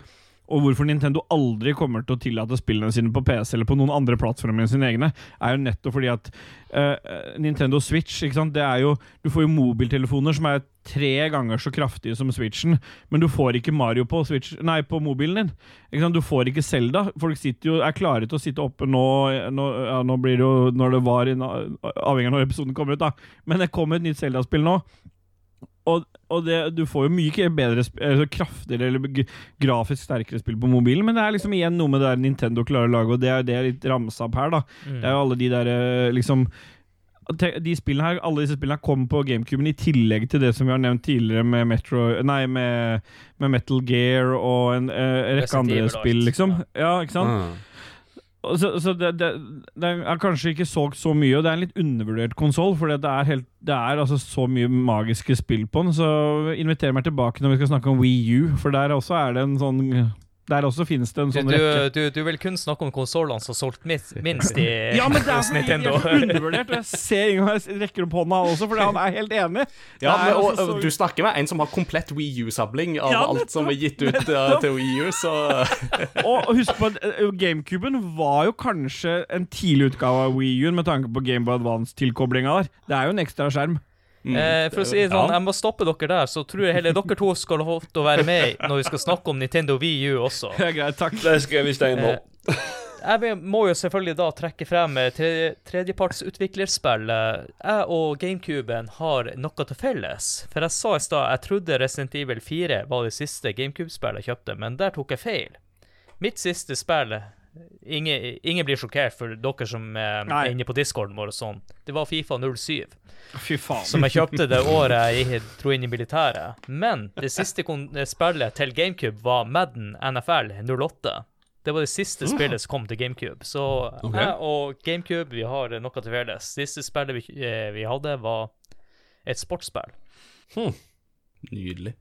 og hvorfor Nintendo aldri kommer til å tillate spillene sine på PC eller på noen andre plattformer enn sine egne, er jo nettopp fordi at uh, Nintendo Switch ikke sant? Det er jo, Du får jo mobiltelefoner som er tre ganger så kraftige som Switchen, men du får ikke Mario på, Switch, nei, på mobilen din. Ikke sant? Du får ikke Zelda. Folk jo, er klare til å sitte oppe nå Nå, ja, nå blir det jo når det var, avhengig av når episoden kommer ut, da. Men det kommer et nytt Zelda-spill nå. Og, og det, du får jo mye bedre, altså kraftigere eller grafisk sterkere spill på mobilen, men det er liksom igjen noe med det der Nintendo klarer å lage, og det er det er litt ramsa opp her, da. mm. Det er jo alle de der eh, liksom de spillene her, alle disse spillene her kom på GameCuben i tillegg til det som vi har nevnt tidligere med Metro Nei, med, med Metal Gear og en uh, rekke Resident andre Evil spill, liksom. Ja, ikke sant? Ah. Så, så det, det, det er kanskje ikke solgt så mye, og det er en litt undervurdert konsoll. For det er, helt, det er altså så mye magiske spill på den. Så inviter meg tilbake når vi skal snakke om Wii U, for der også er det en sånn Der også finnes det en sånn du, rekke. du, du vil kun snakke om konsollene som har solgt minst, minst i Ja, men det er så, er Nintendo. undervurdert. og Jeg ser Ingar rekker opp hånda også, for han er helt enig. Ja, men, og, så- Du snakker med en som har komplett Wii U-sabling av Ja, alt som er gitt ut uh, til Wii U, så Og husk på at eh, GameCuben var jo kanskje en tidlig utgave av Wii U med tanke på Gameboy Advance-tilkoblinga der. Det er jo en ekstra skjerm. Eh, for å si det sånn, Ja. jeg må stoppe dere der, så tror jeg heller dere to skal få lov til å være med når vi skal snakke om Nintendo Wii U også. Er greit, takk. Det skrev vi stein nå. Eh, jeg må jo selvfølgelig da trekke frem tredjepartsutviklerspillet. tre. Eh, Jeg og GameCuben har noe til felles. For jeg sa i stad jeg trodde Resident Evil 4 var det siste GameCube-spillet jeg kjøpte, men der tok jeg feil. Mitt siste spill Ingen, ingen blir sjokkert for dere som er Nei. inne på discorden vår og sånn. Det var Fifa 07 Fy faen. som jeg kjøpte det året jeg dro inn i militæret. Men det siste spillet til GameCube var Madden NFL 08. Det var det siste spillet som kom til GameCube. Så okay. jeg og GameCube vi har noe til felles. Siste spillet vi, eh, vi hadde, var et sportsspill. Nydelig.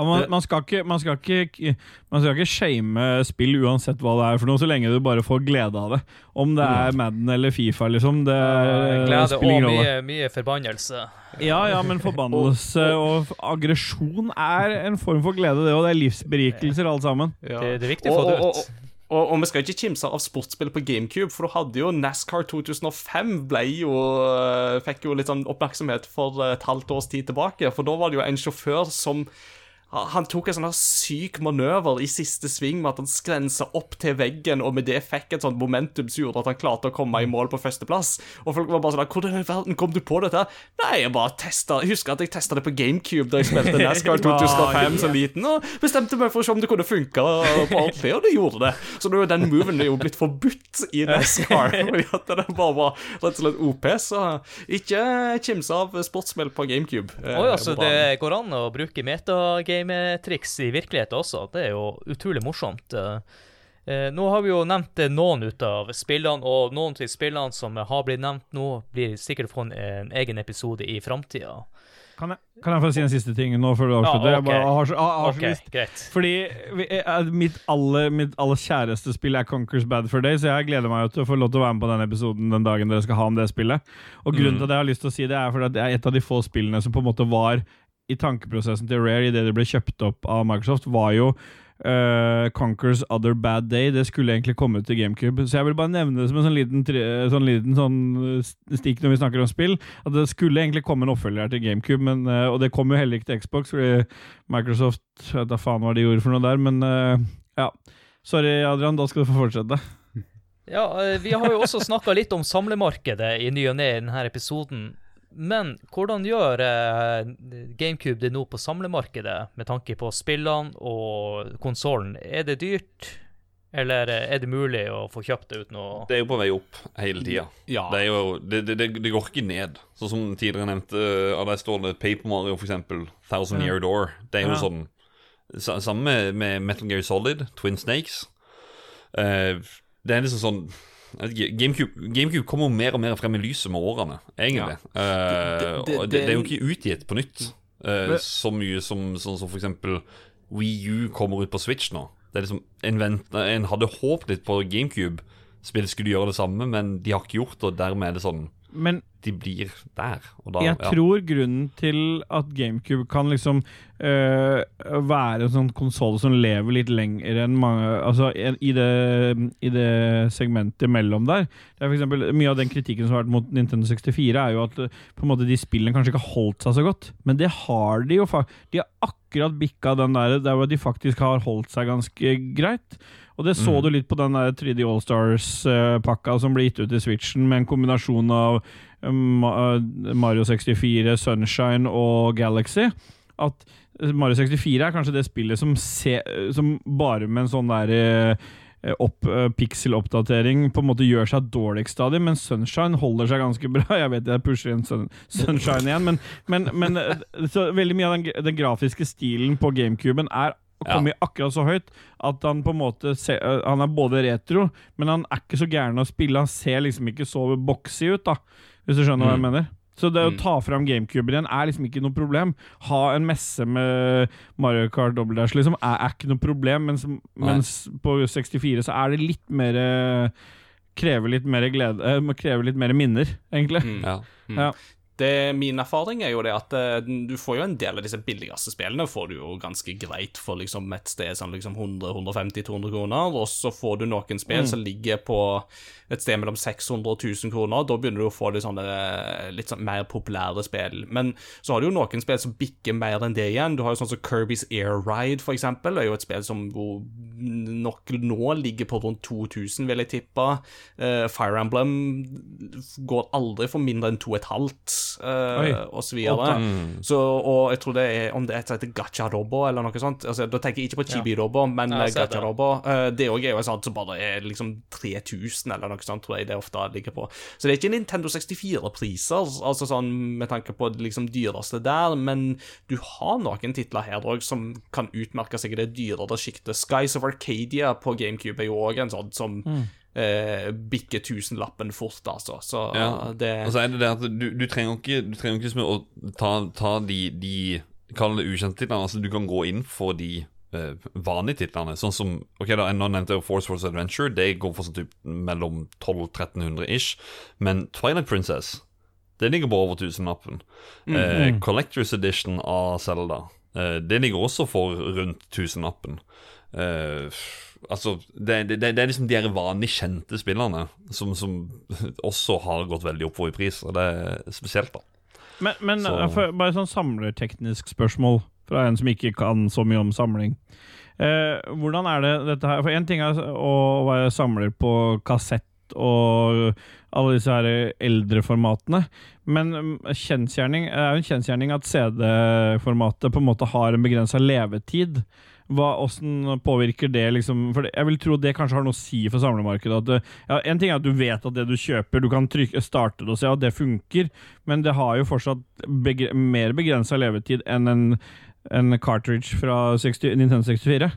Ja, man, man, skal ikke, man, skal ikke, man skal ikke shame spill uansett hva det er for noe, så lenge du bare får glede av det. Om det er Madden eller Fifa, liksom. Det Glede spiller og ingen rolle. mye, mye forbannelse. Ja, ja, men forbannelse og aggresjon er en form for glede, det, og det er livsberikelser, alt sammen. Ja. Det, det er viktig å få det ut. Og, og vi skal ikke kimse av sportsspill på GameCube, for du hadde jo NASCAR 2005 ble jo, eh, fikk jo litt sånn oppmerksomhet for et halvt års tid tilbake. For da var det jo en sjåfør som han tok en sånn syk manøver i siste sving med at han skrensa opp til veggen, og med det fikk et sånt momentum som gjorde at han klarte å komme i mål på førsteplass. Og folk var bare sånn Hvordan i verden kom du på dette? Nei, jeg bare testa Jeg husker at jeg testa det på GameCube da jeg spilte NASCAR 2005 som liten, og bestemte meg for å se om det kunne funke på ordentlig, og det gjorde det. Så nå er den moven er jo blitt forbudt i NASCAR, fordi at det bare var rett og slett OP. Så ikke kims av sportsspill på GameCube. Altså, bra. det går an å bruke metagame-triks i virkeligheten også. Det er jo utrolig morsomt. Eh, eh, nå har vi jo nevnt eh, noen ut av spillene, og noen av spillene som har blitt nevnt nå, blir sikkert få en, en egen episode i framtida. Kan jeg, kan jeg få si en siste ting nå før du avslutter? Ja, Jeg har, har har okay. Fordi mitt aller, mitt aller kjæreste spill er Conquers Bad for Day, så jeg gleder meg til å få lov til å være med på den episoden den dagen dere skal ha om det spillet. Og grunnen til at jeg har lyst til å si det, er fordi det er et av de få spillene som på en måte var i tankeprosessen til Rare idet det ble kjøpt opp av Microsoft, var jo Uh, Conquers Other Bad Day. Det skulle egentlig komme til GameCube. Så jeg vil bare nevne det som en sånn liten, sånn liten sånn eh, stikk når vi snakker om spill. At det skulle egentlig komme en oppfølger til GameCube, men, uh, og det kom jo heller ikke til Xbox, fordi Microsoft Jeg vet da faen hva de gjorde for noe der, men uh, ja. Sorry, Adrian, da skal du få fortsette. Ja, vi har jo også snakka litt om samlemarkedet i ny og ne i denne episoden. Men hvordan gjør eh, GameCube det nå på samlemarkedet, med tanke på spillene og konsollen? Er det dyrt, eller eh, er det mulig å få kjøpt det uten å Det er jo på vei opp hele tida. Ja. Det, det, det, det, det går ikke ned. Sånn som tidligere nevnte, av der står det Paper Mario, for eksempel. Thousand Ja. Year Door. Det er jo Ja. sånn Samme med, Metal Gear Solid, Twin Snakes. Eh, det er liksom sånn GameCube, GameCube kommer jo mer og mer frem i lyset med årene, egentlig. Ja. Det- det- det, det- det er jo ikke utgitt på nytt uh, så mye som sånn som for eksempel Wii U kommer ut på Switch nå. Det er liksom En, vent, en hadde håpet litt på GameCube. Spillet skulle gjøre det samme, men de har ikke gjort det, og dermed er det sånn Men De blir der. Og da, jeg ja. tror grunnen til at GameCube kan liksom øh, være en sånn konsoll som lever litt lenger enn mange Altså i det, i det segmentet mellom der. Det er for eksempel, Mye av den kritikken som har vært mot Nintendo 64, er jo at på en måte de spillene kanskje ikke har holdt seg så godt. Men det har de jo. De har akkurat bikka den der der hvor de faktisk har holdt seg ganske greit. Og det så Mm. du litt på den der 3D Allstars-pakka som ble gitt ut i Switchen, med en kombinasjon av Mario 64, Sunshine og Galaxy. At Mario 64 er kanskje det spillet som, se, som bare med en sånn der eh, opp, eh, pixel-oppdatering på en måte gjør seg dårligst stadig, men Sunshine holder seg ganske bra. Jeg vet jeg pusher inn sun, Sunshine igjen, men, men, men eh, så veldig mye av den, den grafiske stilen på GameCuben er kommet akkurat så høyt at han på en måte se, eh, Han er både retro, men han er ikke så gæren å spille. Han ser liksom ikke så boxy ut, da, hvis du skjønner hva jeg mener. Så det å Mm. ta fram GameCube igjen er liksom ikke noe problem. Ha en messe med Mario Kart Double Dash liksom er, er ikke noe problem, mens, mens på 64 så er det litt mer eh, Krever litt mer glede eh, Krever litt mer minner, egentlig. Mm. Ja. Ja. Det, min erfaring er jo det at uh, du får jo en del av disse billigste spillene får du jo ganske greit for liksom et sted sånn liksom 100-150-200 kroner, og så får du noen spill som ligger på et sted mellom 600 og 1000 kroner. Da begynner du å få litt sånne eh, litt sånn mer populære spill. Men så har du jo noen spill som bikker mer enn det igjen. Du har jo sånn som Kirby's Air Ride, for eksempel. Det er jo et spill som nok nå ligger på rundt 2000, vil jeg tippe. Uh, Fire Emblem går aldri for mindre enn 2500, Oi. Uh, og så videre. Så, og jeg tror det er om det er et som heter Gacha Robo, eller noe sånt. Altså, da tenker jeg ikke på Chibi Robo, men Ja, jeg eh, ser Gacha det. Robo. eh, det òg er jo sånt som bare er liksom 3000, eller noe sånt, tror jeg det ofte ligger på. Så det er ikke Nintendo 64-priser, altså sånn med tanke på det liksom dyreste der, men du har noen titler her òg som kan utmerke seg i det dyrere sjiktet. Skies of Arcadia på GameCube er jo òg en sånn som eh, bikke tusenlappen fort, altså. Så Ja. det Og så er det det at du, du trenger ikke Du trenger ikke liksom å ta, ta de, de Kall det ukjente titlene. Altså, du kan gå inn for de eh, vanlige titlene. Sånn som Ok, da, Nå nevnte jeg Force Force Adventure. Det går for sånn typ mellom 1200-1300 ish. Men Twilight Princess det ligger på over tusenlappen. Eh, Collectors Edition av Zelda eh, det ligger også for rundt tusenlappen. Eh, altså, det, det, det er liksom de vanlig kjente spillerne som, som også har gått veldig oppover i pris, og det er spesielt, da. Men, men Så- eh, bare sånn samlerteknisk spørsmål fra en som ikke kan så mye om samling. Eh, hvordan er det dette her For én ting er å være samler på kassett og alle disse her eldre formatene, men mm, kjensgjerning er jo en kjensgjerning at CD-formatet på en måte har en begrensa levetid. Hva, hvordan påvirker det liksom For jeg vil tro det kanskje har noe å si for samlemarkedet. Det, ja, en ting er at du vet at det du kjøper, du kan trykke, starte det og se at det funker, men det har jo fortsatt begre, mer begrensa levetid enn en, en cartridge fra 60, Nintendo 64.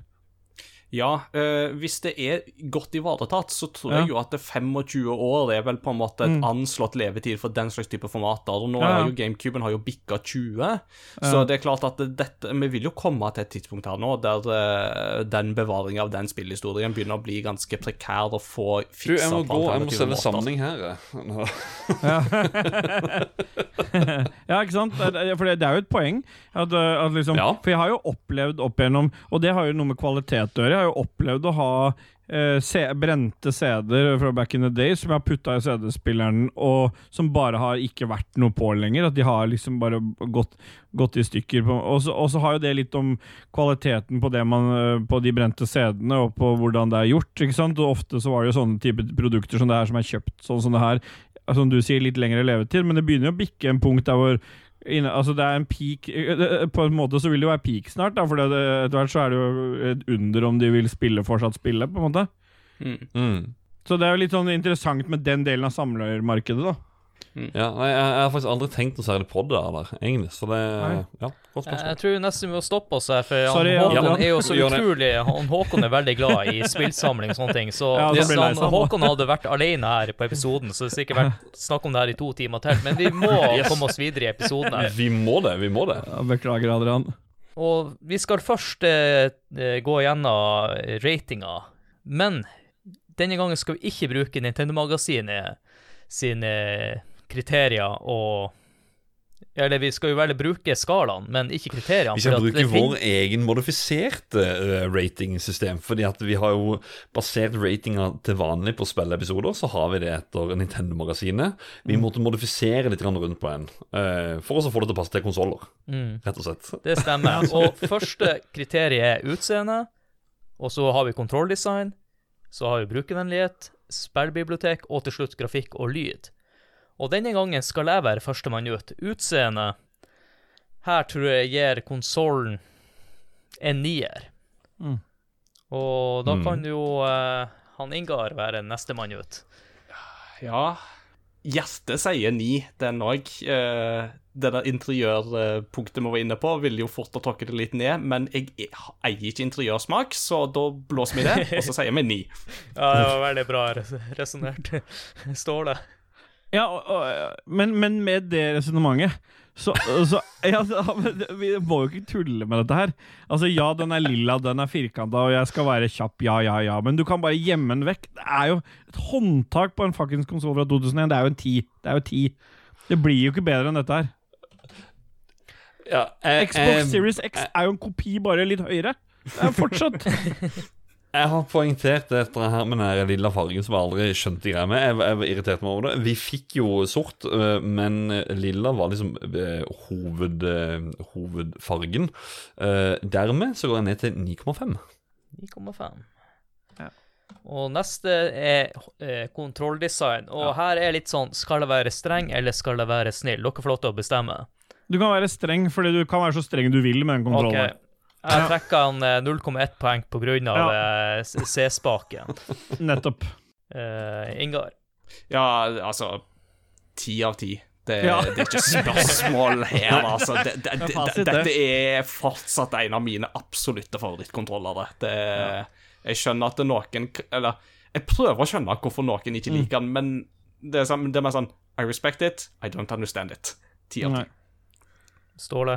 Ja, øh, hvis det er godt ivaretatt, så tror Ja. jeg jo at det 25 år er vel på en måte et Mm. anslått levetid for den slags type formater. Og nå Ja, ja. har jo GameCuben har jo bikka 20, så det er klart at dette Vi vil jo komme til et tidspunkt her nå der øh, den bevaringen av den spillhistorien begynner å bli ganske prekær å få Du, jeg fiksa må på gå, jeg må selge samling her. jeg. Ja, ikke sant? For det, det er jo et poeng. At, at liksom, Ja. For jeg har jo opplevd opp igjennom Og det har jo noe med kvalitet å gjøre. Har jo opplevd å ha eh, se, brente CD-er fra back in the day som jeg har putta i CD-spilleren, og som bare har ikke vært noe på lenger. At de har liksom bare gått, gått i stykker. På, og så har jo det litt om kvaliteten på, det man, eh, på de brente CD-ene, og på hvordan det er gjort. ikke sant? Og ofte så var det jo sånne type produkter som det her som er kjøpt sånn som det her, som du sier, litt lengre levetid, men det begynner jo å bikke en punkt der hvor inne, altså det er en peak eh, På en måte så vil det jo være peak snart, da, for det- det- etter hvert så er det jo et under om de vil spille fortsatt spille, på en måte. Mm. Mm. Så det er jo litt sånn interessant med den delen av samlermarkedet, da. Ja, nei, jeg, jeg har faktisk aldri tenkt noe særlig på det der, egentlig. Så det Nei. Ja, godt Jeg tror nesten vi må stoppe oss her, for Sorry, han, Håkon ja, er jo så utrolig Han Håkon er veldig glad i spillsamling og sånne ting. Så Ja, hvis han. Håkon hadde vært alene her på episoden, så hadde det sikkert vært snakk om det her i to timer til. Men vi må komme oss videre i episoden her. Vi må det, vi må det. Ja, Beklager, Adrian. Og vi skal først eh, eh, gå gjennom ratinga, men denne gangen skal vi ikke bruke Nintendo-magasinet sine kriterier og Eller vi skal jo vel bruke skalaen, men ikke kriteriene. Vi skal bruke fin- vår egen modifiserte eh, ratingsystem. Fordi at vi har jo basert ratinga til vanlig på spilleepisoder, så har vi det etter Nintendo-magasinet. Vi måtte modifisere litt rundt på en eh, for å få det til å passe til konsoller, Mm. rett og slett. Det stemmer. Og første kriteriet er utseende, og så har vi kontrolldesign, så har vi brukervennlighet, spillbibliotek og til slutt grafikk og lyd. Og denne gangen skal jeg være førstemann ut. Utseende Her tror jeg gir konsollen en nier. Mm. Og da Mm. kan jo eh, han Ingar være nestemann ut. Ja. Hjertet sier ni, den òg. Eh, det der interiørpunktet vi var inne på, ville jo fort ha tråkket det litt ned, men jeg e- eier ikke interiørsmak, så da blåser vi det, og så sier vi ni. Ja, det var veldig bra resonnert. Står det. Ja, og, og, men, men med det resonnementet så, så ja, Vi må jo ikke tulle med dette her. Altså, Ja, den er lilla, den er firkanta, og jeg skal være kjapp, ja, ja, ja. Men du kan bare gjemme den vekk. Det er jo et håndtak på en fuckings konsoll fra 2001. Det er jo en ti. Det er jo ti. Det blir jo ikke bedre enn dette her. Ja, eh, Xbox eh, Series X er jo en kopi, bare litt høyere. Det er fortsatt Jeg har poengtert dette her med den lilla fargen som jeg aldri skjønte greia med. Jeg, jeg var irritert meg over det. Vi fikk jo sort, øh, men lilla var liksom øh, hoved, øh, hovedfargen. Eh, Dermed så går jeg ned til 9,5. 9,5. Ja. Og neste er eh, kontrolldesign. Og her er litt sånn Skal det være streng, eller skal det være snill? Dere får lov til å bestemme. Du kan være streng, fordi du kan være så streng du vil med den OK. kontrollen. Jeg trekker han eh, 0,1 poeng på grunn av eh, C-spaken. Nettopp. Uh, Ingar. Ja, altså Ti av ti. Det, Ja. det er ikke spørsmål her, altså. Det, det, det, det. dette er fortsatt en av mine absolutte favorittkontrollere. Det, Jeg skjønner at det noen Eller jeg prøver å skjønne hvorfor noen ikke liker den, men det er, sånn, det er mer sånn I respect it, I don't understand it. Ti av ti. Ståle.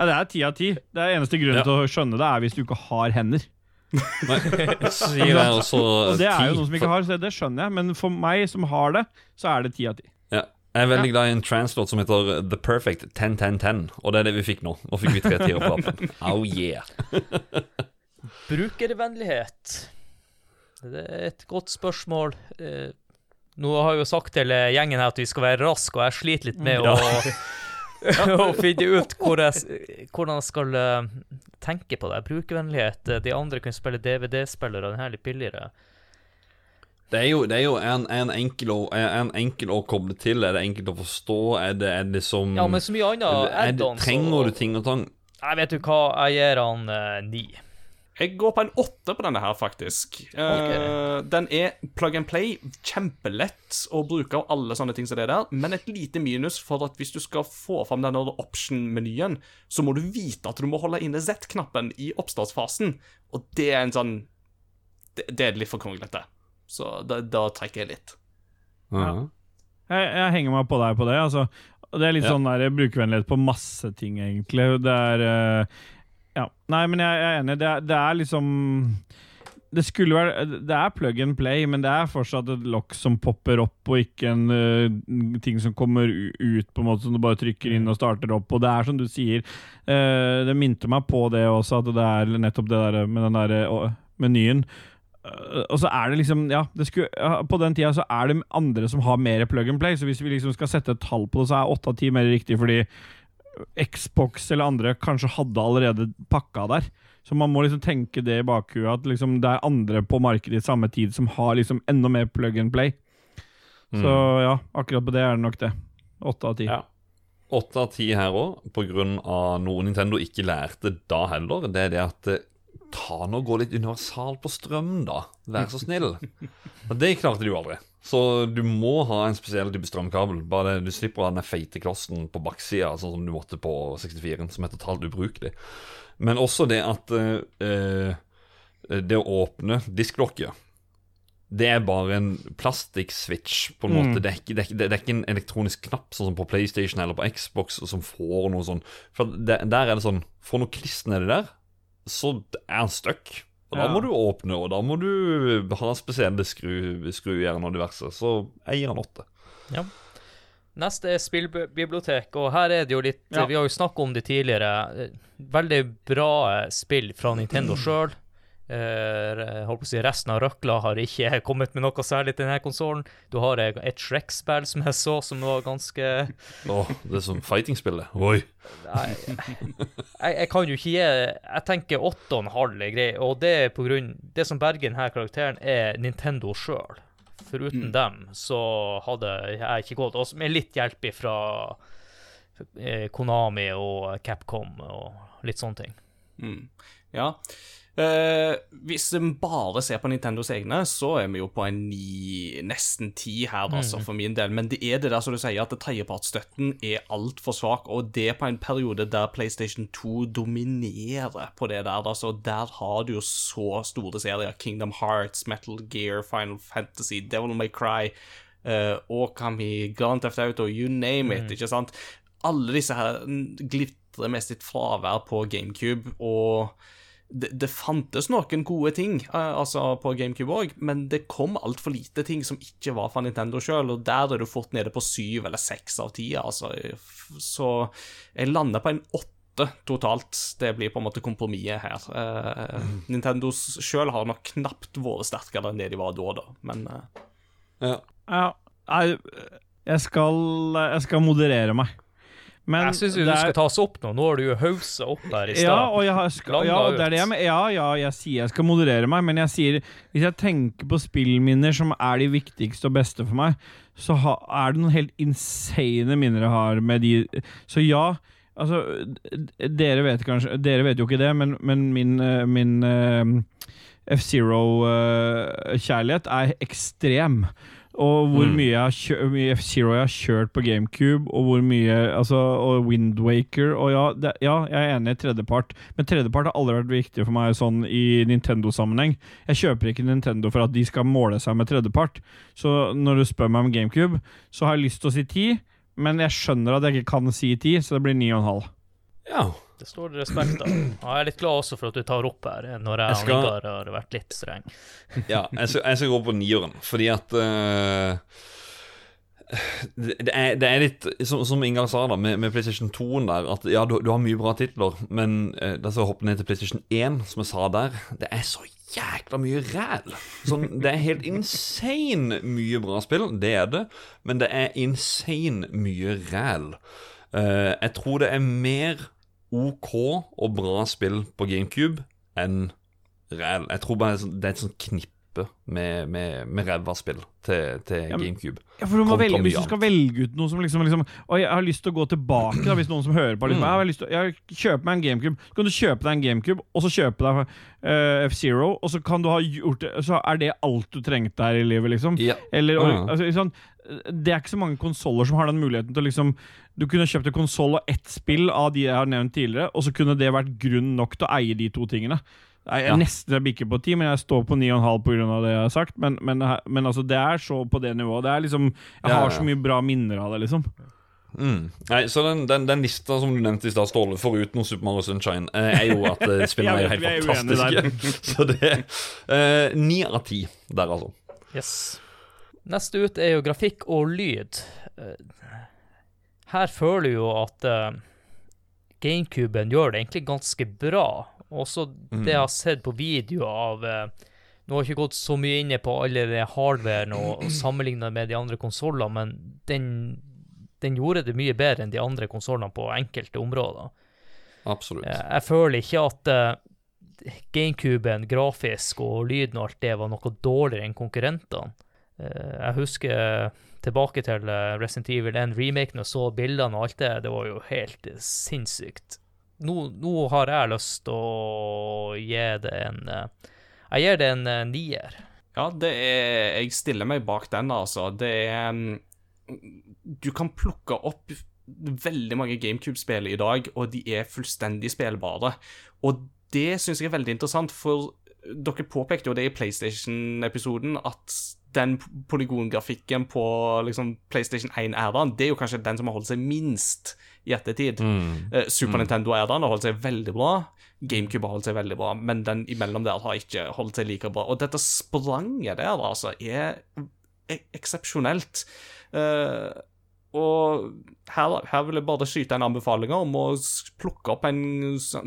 Ja, det er ti av ti. Det er eneste grunnen Ja. til å skjønne det, er hvis du ikke har hender. Så gir jeg også Og det er jo noen som ikke har, så det skjønner jeg. Men for meg som har det, så er det ti av ti. Ja. Jeg er veldig glad i en translåt som heter The Perfect 10-10-10, og det er det vi fikk nå. Nå fikk vi tre tiere på appen. Oh yeah. Brukervennlighet. Det er et godt spørsmål. Eh, nå har jeg jo sagt til eh, gjengen her at vi skal være raske, og jeg sliter litt med å, å finne ut hvor jeg, hvordan jeg skal eh, tenke på det. Brukervennlighet. eh, De andre kunne spille DVD-spillere, den her litt billigere. Det er jo, det er jo en, en, enkel å, en enkel å koble til. Er det enkelt å forstå? Er det, er det som Ja, men så mye annet er det, add-ons Trenger du ting og tang? Jeg vet du hva, jeg gir han eh, ni. Jeg går på en åtte på denne her, faktisk. Eh, den er plug and play, kjempelett å bruke og alle sånne ting som det der, men et lite minus for at hvis du skal få fram denne option-menyen, så må du vite at du må holde inne Z-knappen i oppstartsfasen, og det er en sånn Det, det er litt for kronglete. Så da, da trekker jeg litt. Ja. Jeg, jeg henger meg på deg på det. altså. Det er litt Ja. sånn der brukervennlighet på masse ting, egentlig. Det er eh, Ja. Nei, men jeg, jeg er enig. Det det er liksom Det være Det er plug and play, men det er fortsatt et lokk som popper opp, og ikke en uh, ting som kommer ut, på en måte som du bare trykker inn og starter opp. Og det er som du sier, uh, det minte meg på det også, at det er nettopp det der med den der uh, menyen. Uh, og så er det liksom Ja, det skulle, på den tida så er det andre som har mer plug and play, så hvis vi liksom skal sette et tall på det, så er åtte av ti mer riktig, fordi Xbox eller andre kanskje hadde allerede pakka der. Så man må liksom tenke det i bakhuet, at liksom det er andre på markedet i samme tid som har liksom enda mer plug and play. Så ja, akkurat på det er det nok det. Åtte av ti. Ja. Åtte av ti her òg, av noe Nintendo ikke lærte da heller. Det er det at eh, Ta nå og gå litt universal på strøm, da. Vær så snill. Og det klarte de jo aldri. Så du må ha en spesiell type strømkabel. Bare Du slipper å ha den feite klossen på baksida, sånn som du måtte på 64-en, som er totalt ubrukelig. Men også det at eh, eh, Det å åpne disklokket det er bare en plastikkswitch, på en måte. Det, er ikke, det, er ikke, det er ikke en elektronisk knapp, sånn som på PlayStation eller på Xbox, som får noe sånn For det, Der er det sånn Får noe kliss nedi der, så er han stuck. Og da Ja. må du åpne, og da må du ha spesielle skru, skrujern og diverse. Så jeg gir han åtte. Ja. Neste er spillbibliotek, og her er det jo litt Ja. Vi har jo snakket om det tidligere. eh, Veldig bra eh, spill fra Nintendo sjøl. Uh, si Resten av røkla har ikke kommet med noe særlig til denne konsollen. Du har eh, et Shrek-spill som jeg så, som var ganske Åh, det er som fighting-spillet. Oi. Nei, jeg, jeg kan jo ikke gi Jeg tenker åtte og en halv er grei, og det er på grunn Det som berger denne karakteren, er Nintendo sjøl. Foruten dem så hadde jeg ikke gått. Og med litt hjelp fra Konami og Capcom og litt sånne ting. Mm. Ja. Eh, hvis vi bare ser på Nintendos egne, så er vi jo på en ni, nesten ti her, altså, for min del. Men det er det der som du sier, at tredjepartsstøtten er altfor svak, og det på en periode der PlayStation 2 dominerer på det der. Altså, der har du jo så store serier. Kingdom Hearts, Metal Gear, Final Fantasy, Devil May Cry, uh, Okami, Grand Theft Auto, you name it, ikke sant? Alle disse her glitrer med sitt fravær på GameCube, og det, det, fantes noen gode ting uh, altså på GameCube òg, men det kom altfor lite ting som ikke var fra Nintendo sjøl, og der er du fort nede på syv eller seks av ti, altså. Så jeg lander på en åtte totalt. Det blir på en måte kompromisset her. Eh, mm. Nintendo sjøl har nok knapt vært sterkere enn det de var da, da, men eh. Ja. ja. Jeg skal, jeg skal moderere meg. Men jeg syns du er... skal tas opp nå. Nå har du jo hausa opp her i stad. Ja, skal, ja, det det jeg, ja, ja, jeg sier jeg skal moderere meg, men jeg sier hvis jeg tenker på spillminner som er de viktigste og beste for meg, så ha, er det noen helt insane minner jeg har med de Så ja, altså Dere vet kanskje Dere vet jo ikke det, men, men min, eh, min uh, F-Zero-kjærlighet uh, er ekstrem. Og hvor mm. mye, jeg F-Zero jeg har kjørt på GameCube, og hvor mye altså, Og Windwaker. Og ja, det, ja, jeg er enig i tredjepart, men tredjepart har aldri vært viktig for meg sånn i Nintendo-sammenheng. Jeg kjøper ikke Nintendo for at de skal måle seg med tredjepart. Så når du spør meg om GameCube, så har jeg lyst til å si ti, men jeg skjønner at jeg ikke kan si ti, så det blir ni og en halv. Ja. Det står det respekt av. Jeg er litt glad også for at du tar opp her, når jeg, jeg skal... og har vært litt streng. ja, jeg skal, jeg skal, gå på nieren, fordi at uh, det, er, det, er, litt Som, som Ingar sa da med, med PlayStation 2 der, at ja, du, du har mye bra titler, men da skal jeg hoppe ned til PlayStation 1, som jeg sa der, det er så jækla mye ræl. Sånn, det er helt insane mye bra spill, det er det, men det er insane mye ræl. Uh, jeg tror det er mer OK og bra spill på GameCube enn ræl. Jeg tror bare det er et sånt knippe med, med, med ræva spill til, til ja, GameCube. Ja, for du må velge, Hvis du skal velge ut noe som liksom, liksom Og jeg har lyst til å gå tilbake, da, hvis noen som hører på liksom, jeg har lyst til jeg Kjøpe meg en GameCube. Så kan du kjøpe deg en GameCube, og så kjøpe deg uh, F-Zero, og så kan du ha gjort Så er det alt du trengte her i livet, liksom. Ja. Eller, og, altså, sånn, det er ikke så mange konsoller som har den muligheten til å liksom Du kunne kjøpt en konsoll og ett spill av de jeg har nevnt tidligere, og så kunne det vært grunn nok til å eie de to tingene. Jeg er ja. nesten bikker på ti, men jeg står på ni og en halv pga. det jeg har sagt. Men, men, men, altså, det er så på det nivået. Det er liksom Jeg har så mye bra minner av det, liksom. Mm. Nei, så den, den, den, lista som du nevnte i stad, Ståle, foruten Super Mario Sunshine, eh, er jo at uh, spillene er helt fantastiske. så det er ni av ti der, altså. Yes. Neste ut er jo grafikk og lyd. Eh, her føler jo at uh, GameCuben gjør det egentlig ganske bra. Også mm. det jeg har sett på video av uh, Nå har jeg ikke gått så mye inne på alle de hardwaren og, og sammenligna med de andre konsollene, men den, den, gjorde det mye bedre enn de andre konsollene på enkelte områder. Absolutt. Uh, jeg føler ikke at GameCuben grafisk og lyden og alt det var noe dårligere enn konkurrentene. Eh, jeg husker tilbake til eh, Resident Evil 1-remaken og så bildene og alt det. Det var jo helt sinnssykt. Nå, nå har jeg lyst til å gi det en eh, Jeg gir det en nier. Ja, det er Jeg stiller meg bak den, altså. Det er mm, Du kan plukke opp veldig mange GameCube-spill i dag, og de er fullstendig spillbare. Og det syns jeg er veldig interessant, for dere påpekte jo det i PlayStation-episoden, at den polygongrafikken på liksom, PlayStation 1-æraen, det er jo kanskje den som har holdt seg minst i ettertid. Mm. Uh, Super mm. Nintendo-æraen har holdt seg veldig bra. GameCube har holdt seg veldig bra, men den imellom der har ikke holdt seg like bra. Og dette spranget der, altså, er eksepsjonelt. Uh, og her, her, vil jeg bare skyte en anbefaling om å plukke opp en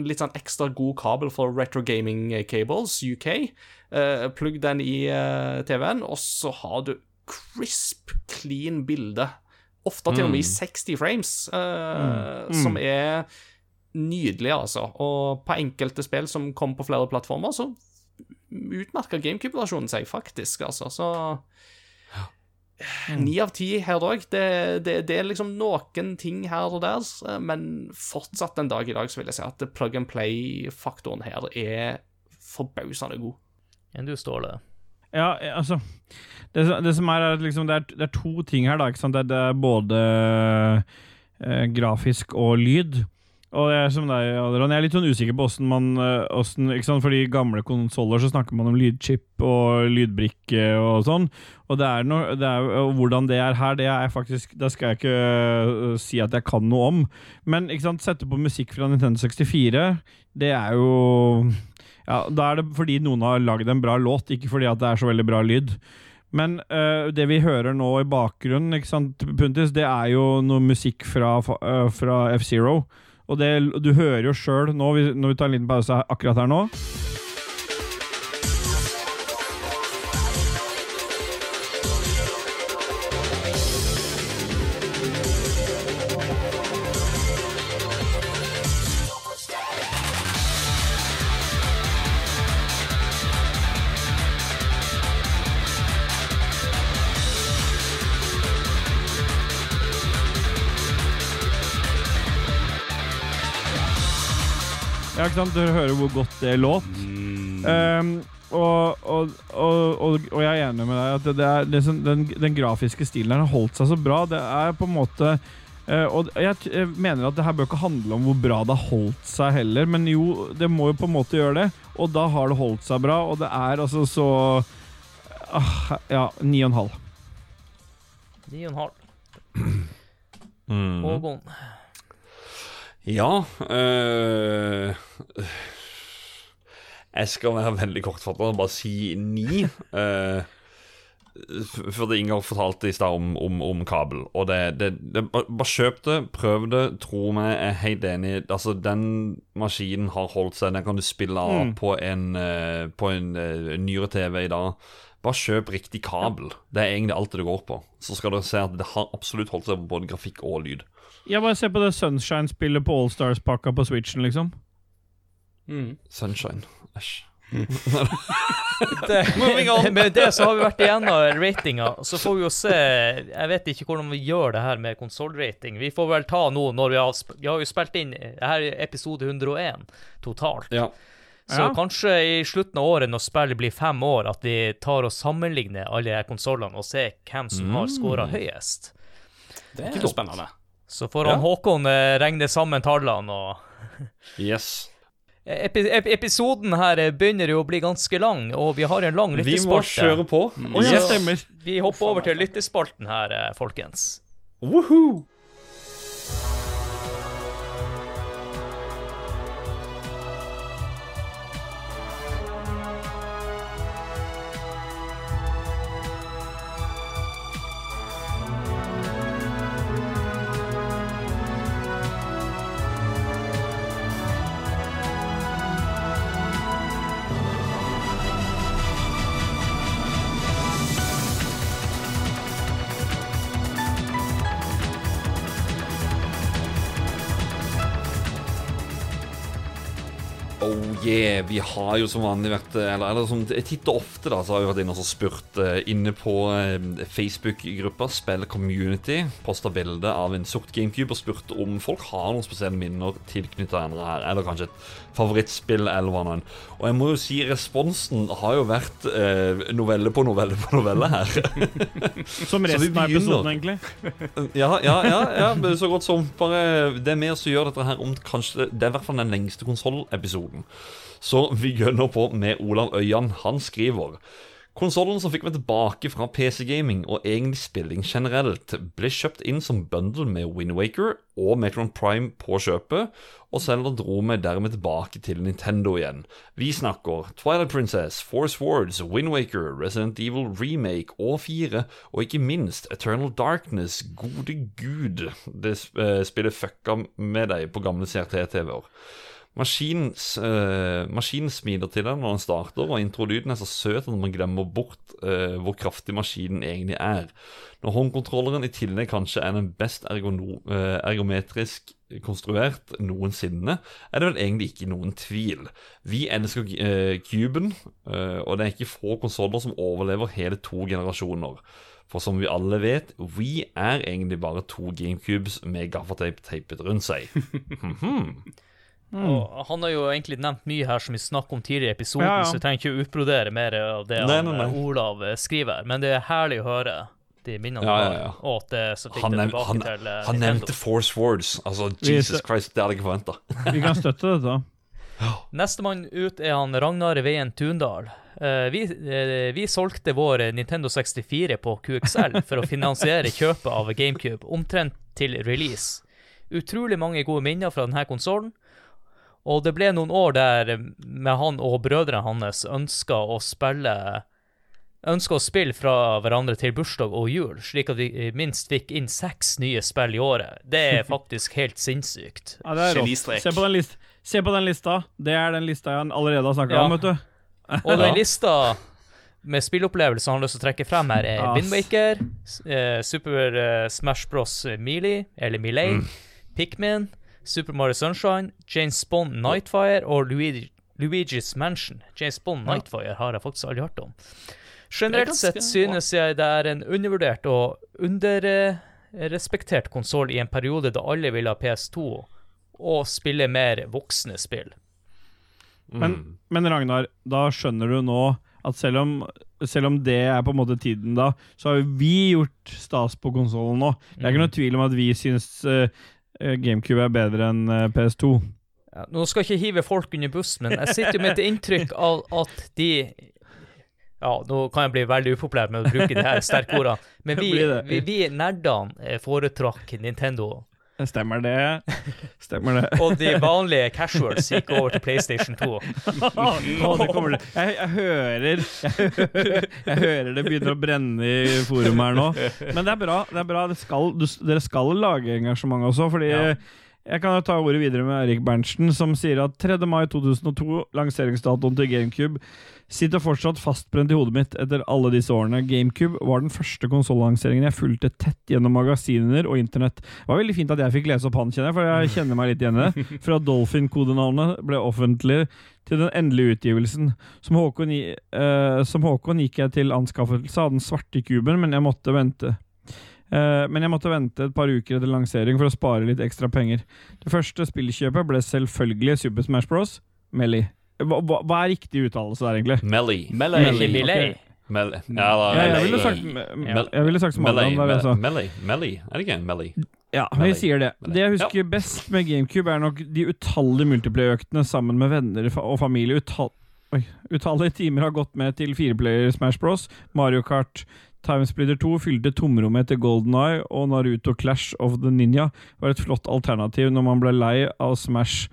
litt sånn ekstra god kabel for Retro Gaming Cables UK. Uh, plugg den i uh, TV-en, og så har du crisp, clean bilde. Ofte til og med i 60 mm. frames, uh, mm. som er nydelig, altså. Og på enkelte spill som kommer på flere plattformer, så utmerker GameCube-versjonen seg faktisk, altså. Så Ni av ti her òg. Det, det, det, er liksom noen ting her og der, men fortsatt en dag i dag så vil jeg si at plug and play-faktoren her er forbausende god. Enn du, Ståle? Ja, eh, altså Det, det som er, er at liksom, det, er, det er to ting her, da. Ikke sant? Det, det er både eh, grafisk og lyd. Og jeg, er som deg, Adrian, jeg er litt sånn usikker på åssen man hvordan, ikke sant? For i gamle konsoller snakker man om lydchip og lydbrikke og sånn. Og det er noe, det er, hvordan det er her, det er faktisk Det skal jeg ikke øh, si at jeg kan noe om. Men ikke sant, sette på musikk fra Nintendo 64, det er jo Ja, Da er det fordi noen har lagd en bra låt, ikke fordi at det er så veldig bra lyd. Men uh, det vi hører nå i bakgrunnen, ikke sant, Puntis, det er jo noe musikk fra, fra F-Zero. Og det, du hører jo sjøl nå, når vi tar en liten pause akkurat her nå ikke sant? Du hører hvor godt det låt. Um, og, og, og, og, og jeg er enig med deg at det, det er, liksom, den, den grafiske stilen der har holdt seg så bra. Det er på en måte uh, Og jeg, t- jeg mener at det her bør ikke handle om hvor bra det har holdt seg heller, men jo, det må jo på en måte gjøre det. Og da har det holdt seg bra, og det er altså så uh, Ja, ni og en halv. Ni og en halv. Mm. Ja øh, Jeg skal være veldig kortfattet og bare si ni. øh, fordi Inger fortalte i stad om, om, om kabel. Og det, det, det Bare kjøp det, prøv det, tro meg, jeg er helt enig. Altså, Den maskinen har holdt seg. Den kan du spille av Mm. på en, øh, på en nyere TV i dag. Bare kjøp riktig kabel. Det er egentlig alt det går på. Så skal dere se at det har absolutt holdt seg på både grafikk og lyd. Jeg bare se på det Sunshine-spillet på Allstars-pakka på Switchen, liksom. Sunshine. Æsj. Det, med det så har vi vært igjennom ratinga. Så får vi jo se Jeg vet ikke hvordan vi gjør det her med konsollrating. Vi får vel ta nå når vi har Vi har jo spilt inn Det her er episode 101 totalt. Ja. Så Ja. kanskje i slutten av året, når spillet blir fem år, at vi tar og sammenligner alle konsollene og ser hvem som har scora høyest. Det er jo spennende. Så får Ja. Håkon eh, regne sammen tallene og Yes. Epi ep Episoden her eh, begynner jo å bli ganske lang, og vi har en lang lyttespalte. Vi må kjøre på. Oh, ja, Yes. Vi hopper over til lyttespalten her, eh, folkens. Woohoo! Yeah, vi har jo som vanlig vært Eller, eller som titt og ofte da Så har vi vært inne og spurt eh, Inne på eh, Facebook-gruppa Spill Community Postet bilde av en sort Gamecube Og spurt om folk har noen spesielle minner Tilknyttet andre her Eller kanskje et favorittspill eller hva nå enn. Og jeg må jo si responsen har jo vært eh, Novelle på novelle på novelle her Som resten av episoden, egentlig. Ja, ja, ja, ja så godt som bare Det er med oss å gjøre dette her om kanskje Det er i hvert fall den lengste konsollepisoden. Så vi gønner på med Olav Øyan. Han skriver Konsollen som fikk meg tilbake fra PC-gaming og egentlig spilling generelt, ble kjøpt inn som bundle med Wind Waker og Metron Prime på kjøpet, og Zelda dro meg dermed tilbake til Nintendo igjen. Vi snakker Twilight Princess, Force Wards, Wind Waker, Resident Evil Remake og 4, og ikke minst Eternal Darkness. Gode gud, det spiller spillet fucka med deg på gamle CRT-TV-er. Maskinen, uh, maskinen smiler til deg når den starter, og introlyden er så søt at man glemmer bort uh, hvor kraftig maskinen egentlig er. Når håndkontrolleren i tillegg kanskje er den best eh, ergometrisk konstruert noensinne, er det vel egentlig ikke noen tvil. Vi elsker uh, Cuben, eh, og det er ikke få konsoller som overlever hele to generasjoner. For som vi alle vet, We er egentlig bare to GameCubes med gaffateip teipet rundt seg. Mhm. Og han har jo egentlig nevnt mye her som vi snakket om tidligere i episoden, Ja, ja. så jeg trenger ikke å utbrodere mer av det Nei, nei, nei. eh, Olav eh, skriver her. Men det er herlig å høre de minnene Ja, ja, ja. og at det så fikk Han, det tilbake han, til eh, han Nintendo. nevnte Force Words. Altså, Vi- Jesus Christ, det hadde jeg ikke forventa. Vi kan støtte det, da. Nestemann ut er han Ragnar Veien Tundal. Uh, vi, uh, vi solgte vår Nintendo 64 på QXL for å finansiere kjøpet av GameCube, omtrent til release. Utrolig mange gode minner fra denne konsollen. Og det ble noen år der med han og brødrene hans ønska å spille Ønska å spille fra hverandre til bursdag og jul, slik at vi minst fikk inn seks nye spill i året. Det er faktisk helt sinnssykt. Ja, det er rått. Se på, den list Se på den lista. Det er den lista jeg allerede har snakka Ja. om, vet du. Og den lista med spillopplevelser han har lyst til å trekke frem her, er. Windwaker, eh, Super eh, Smash Bros. Melee, eller Melee, Pikmin, Super Mario Sunshine, James Bond Nightfire og Luigi, Luigi's Mansion. James Bond Nightfire har jeg faktisk aldri hørt om. Generelt er sett synes jeg det er en undervurdert og underrespektert konsoll i en periode da alle ville ha PS2 og spille mer voksne spill. Men, men Ragnar, da skjønner du nå at selv om, selv om det er på en måte tiden da, så har jo vi gjort stas på konsollen nå. Det er ikke noe tvil om at vi syns eh, eh, GameCube er bedre enn eh, PS2. Ja, nå skal jeg ikke hive folk under bussen, men jeg sitter jo med et inntrykk av at de Ja, nå kan jeg bli veldig upopulær med å bruke de her sterke ordene, men vi, vi, vi nerdene eh, foretrakk Nintendo, Stemmer det? Stemmer det? og de vanlige casuals gikk over til PlayStation 2. Nå, det kommer det. Jeg, jeg hører jeg, hører jeg hører det begynner å brenne i forum her nå. Men det er bra. det er bra det skal, du, Dere skal lage engasjement også, fordi jeg kan ta ordet videre med Erik Berntsen, som sier at 3. mai 2002, lanseringsdatoen til GameCube, sitter fortsatt fastbrent i hodet mitt etter alle disse årene. GameCube var den første konsollanseringen jeg fulgte tett gjennom magasiner og internett. Det var veldig fint at jeg fikk lese opp han, kjenner jeg, for jeg kjenner meg litt igjen i det. Fra Dolphin-kodenavnet ble offentlig til den endelige utgivelsen. Som Håkon, eh, som Håkon gikk jeg til anskaffelse av den svarte kuben, men jeg måtte vente. Eh, men jeg måtte vente et par uker etter lansering for å spare litt ekstra penger. Det første spillkjøpet ble selvfølgelig Super Smash Bros. Melee. Hva, hva, hva er riktig uttalelse der, egentlig? Melly. Melee. Ikke Melee. Melly. Ja, da, Ja, jeg Melly. ville sagt, Mel- jeg ville sagt som Melly. Melly. Melly. Er det ikke Melly? Ja, vi sier det. Melee. Det jeg husker best med GameCube, er nok de utallige multiplayer-øktene sammen med venner og familie. Utal Oi. Utallige timer har gått med til fireplayer Smash Bros, Mario Kart, Timesplitter 2 fylte tomrommet etter Golden Eye, og Naruto Clash of the Ninja var et flott alternativ når man ble lei av Smash.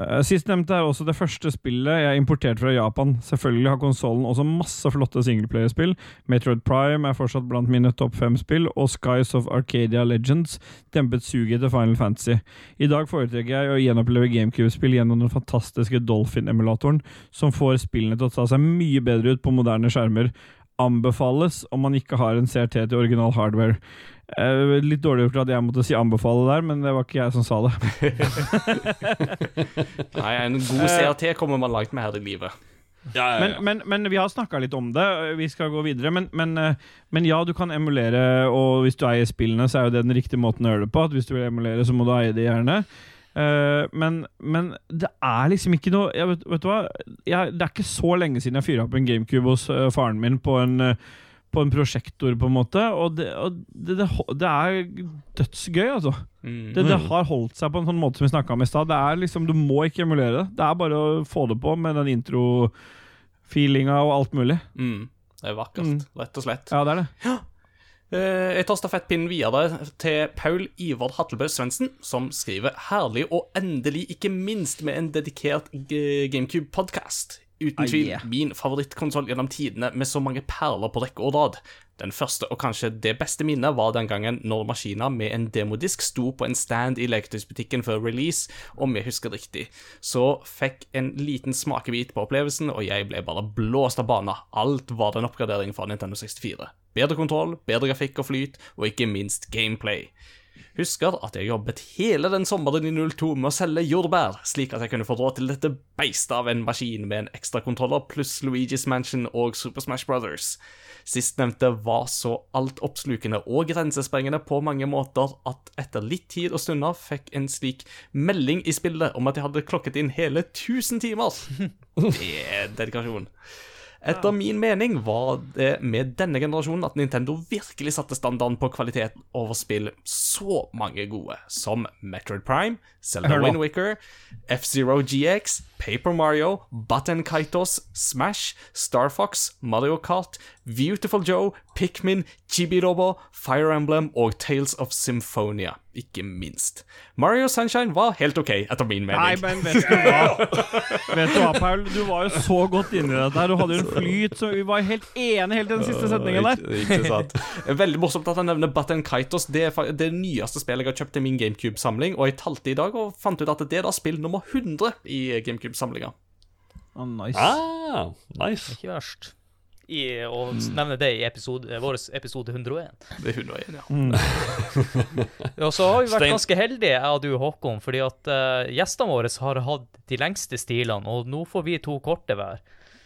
Eh, Sistnevnte er også det første spillet jeg importerte fra Japan. Selvfølgelig har konsollen også masse flotte singleplayerspill. Metroid Prime er fortsatt blant mine topp fem spill, og Skies of Arcadia Legends dempet suget etter Final Fantasy. I dag foretrekker jeg å gjenoppleve GameCube-spill gjennom den fantastiske Dolphin-emulatoren, som får spillene til å ta seg mye bedre ut på moderne skjermer. Anbefales om man ikke har en CRT til original hardware. Eh, litt dårlig gjort at jeg måtte si anbefale der, men det var ikke jeg som sa det. Nei, en god CRT kommer man langt med her i livet. Ja, ja, Men, men, men vi har snakka litt om det. Vi skal gå videre. Men, men, eh, men ja, du kan emulere, og hvis du eier spillene, så er jo det den riktige måten å gjøre det på. At hvis du vil emulere, så må du eie det gjerne. Uh, men, men det er liksom ikke noe jeg vet, vet du hva? Jeg, det er ikke så lenge siden jeg fyra opp en GameCube hos uh, faren min på en, eh, på en prosjektor, på en måte. Og det, og det, det, det er dødsgøy, altså. Mm. Det, det har holdt seg på en sånn måte som vi snakka om i stad. Det liksom, Du må ikke emulere det. Det er bare å få det på med den intro-feelinga og alt mulig. Mm. Det er vakkert, Mm. rett og slett. Ja, det er det. Ja. Jeg tar stafettpinnen videre til Paul Ivar Hattelbø Svendsen, som skriver herlig og endelig ikke minst med en dedikert GameCube-podkast. Uten Ah, tvil yeah. min favorittkonsoll gjennom tidene med så mange perler på rekke og rad. Den første og kanskje det beste minnet var den gangen når maskina med en demodisk sto på en stand i leketøysbutikken før release, om jeg husker riktig. Så fikk en liten smakebit på opplevelsen, og jeg ble bare blåst av bana. Alt var en oppgradering fra Nintendo 64. Bedre kontroll, bedre grafikk og flyt, og ikke minst gameplay. Husker at jeg jobbet hele den sommeren i 02 med å selge jordbær, slik at jeg kunne få råd til dette beistet av en maskin med en ekstrakontroller pluss Luigi's Mansion og Super Smash Brothers. Sistnevnte var så altoppslukende og grensesprengende på mange måter at etter litt tid og stunder fikk en slik melding i spillet om at jeg hadde klokket inn hele 1000 timer. Det er dedikasjon. Etter min mening var det med denne generasjonen at Nintendo virkelig satte standarden på kvalitet over spill. Så mange gode, som Metroid Prime, Zelda Windwicker. F-Zero GX, Paper Mario, Button Kaitos, Smash, Star Fox, Mario Kart, Beautiful Joe, Pikmin, Chibi-Robo, Fire Emblem og Tales of Symphonia, ikke minst. Mario Sunshine var helt ok, etter min Nei, mening. men vet du hva? vet du hva, Paul? Du var jo så godt inni det der. Du hadde jo en flyt, så vi var helt enige helt i den siste setningen der. Ikke, ikke sant. Veldig morsomt at han nevner Button Kytos Det er det nyeste spillet jeg har kjøpt til min GameCube-samling, og jeg talte i dag og fant ut at det er da spill nummer 100 i GameCube-samlinga. Ah, nice. Ah, nice. Ikke verst. I, å nevne det i episode, vår episode 101. Det er 101, ja. Ja, så har vi vært Stein- ganske heldige, jeg og du, Håkon, fordi at uh, gjestene våre har hatt de lengste stilene, og nå får vi to korte hver.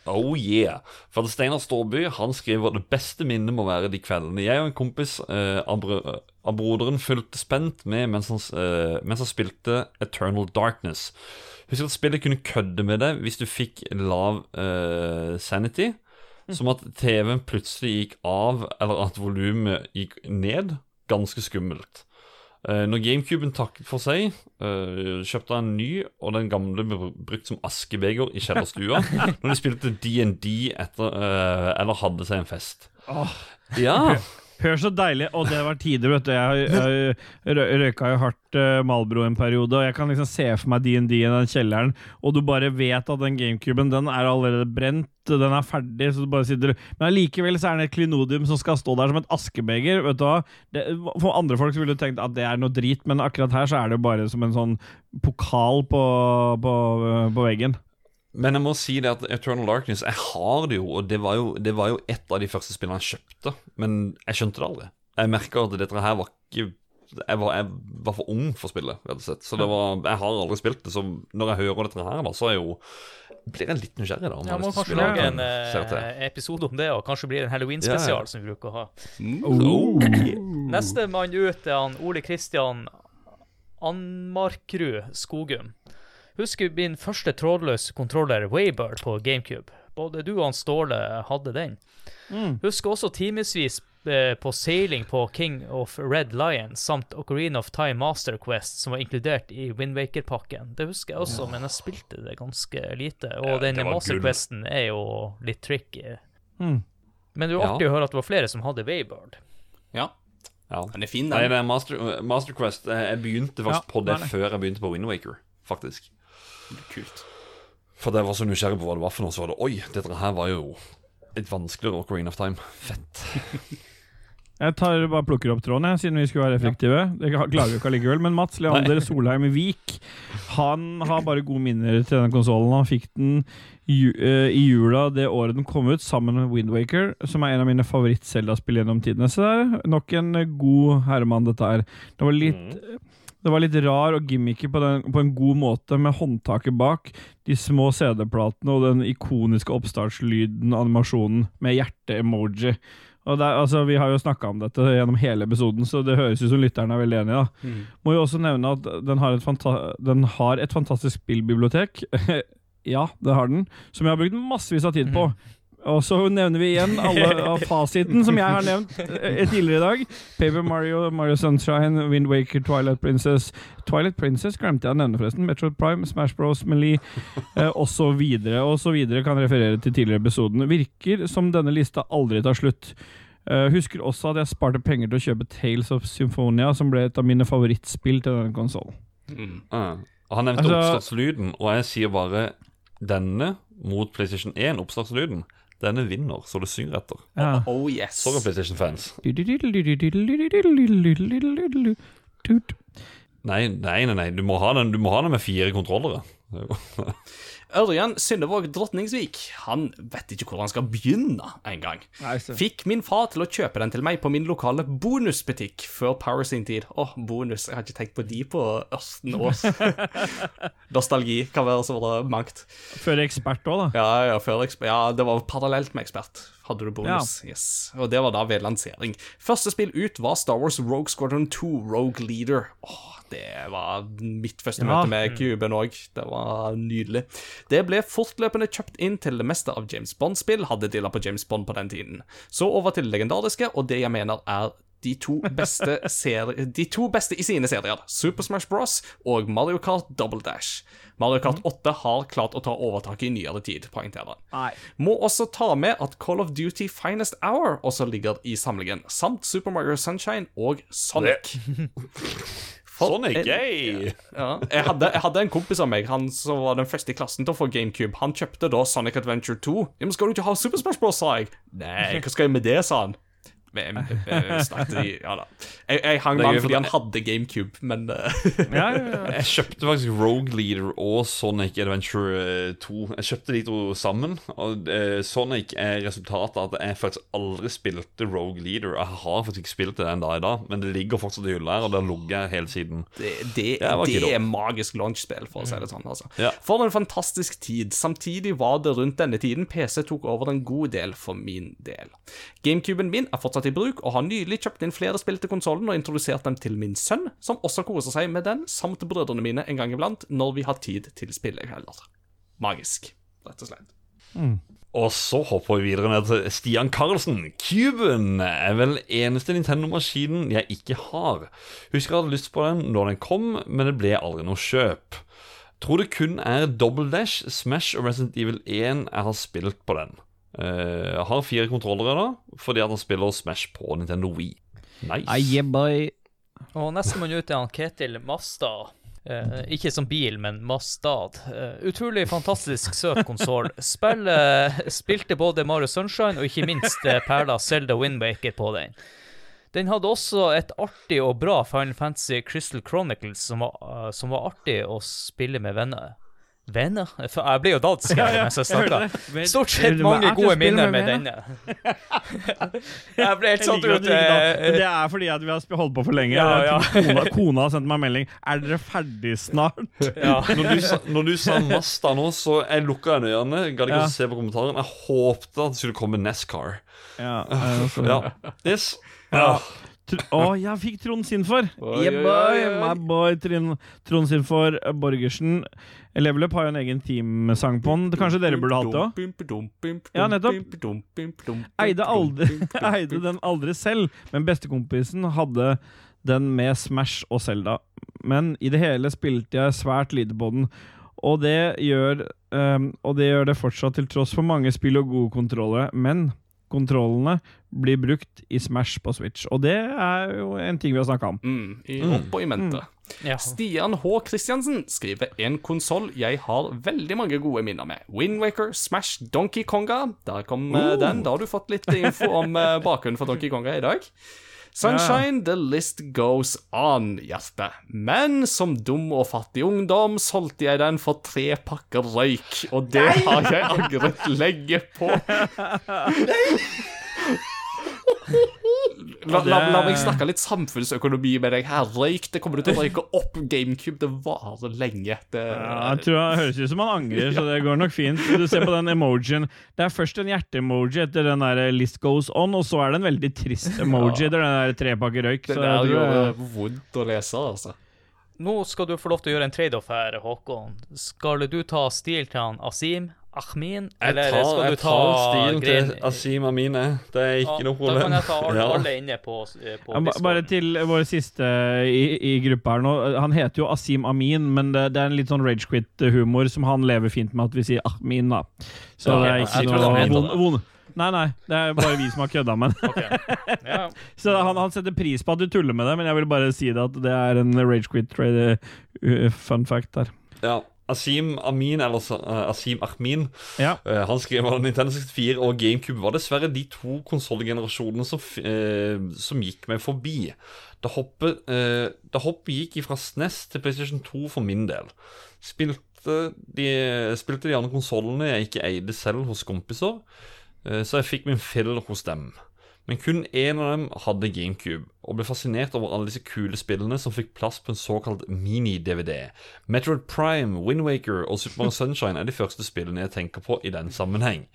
Oh yeah. For Steinar Stårby han skriver det beste minnet må være de kveldene jeg og en kompis eh, av, broderen fulgte spent med mens han, eh, mens han spilte Eternal Darkness. Husk at spillet kunne kødde med deg hvis du fikk lav eh, sanity. Som at TV-en plutselig gikk av, eller at volumet gikk ned. Ganske skummelt. Eh, når GameCuben takket for seg, eh, kjøpte han en ny, og den gamle ble brukt som askebeger i kjellerstua når de spilte DND etter eh, Eller hadde seg en fest. Ja. Hør så deilig. Og det var tider, vet du. Jeg, jeg, jeg røyka jo hardt uh, Malbro en periode, og jeg kan liksom se for meg DND i den kjelleren, og du bare vet at den gamecuben den er allerede brent, den er ferdig, så du bare sitter Men allikevel så er det et klinodium som skal stå der som et askebeger. Vet du hva? Det, for andre folk så ville du tenkt at det er noe drit, men akkurat her så er det jo bare som en sånn pokal på, på, på veggen. Men jeg må si det at Eternal Darkness Jeg har det jo, og det var jo, det var jo et av de første spillene jeg kjøpte. Men jeg skjønte det aldri. Jeg merka at dette her var ikke jeg var, jeg var for ung for spillet, rett og slett. Så det var, jeg har aldri spilt det. Så når jeg hører dette her, da, så er jo blir jeg litt nysgjerrig. da om Ja, må kanskje lage en til. eh, episode om det, og kanskje blir det en halloween-spesial ja. som vi bruker å ha. Oh. Neste mann ut er han Ole Kristian Anmarkrud Skogum. Husker min første trådløse kontroller Waybird på GameCube. Både du og han Ståle hadde den. Husker også timevis eh, på seiling på King of Red Lion samt Ocarina of Time Master Quest, som var inkludert i Windwaker-pakken. Det husker jeg også, men jeg spilte det ganske lite. Og Ja, det den Master gull. Questen er jo litt tricky. Mm. Men det er jo Ja. å høre at det var flere som hadde Waybird. Ja, Ja. den er fin, den. det er Master, Master Quest. eh, Jeg begynte faktisk Ja, på det før jeg begynte på Windwaker, faktisk. Kult. For det var så nysgjerrig på hva det var for noe, så var det Oi, dette her var jo litt vanskeligere Ocarina of Time. Fett. Jeg tar bare plukker opp tråden, jeg, siden vi skulle være effektive. Det klarer vi ikke allikevel. Men Mats Leander Solheim Vik Han har bare gode minner til denne konsollen. Han fikk den eh, i jula det året den kom ut, sammen med Windwaker, som er en av mine favoritt-Selda-spill gjennom tidene. Så det er nok en god herremann, dette her. Det var litt det var litt rar og gimmicky på, på en god måte, med håndtaket bak, de små CD-platene og den ikoniske oppstartslyden, animasjonen, med hjerte-emoji. Og det er, altså, Vi har jo snakka om dette gjennom hele episoden, så det høres ut som lytteren er veldig enig. da. Må jo også nevne at den har et, den har et fantastisk spillbibliotek. ja, det har den. Som jeg har brukt massevis av tid på. Og så nevner vi igjen alle av fasiten som jeg har nevnt eh, tidligere i dag. Paper Mario, Mario Sunshine, Wind Waker, Twilight Princess. Twilight Princess glemte jeg å nevne, forresten. Metroid Prime, Smash Bros, Melee eh, osv. osv. kan referere til tidligere episoden. Virker som denne lista aldri tar slutt. Uh, husker også at jeg sparte penger til å kjøpe Tales of Symphonia, som ble et av mine favorittspill til denne konsollen. Mm. Uh. Han nevnte Altså- oppstartslyden, og jeg sier bare denne mot PlayStation 1, oppstartslyden, denne vinner, så det synger etter. Ja. Oh yes. Sorry, PlayStation-fans. Nei, nei, nei, nei, du må ha den, du må ha den med fire kontrollere. Ørjan Synnevåg Drottningsvik han vet ikke hvor han skal begynne engang. Fikk min far til å kjøpe den til meg på min lokale bonusbutikk før Power sin tid. Åh, bonus. Jeg har ikke tenkt på de på 18 år. Nostalgi kan være så mangt. Før ekspert òg, da. Ja, ja, før ekspert. ja, det var parallelt med ekspert. Hadde du bonus. Yes. Og det var da ved lansering. Første spill ut var Star Wars Rogue Squadron 2 Rogue Leader. Åh, det var mitt første Ja. møte med kuben òg. Det var nydelig. Det ble fortløpende kjøpt inn til det meste av James Bond-spill, hadde deala på James Bond på den tiden. Så over til det legendariske, og det jeg mener er de to beste, de to beste i sine serier, Super Smash Bros. og Mario Kart Double Dash. Mario Kart 8 har klart å ta overtaket i nyere tid, poengterer han. Må også ta med at Call of Duty Finest Hour også ligger i samlingen, samt Super Mario Sunshine og Sonic. For Sonic, en- yay! Ja. Jeg, hadde, jeg hadde en kompis av meg Han som var den første i klassen til å få GameCube. Han kjøpte da Sonic Adventure 2. Men 'Skal du ikke ha Super Smash Bros?' sa jeg. Nei, hva skal jeg med det, sa han. Men, eh, ja. Jeg, jeg hang med han fordi for han hadde GameCube, men eh, Ja, ja. Jeg kjøpte faktisk Rogue Leader og Sonic Adventure eh, 2. Jeg kjøpte de to sammen. Og uh, Sonic er resultatet av at jeg faktisk aldri spilte Rogue Leader. Jeg har faktisk ikke spilt det den dag i dag, men det ligger fortsatt i hylla her, og det har ligget hele siden. det, det, Det er magisk launchspill, for å si det sånn. altså. For en fantastisk tid. Samtidig var det rundt denne tiden PC tok over en god del for min del. GameCuben min er fortsatt i bruk, og har nylig kjøpt inn flere spill til konsollen og introdusert dem til min sønn, som også koser seg med den, samt brødrene mine en gang iblant, når vi har tid til spillekvelder. Magisk, rett og slett. Og så hopper vi videre ned til Stian Karlsen. Cuben er vel eneste Nintendo-maskinen jeg ikke har. Husker jeg hadde lyst på den når den kom, men det ble aldri noe kjøp. Tror det kun er Double Dash, Smash og Resident Evil 1 jeg har spilt på den. Eh, Jeg har fire kontrollere da, fordi at han spiller Smash på Nintendo Wii. Nice. Aye. Og nestemann ut er han Ketil Mastad. Uh, ikke som bil, men Mastad. Uh, utrolig fantastisk søt konsoll. Spilte både Mario Sunshine og ikke minst eh, perla Zelda Windbaker på den. Den hadde også et artig og bra Final Fantasy Crystal Chronicles som var, eh, som var artig å spille med venner. Venner? For Jeg blir jo dansk her mens jeg snakker. Stort sett mange gode minner med denne. jeg ble helt satt ut. eh, Det er fordi at vi har holdt på for lenge. Ja, ja. Kona, kona har sendt meg melding. Er dere ferdig snart? ja. Når du, sa, når du sa Masta nå, så jeg lukka øynene. Gadd ikke å se på kommentaren. Jeg håpte at det skulle komme NASCAR. Ja, Ja. Yes. Ja. Å, jeg fikk Trond sin for! Oi, Yeah, boy, my boy Trond, Trond sin for eh, Borgersen. Level Up har jo en egen teamsang på den. Kanskje dere burde hatt det òg? Ja, nettopp. Eide, aldri, eide den aldri selv, men bestekompisen hadde den med Smash og Zelda. Men i det hele spilte jeg svært lite på den, og det gjør, um, og det, gjør det fortsatt til tross for mange spill og gode kontroller. Men kontrollene blir brukt i Smash på Switch, og det er jo en ting vi har snakka om. Mm, i opp og i mente. Ja. Stian H. Christiansen skriver en konsoll jeg har veldig mange gode minner med. Windwaker, Smash, Donkey Konga. Der kom uh. den. Da har du fått litt info om uh, bakgrunnen for Donkey Konga i dag. Sunshine, the list goes on, Jasper. Men som dum og fattig ungdom solgte jeg den for tre pakker røyk, og det har jeg angret lenge på. La, la, la meg snakke litt samfunnsøkonomi med deg her. Røyk, det kommer du til å røyke opp. GameCube, det varer lenge. Det, Ja, jeg tror Det høres ut som han angrer, så det går nok fint. Du ser på den emojien. Det er først en hjerte-emoji etter den der list goes on, og så er det en veldig trist emoji etter den der trepakke røyk. det Så jo tror vondt å lese, altså. Nå skal du få lov til å gjøre en trade-off her, Håkon. Skal du ta stil til han Asim Ahmin, eller tar, skal du jeg ta tar stilen til Asim Amine. Det er ikke Ja, noe Da kan jeg ta alle, Ja. alle inne på, eh, på Ja. Bare til vår siste i, i gruppa her nå. Han heter jo Asim Amin, men det, det er en litt sånn ragequit-humor som han lever fint med at vi sier Ahmin, da. Så Ja, det er ikke noe het vond, vond. Nei, nei, det er bare vi som har kødda med det. Ok. Ja. Så han, han setter pris på at du tuller med det, men jeg vil bare si det at det er en ragequit-fun fact der. Ja. Asim Amin, eller uh, Asim Ahmin, Ja. uh, han skrev at Nintendo 64 og GameCube var dessverre de to konsollgenerasjonene som, eh, som gikk meg forbi. Da hoppet, da hoppet gikk fra SNES til PlayStation 2 for min del. Spilte de, spilte de andre konsollene jeg ikke eide selv hos kompiser, så jeg fikk min fill hos dem. Men kun én av dem hadde GameCube, og ble fascinert over alle disse kule spillene som fikk plass på en såkalt mini-DVD. Metroid Prime, Windwaker og Super Mario Sunshine er de første spillene jeg tenker på i den sammenheng.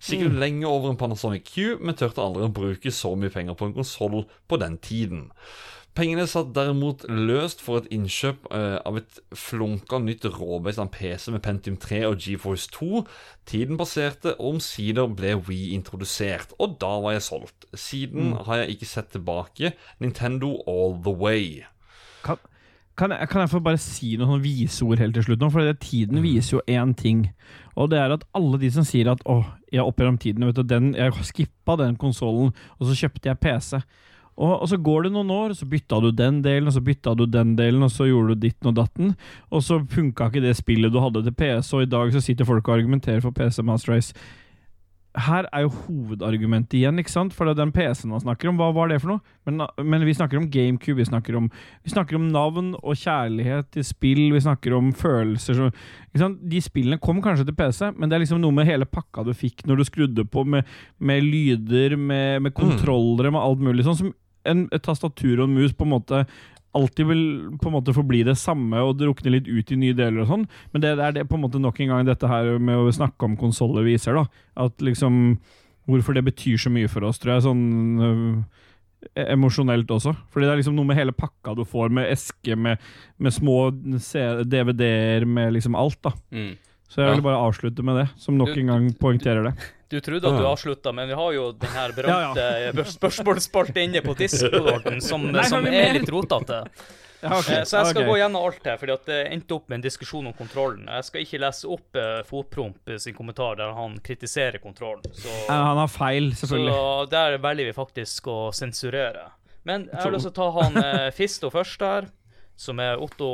Sikkert lenge over en Panasonic Q, men tørte aldri å bruke så mye penger på en konsoll på den tiden. Pengene satt derimot løst for et innkjøp eh, av et flunka nytt råbeist av PC med Pentium 3 og GeForce 2. Tiden passerte, og omsider ble Wii introdusert, og da var jeg solgt. Siden har jeg ikke sett tilbake. Nintendo all the way. Kan, kan, jeg, kan jeg få bare si noen viseord helt til slutt nå? For det, tiden viser jo én ting. Og det er at alle de som sier at 'Å, jeg opp gjennom tiden, vet du, den, jeg skippa den konsollen, og så kjøpte jeg PC'. Og, og så går det noen år, så bytta du den delen, og så bytta du den delen, og så gjorde du ditten og datten, og så funka ikke det spillet du hadde til PC, og i dag så sitter folk og argumenterer for PC Master Race. Her er jo hovedargumentet igjen, ikke sant? For den PC-en man snakker om. Hva var det for noe? Men, men vi snakker om GameCube, vi snakker om, vi snakker om navn og kjærlighet til spill, vi snakker om følelser så? De spillene kom kanskje til PC, men det er liksom noe med hele pakka du fikk når du skrudde på, med, med lyder, med, med kontrollere, med alt mulig sånn, som en, et tastatur og en mus på en måte alltid vil på en måte forbli det samme og drukne litt ut i nye deler og sånn, men det, er det på en måte nok en gang dette her med å snakke om konsoller viser, da. At liksom Hvorfor det betyr så mye for oss, tror jeg, sånn øh, emosjonelt også. Fordi det er liksom noe med hele pakka du får, med eske, med, med små DVD-er, med liksom alt, da. Mm. Så jeg vil bare avslutte med det, som nok en gang poengterer det. Du trodde at du Ja. avslutta, men vi har jo den her Ja, berømte spørsmålsspalten inne på Discorden som, Nei, som er litt rotete. Ja, ok. Eh, Så jeg skal okay. gå gjennom alt her, fordi at det endte opp med en diskusjon om kontrollen. Jeg skal ikke lese opp eh, Fotpromp sin kommentar der han kritiserer kontrollen. Så, Ja, Han har feil, selvfølgelig. så der velger vi faktisk å sensurere. Men jeg har lyst til å ta han eh, Fisto først der, som er Otto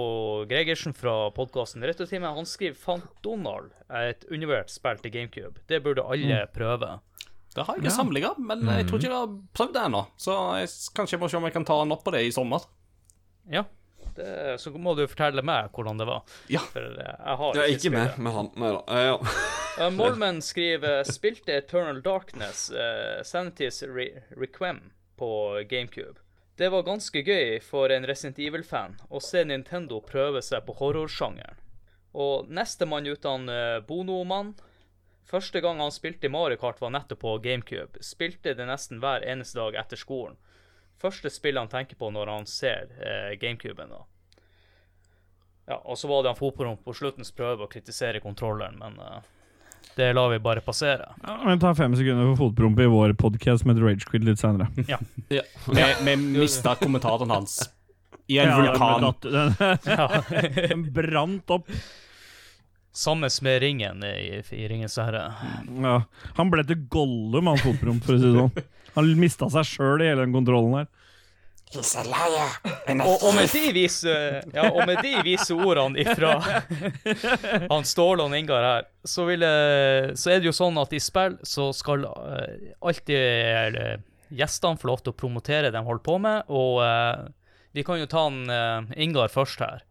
Gregersen fra podkasten Retrotime. Han skriver Fant Donald er et undervurdert spill til GameCube. Det burde alle prøve. Det har jeg ikke samlinga, men jeg tror ikke jeg har prøvd det ennå. Så jeg, kanskje jeg må se om jeg kan ta den opp på det i sommer. Ja. Det, så må du fortelle meg hvordan det var. Ja. For eh, jeg har ikke, ikke med med han. Nei da. Eh, ja. Uh, Molman skriver Spilte Eternal Darkness, uh, Sanities Re Requiem på GameCube. Det var ganske gøy for en Resident Evil-fan å se Nintendo prøve seg på horrorsjangeren. Og nestemann uten uh, Bono-mann Første gang han spilte Mario Kart var nettopp på GameCube. Spilte det nesten hver eneste dag etter skolen. Første spill han tenker på når han ser eh, GameCuben. da. Ja, og så var det han Fotpromp på slutten prøve å kritisere kontrolleren, men eh, det lar vi bare passere. Ja, men ta fem sekunder for fotpromp i vår podcast med ragequid litt senere. ja. Vi, vi mista kommentaren hans i en Ja, vulkan. Den, Ja. den brant opp. Samme med ringen i, i Ringens herre. Ja. Han ble til Gollum, han fotpromp, for å si det sånn. Han mista seg sjøl i hele den kontrollen her. Og, og med de vise Ja, og med de vise ordene ifra han Ståle og Ingar her, så, vil, så er det jo sånn at i spill så skal eh, alltid eh, gjestene få lov til å promotere det de holder på med, og uh, vi kan jo ta en uh, Ingar først her.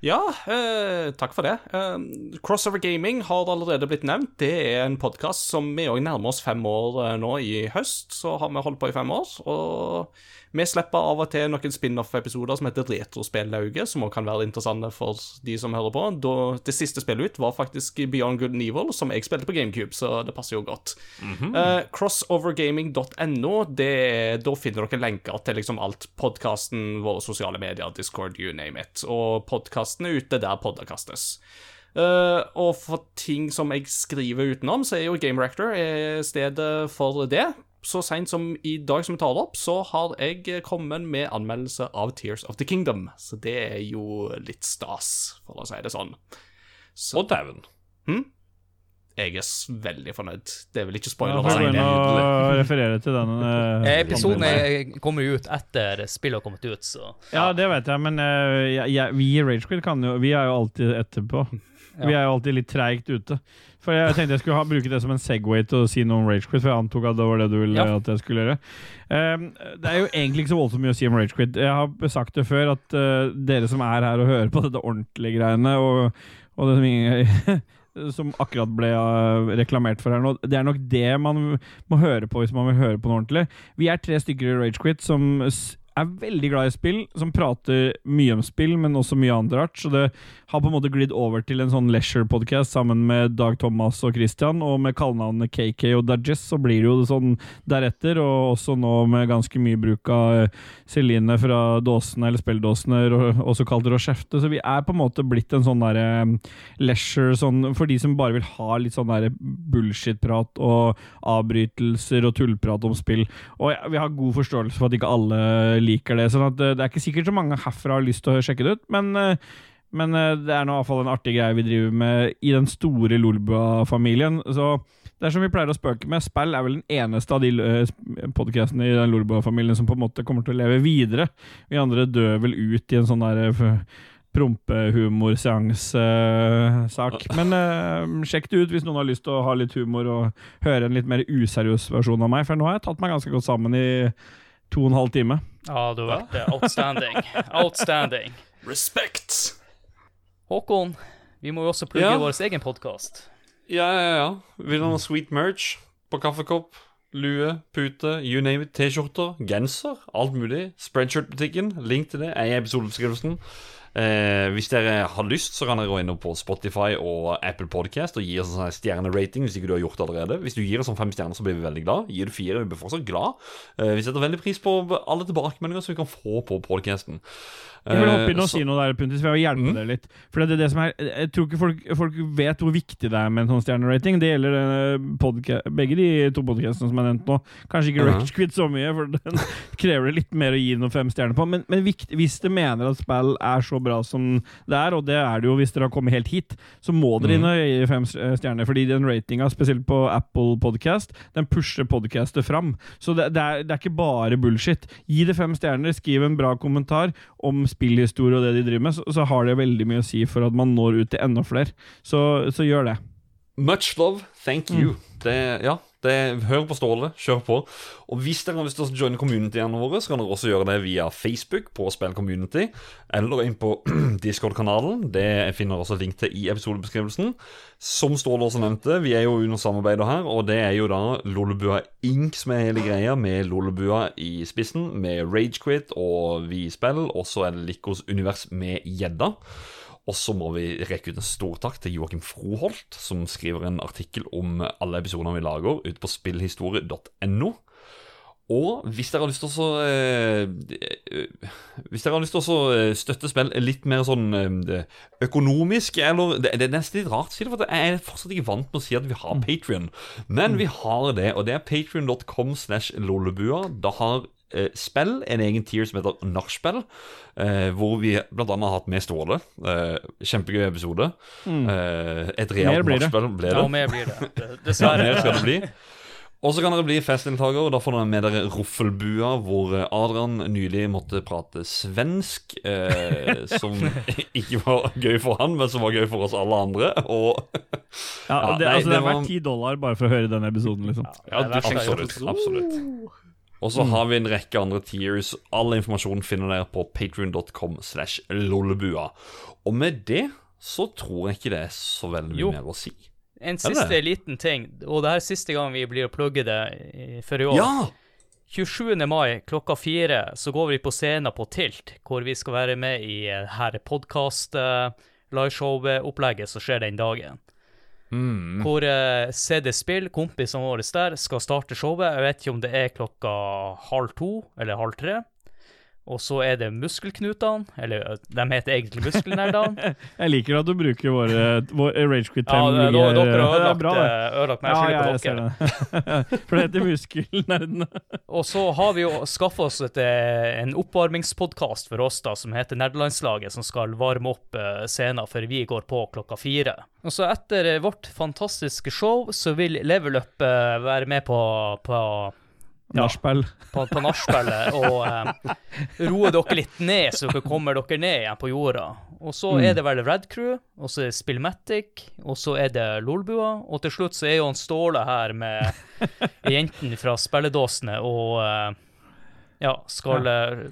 Ja, eh, takk for det. Eh, Crossover Gaming har allerede blitt nevnt. Det er en podkast som vi òg nærmer oss fem år eh, nå i høst. Så har vi holdt på i fem år. Og vi slipper av og til noen spin-off-episoder som heter Retrospellauget, som også kan være interessante for de som hører på. Da, det siste spillet ut var faktisk Beyond Good and Evil, som jeg spilte på GameCube, så det passer jo godt. Eh, crossovergaming.no, da finner dere lenker til liksom alt. Podkasten, våre sosiale medier, Discord, you name it. Og podkasten er ute der podder kastes. Uh, og for ting som jeg skriver utenom, så er jo Game Reactor er stedet for det. Så seint som i dag som vi tar det opp, så har jeg kommet med anmeldelse av Tears of the Kingdom. Så det er jo litt stas, for å si det sånn. Så, Og dæven. jeg er veldig fornøyd. Det er vel ikke spoiler. Ja, gå inn referere til den. eh, Episoden er- kommer jo ut etter spillet har kommet ut, så Ja, det vet jeg, men uh, jeg, jeg, vi i Ragequid kan jo Vi er jo alltid etterpå. Vi er jo alltid litt treigt ute. For jeg tenkte jeg skulle ha, bruke det som en Segway til å si noe om Ragequit, for jeg antok at det var det du ville Ja. at jeg skulle gjøre. Um, det er jo egentlig ikke så voldsomt mye å si om Ragequit. Jeg har sagt det før, at uh, dere som er her og hører på dette ordentlige greiene, og, og det som, ingen- som akkurat ble uh, reklamert for her nå, det er nok det man må høre på hvis man vil høre på noe ordentlig. Vi er tre stykker i Ragequit som er veldig glad i spill, som prater mye om spill, men også mye andre art. Så det har på en måte glidd over til en sånn leisure-podcast sammen med Dag Thomas og Christian, og med kallenavnene KK og Dajess, så blir det jo sånn deretter, og også nå med ganske mye bruk av eh, Celine fra dåsene, eller spilldåsene, ro- også kalt Rochefte. Så vi er på en måte blitt en sånn derre leisure, sånn for de som bare vil ha litt sånn derre bullshit-prat og avbrytelser og tullprat om spill. Og ja, vi har god forståelse for at ikke alle liker det. sånn at eh, det er ikke sikkert så mange herfra har lyst til å sjekke det ut, men, eh, men eh, det er nå i hvert fall en artig greie vi driver med i den store Lolba-familien. Så det er som vi pleier å spøke med, spill er vel den eneste av de podkastene i den Lolba-familien som på en måte kommer til å leve videre. Vi andre dør vel ut i en sånn der uh, prompehumor-seanse-sak. Men uh, sjekk det ut hvis noen har lyst til å ha litt humor og høre en litt mer useriøs versjon av meg, for nå har jeg tatt meg ganske godt sammen i to og en halv time. Ja, du har vært eh, outstanding. Outstanding. Respect! Håkon, vi må jo også plugge Ja. vår egen podkast. Ja, ja, ja. Vil du ha sweet merch på kaffekopp? Lue, pute, you name it. T-skjorter, genser, alt mulig. Spreadshirt-butikken. Link til det er i episodebeskrivelsen. Eh, hvis dere har lyst, så kan dere gå inn på Spotify og Apple Podcast og gi oss en sånn stjernerating hvis ikke du har gjort det allerede. Hvis du gir oss sånn fem stjerner, så blir vi veldig glad. Gir du fire, vi blir fortsatt glad. Eh, vi setter veldig pris på alle tilbakemeldinger som vi kan få på podcasten. Jeg vil hoppe inn og Eh, så- si noe der, Puntis, for jeg vil hjelpe Mm. deg litt. For det er det som er, Jeg tror ikke folk, folk vet hvor viktig det er med en sånn stjernerating. Det gjelder eh, podca- begge de to podkastene som er nevnt nå. Kanskje ikke. Rage Quit så mye, for den krever det litt mer å gi noen fem stjerner på. Men, men viktig, hvis dere mener at spill er så bra som det er, og det er det jo hvis dere har kommet helt hit, så må dere inn og gi fem stjerner. Fordi den ratinga, spesielt på Apple Podcast, den pusher podcastet fram. Så det, det, er, det er ikke bare bullshit. Gi det fem stjerner, skriv en bra kommentar om spillhistorie og det de driver med, så, så har det veldig mye å si for at man når ut til enda flere. Så, så gjør det. Much love, thank you. Det, ja, det, hør på Ståle, kjør på. Og hvis dere har lyst til å joine communityene våre, så kan dere også gjøre det via Facebook på Spill Community, eller inn på Discord-kanalen. Det finner også link til i episodebeskrivelsen. Som Ståle også nevnte, vi er jo under samarbeidet her, og det er jo da Lollebua Inc. som er hele greia, med Lollebua i spissen, med Ragequit og Vi spill, og så er det Likos univers med gjedda. Og så må vi rekke ut en stor takk til Joakim Froholt, som skriver en artikkel om alle episodene vi lager, ute på spillhistorie.no. Og hvis dere har lyst til å eh, Hvis dere har lyst til å eh, støtte spill litt mer sånn eh, økonomisk eller det, det er nesten litt rart å si det, for jeg er fortsatt ikke vant med å si at vi har Patrion. Men vi har det, og det er patrion.com slash lollebua. Da har spill en egen tier som heter Nachspiel, eh, hvor vi annet har hatt med Ståle. Eh, kjempegøy episode. Eh, et realt nachspiel ble det. Ja, mer blir det. Dessverre. Ja, mer skal det bli. Og så kan dere bli festdeltaker, og da får dere med dere Roffelbua, hvor eh, Adrian nylig måtte prate svensk, eh, som ikke var gøy for han, men som var gøy for oss alle andre. Og Ja, Ja, det, nei, altså, det det var- verdt ti dollar bare for å høre den episoden, liksom. ja, har absolutt. absolutt. Og så har vi en rekke andre tiers. All informasjon finner dere på patrion.com slash lollebua. Og med det så tror jeg ikke det er så veldig mye Jo. mer å si. En siste liten ting, og det her er siste gang vi blir å plugge det i- for i år. Ja! 27. mai klokka fire så går vi på scenen på Tilt, hvor vi skal være med i eh, her podkast liveshow-opplegget som skjer den dagen. Mm. Hvor eh, CD Spill, kompisene våre der, skal starte showet. Jeg vet ikke om det er klokka halv to eller halv tre. Og så er det Muskelknutene, eller eh, de heter egentlig Muskelnerdene. Jeg liker at du bruker våre, vår ragequit Ja, dere har er ødelagt, bra, eh, ødelagt meg. Ja, Jeg ja, skylder ser på dere. det. For det heter Muskelnerdene. Og så har vi jo skaffa oss et, eh, en oppvarmingspodkast for oss da, som heter Nerdelandslaget, som skal varme opp eh, scenen før vi går på klokka fire. Og så etter eh, vårt fantastiske show, så vil Level Up eh, være med på, på Ja. Nachspiel. på, på nachspielet og eh, roe dere litt ned, så dere kommer dere ned igjen på jorda. Og så er det vel Red Crew, og så er det Spillmatic, og så er det Lolbua, og til slutt så er jo han Ståle her med jentene fra spilledåsene og eh, ja, skal eh,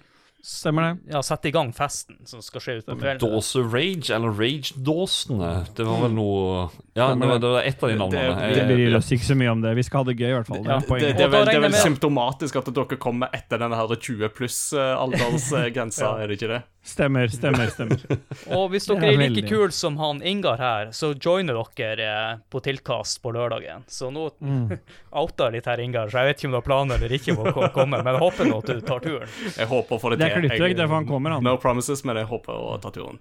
Stemmer det. ja, sette i gang festen som skal skje utpå kvelden. Dåse Rage, eller Rage-dåsene. Det var vel noe Ja, det var, det var et av de navnene. Det- Vi Jeg- bryr oss ikke så mye om det. Vi skal ha det gøy, i hvert fall. Det Ja, Det, det, er vel, det er vel symptomatisk at dere kommer etter denne 20 pluss-aldersgrensa, Ja. er det ikke det? Stemmer, stemmer, stemmer. Og hvis dere er er like kule som han Ingar her, så joiner dere eh, på tilkast på lørdagen. Så nå Mm. outa jeg litt her, Ingar, så jeg vet ikke om du har planer eller ikke om å komme, men jeg håper nå at du tar turen. Jeg håper å få det Det er til. klippvegg, det er for han kommer, han. No promises, men jeg håper å ta turen.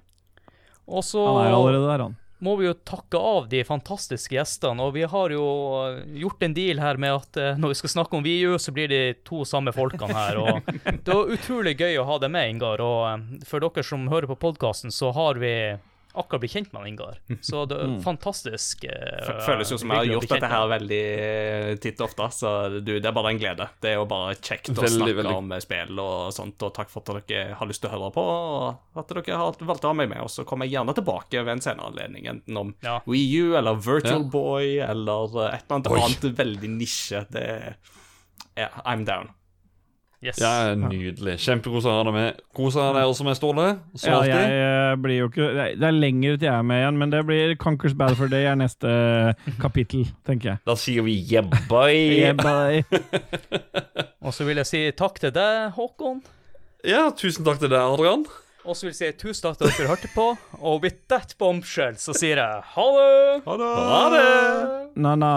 Også, Han er allerede der, han. Må vi jo takke av de fantastiske gjestene, og vi har jo eh, gjort en deal her med at eh, når vi skal snakke om VU, så blir de to samme folkene her, og det var utrolig gøy å ha deg med, Ingar, og eh, for dere som hører på podkasten, så har vi akkurat blitt kjent med han, Ingar. Så det er fantastisk. Uh, Føles jo som jeg har å gjort dette her veldig eh, titt og ofte, så du, det er bare en glede. Det er jo bare kjekt å Veldig, snakke veldig. om spill og sånt, og takk for at dere har lyst til å høre på, og at dere har valgt å ha meg med, og så kommer jeg gjerne tilbake ved en senere anledning, enten om Ja. Wii U, eller Virtual Ja. Boy, eller eh, et eller annet Oi. annet veldig nisje. Det ja, I'm down. Yes. Ja, Nydelig. Kjempekos å ha deg med. Kos deg også med, Ståle. Som Ja, alltid. jeg eh, blir jo ikke Det er- er lenger til jeg er med igjen, men det blir Conquers Battle for Day er neste kapittel, tenker jeg. Da sier vi yeah, bye. Yeah, bye. Og så vil jeg si takk til deg, Håkon. Ja, tusen takk til deg, Adrian. Og så vil jeg si tusen takk til dere hørte på. Og with that bombshell så sier jeg ha det! Ha det! Ha det! Na-na.